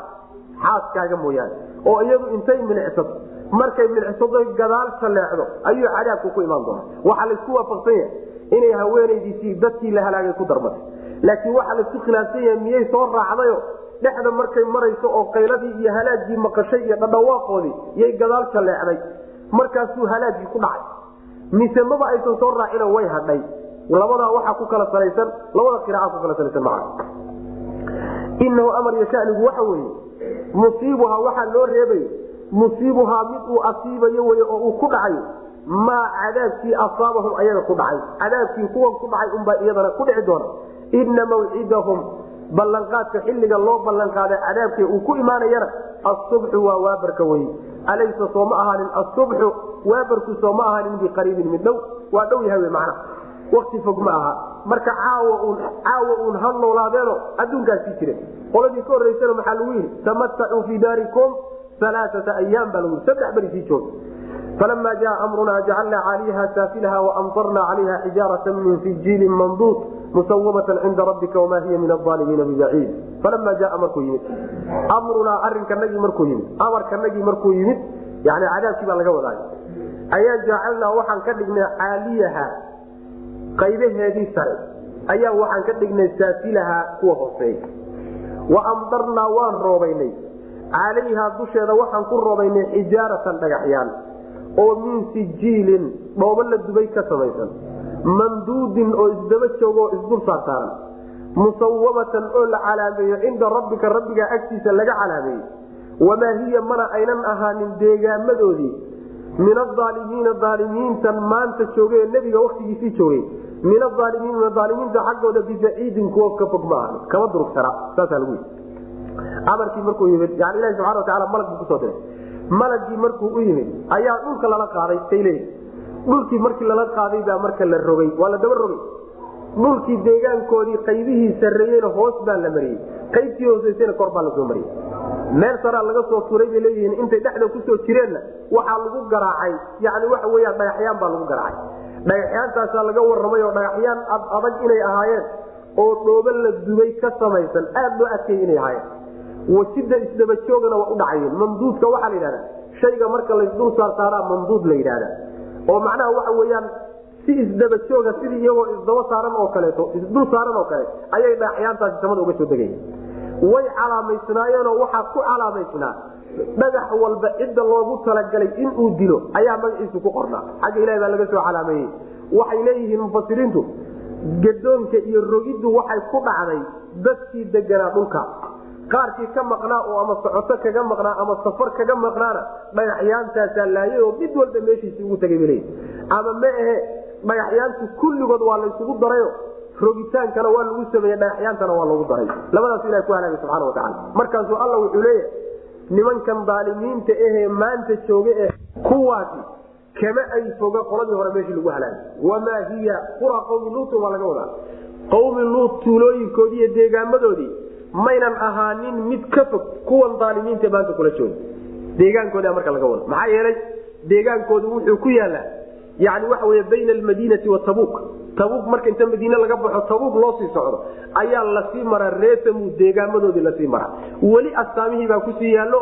xaaskaaga mooyaane oo iyadu intay milicsato markay milicsado gadaal saleecdo ayuu cadaabku ku imaan doona waxaa laysku waafaqsan yahay inay haweenaydiisii dadkii la halaagay ku darmatay laakiin waxaa la isku khilaafsan yahay miyay soo raacdayo? Dhexda markay marayso oo qayladii iyo halaagii maqashay iyo dhadhawaaqoodii yay gadaal jaleecday markaasuu halaagii ku dhacay. Mise maba aysan soo raacino way hadhay. Labadaa waxaa ku kala salaysan labada qiraaa ku kala salaysan maa inahu amar iyo shanigu waxa weeye musiibuhaa waxaa loo reebay. Musiibuhaa mid uu asiibayo wey oo uu ku dhacayo maa cadaabkii asaabahum ayaga ku dhacay. Cadaabkii kuwan ku dhacay unbaa iyadana ku dhici doona. Ina mawcidahum ballanqaadka xilliga loo ballanqaaday cadaabkii uu ku imaanayana asubxu waa waabarka wey alaysa soo ma ahaanin asubxu waabarku soo ma ahaanin biqariibin mid dhow. Waa dhow yahay macnaha wakti fog ma aha. Marka caawa uun ha noolaadeeno adduunkaasii jire qoladii ka horeysana maxaa lagu yidhi? Tamatacuu fii daarikum alaaata ayaam baa lagu yii saddex beri sii jooga falama jaa amrunaa jacalnaa caaliyaha saafilaha waamtarnaa calayha xijaarata min sijiilin manduud musawamatan cinda rabbika wamaa hiya min aalimiina bibaciid falama jaa markuu yimid amrunaa arinkanagii markuu yimid amarkanagii markuu yimid yani cadaabkii baa laga wadaay ayaa jacalnaa waxaan ka dhignay caaliyaha qaybaheedii sare ayaa waxaan ka dhignay saafilaha kuwa hooseeya wa amdarnaa waan roobaynay calayhaa dusheeda waxaan ku roobaynay xijaaratan dhagaxyaan oo min sijiilin dhoobo la dubay ka samaysan mamduudin oo isdaba joogo oo isdul saarsaaran musawamatan oo la calaameeyo cinda rabbika rabbiga agtiisa laga calaameeyo wamaa hiya mana aynan ahaanin deegaamadoodii? Min aalimiina aalimiintan maanta jooge nebiga waktigiisii joogay min aalimiina aalimiinta xaggooda bibaciidin kuwo ka fog ma ahan. Kama durugsana saasaa lagu amarkii markuu yimid yani ilahi subana wataala malag buu ku soo diray malagii markuu u yimid ayaa dhulka lala qaaday leeyihi dhulkii markii lala qaaday baa marka la rogay waa la daba rogay. Dhulkii deegaankoodii qaybihii sarreeyeyna hoos baa la mariyey. Qaybtii hooseysana kor baa la soo mariyey. Meel saraa laga soo turay bay leeyihiin intay dhexda ku soo jireenna waxaa lagu garaacay. Yani waxa weyaan dhagaxyaan baa lagu garaacay. Dhagaxyaantaasaa laga warramay oo dhagaxyaan adag inay ahaayeen oo dhoobo la dubay ka samaysan aada loo adkeeyey inay ahaayeen wajida isdaba joogana waa u dhacayeen mamduudka waxaa la yidhahda shayga marka laysdul saarsaaraa mamduud la yidhahda oo macnaha waxa weyaan si isdaba jooga sidii iyagoo isdaba saaran oo kaleeto isdul saaran oo kale ayay dhagaxyaantaasi samada uga soo degayen way calaamaysnaayeenoo waxaa ku calaamaysnaa dhagax walba cidda loogu talagalay inuu dilo ayaa magaciisu ku qornaa. Xagga ilahi baa laga soo calaameeyey waxay leeyihiin mufasiriintu gadoonka iyo rogiddu waxay ku dhacday dadkii deganaa dhulka qaarkii ka maqnaa oo ama socoto kaga maqnaa ama safar kaga maqnaana dhagaxyaantaasaa laayay oo mid walba meeshiisi ugu bay leeyihi ama ma ahe dhagaxyaantu kulligood waa laysugu darayo rogitaankana waa lagu sameeye dhagaxyaantana waa lagu daray. Labadaas ilah ku halaagay subxana watacaala markaasuu alla wuxuu leeyahay nimankan daalimiinta ahee maanta jooga eh kuwaasi kama ay foga qoladii hore meeshii lagu halaagay. Wamaa hiya? Qura qawmi luutin waa laga wadaa. Qawmi luut tuulooyinkoodii iyo deegaamadoodii maynan ahaanin mid ka fog kuwan daalimiinta maanta kula jooga deegaankooda marka laga wada maxaa yeelay deegaankoodu wuxuu ku yaalaa yani waxa wey bayna almadiinati wa tabuuk. Marka inta madiine laga baxo tabuuk loo sii socdo ayaa la sii maraa reesamu deegaamadoodii la sii maraa. Weli astaamihii baa ku sii yaallo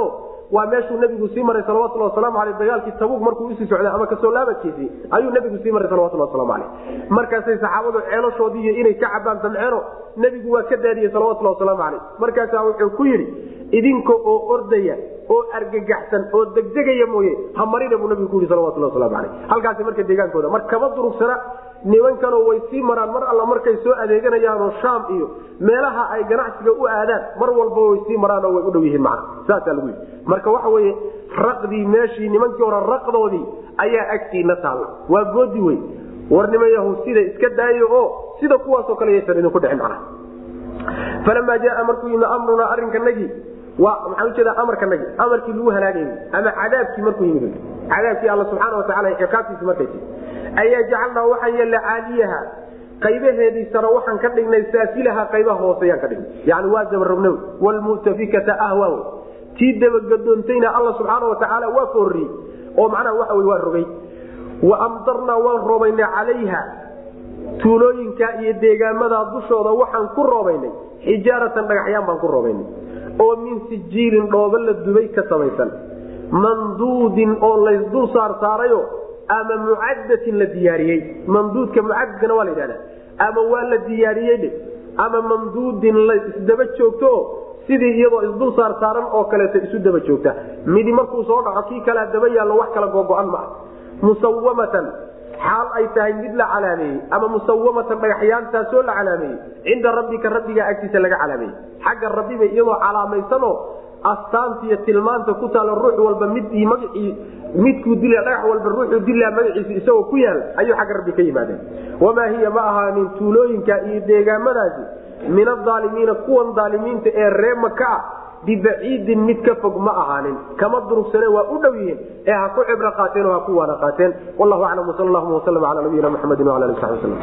waa meeshuu nabigu sii maray salawatulhi wasalaamu aleyh dagaalkii tabuuk markuu u sii socday ama ka soo laabankiisii ayuu nabigu sii maray salawatulhi waslamu aleyh markaasay saxaabadu ceelashoodiiy inay ka cabaan damceeno nebigu waa ka daadiyey salawatulhi wasalaamu aleyh markaasaa wuxuu ku yidhi idinka oo ordaya oo argagaxsan oo degdegaya mooye ha marina buu nabigu ku yidhi salawatulhi waslamu aleyh halkaasi marka deegaankooda mar kama durugsana nimankanoo way sii maraan mar alla markay soo adeeganayaanoo shaam iyo meelaha ay ganacsiga u aadaan mar walba way sii maraanoo way u dhow yihiin macna. Saasaa lagu yidhi. Marka waxa weye raqdii meeshii nimankii hore raqdoodii ayaa agtiina taalla. Waa goodi wey warnimayahu sida iska daayo oo sida kuwaasoo kale yaysan idinku dhicin macna. Falamaa jaa markuu yimi amrunaa arrinkanagii maxaa ujeeda amarkanagii amarkii lagu halaagayy ama cadaabkii markuu yimid. Cadaabkii alla subxaana wataala ciqaabtiisi markay ayaa jacalnaa waxaan yeelna caaliyaha qaybaheedii sare waxaan ka dhignay saafilaha qaybaha hooseyaan ka dhignay. Yani waa dabarognaw wlmutafikata ahwa tii dabagadoontayna alla subxaana watacaala waa foorriyey oo macnaha wey waa rogay. Wa amdarnaa waan roobaynay calayha tuulooyinka iyo deegaamadaa dushooda waxaan ku roobaynay. Xijaaratan dhagaxyaan baan ku roobaynay oo min sijiilin dhooba la dubay ka samaysan. Manduudin oo laysdul saarsaarayo ama mucadatin la diyaariyey. Mamduudka mucadadkana waa la yidhahda ama waa la diyaariyey ama mamduudin la isdaba joogto oo sidii iyadoo isdul saar saaran oo kaleeto isu daba joogta. Midi markuu soo dhaco kii kalea daba yaallo wax kala gogo-an ma ah musawamatan xaal ay tahay mid la calaameeyey ama musawamatan dhagaxyaantaasoo la calaameeyey cinda rabbika rabbigaa agtiisa laga calaameeyey xagga rabbiba iyadoo calaamaysanoo astaanta iyo tilmaanta ku taalo ruux walba midii magacii midkuu dila dhagax walba ruuxuu dilaa magaciisa isagoo ku yaal ayuu xagga rabbi ka yimaadeen wamaa hiya ma ahaanin tuulooyinka iyo deegaamadaasi min adaalimiina kuwan daalimiinta ee ree maka ah bibaciidin mid ka fog ma ahaanin. Kama durugsane waa u dhow yihiin. Ee ha ku cibro qaateen oo ha ku waana qaateen. Wallahu aclam wsal allahuma waslm ala nabiyina mxamedi wala ali sabi wslm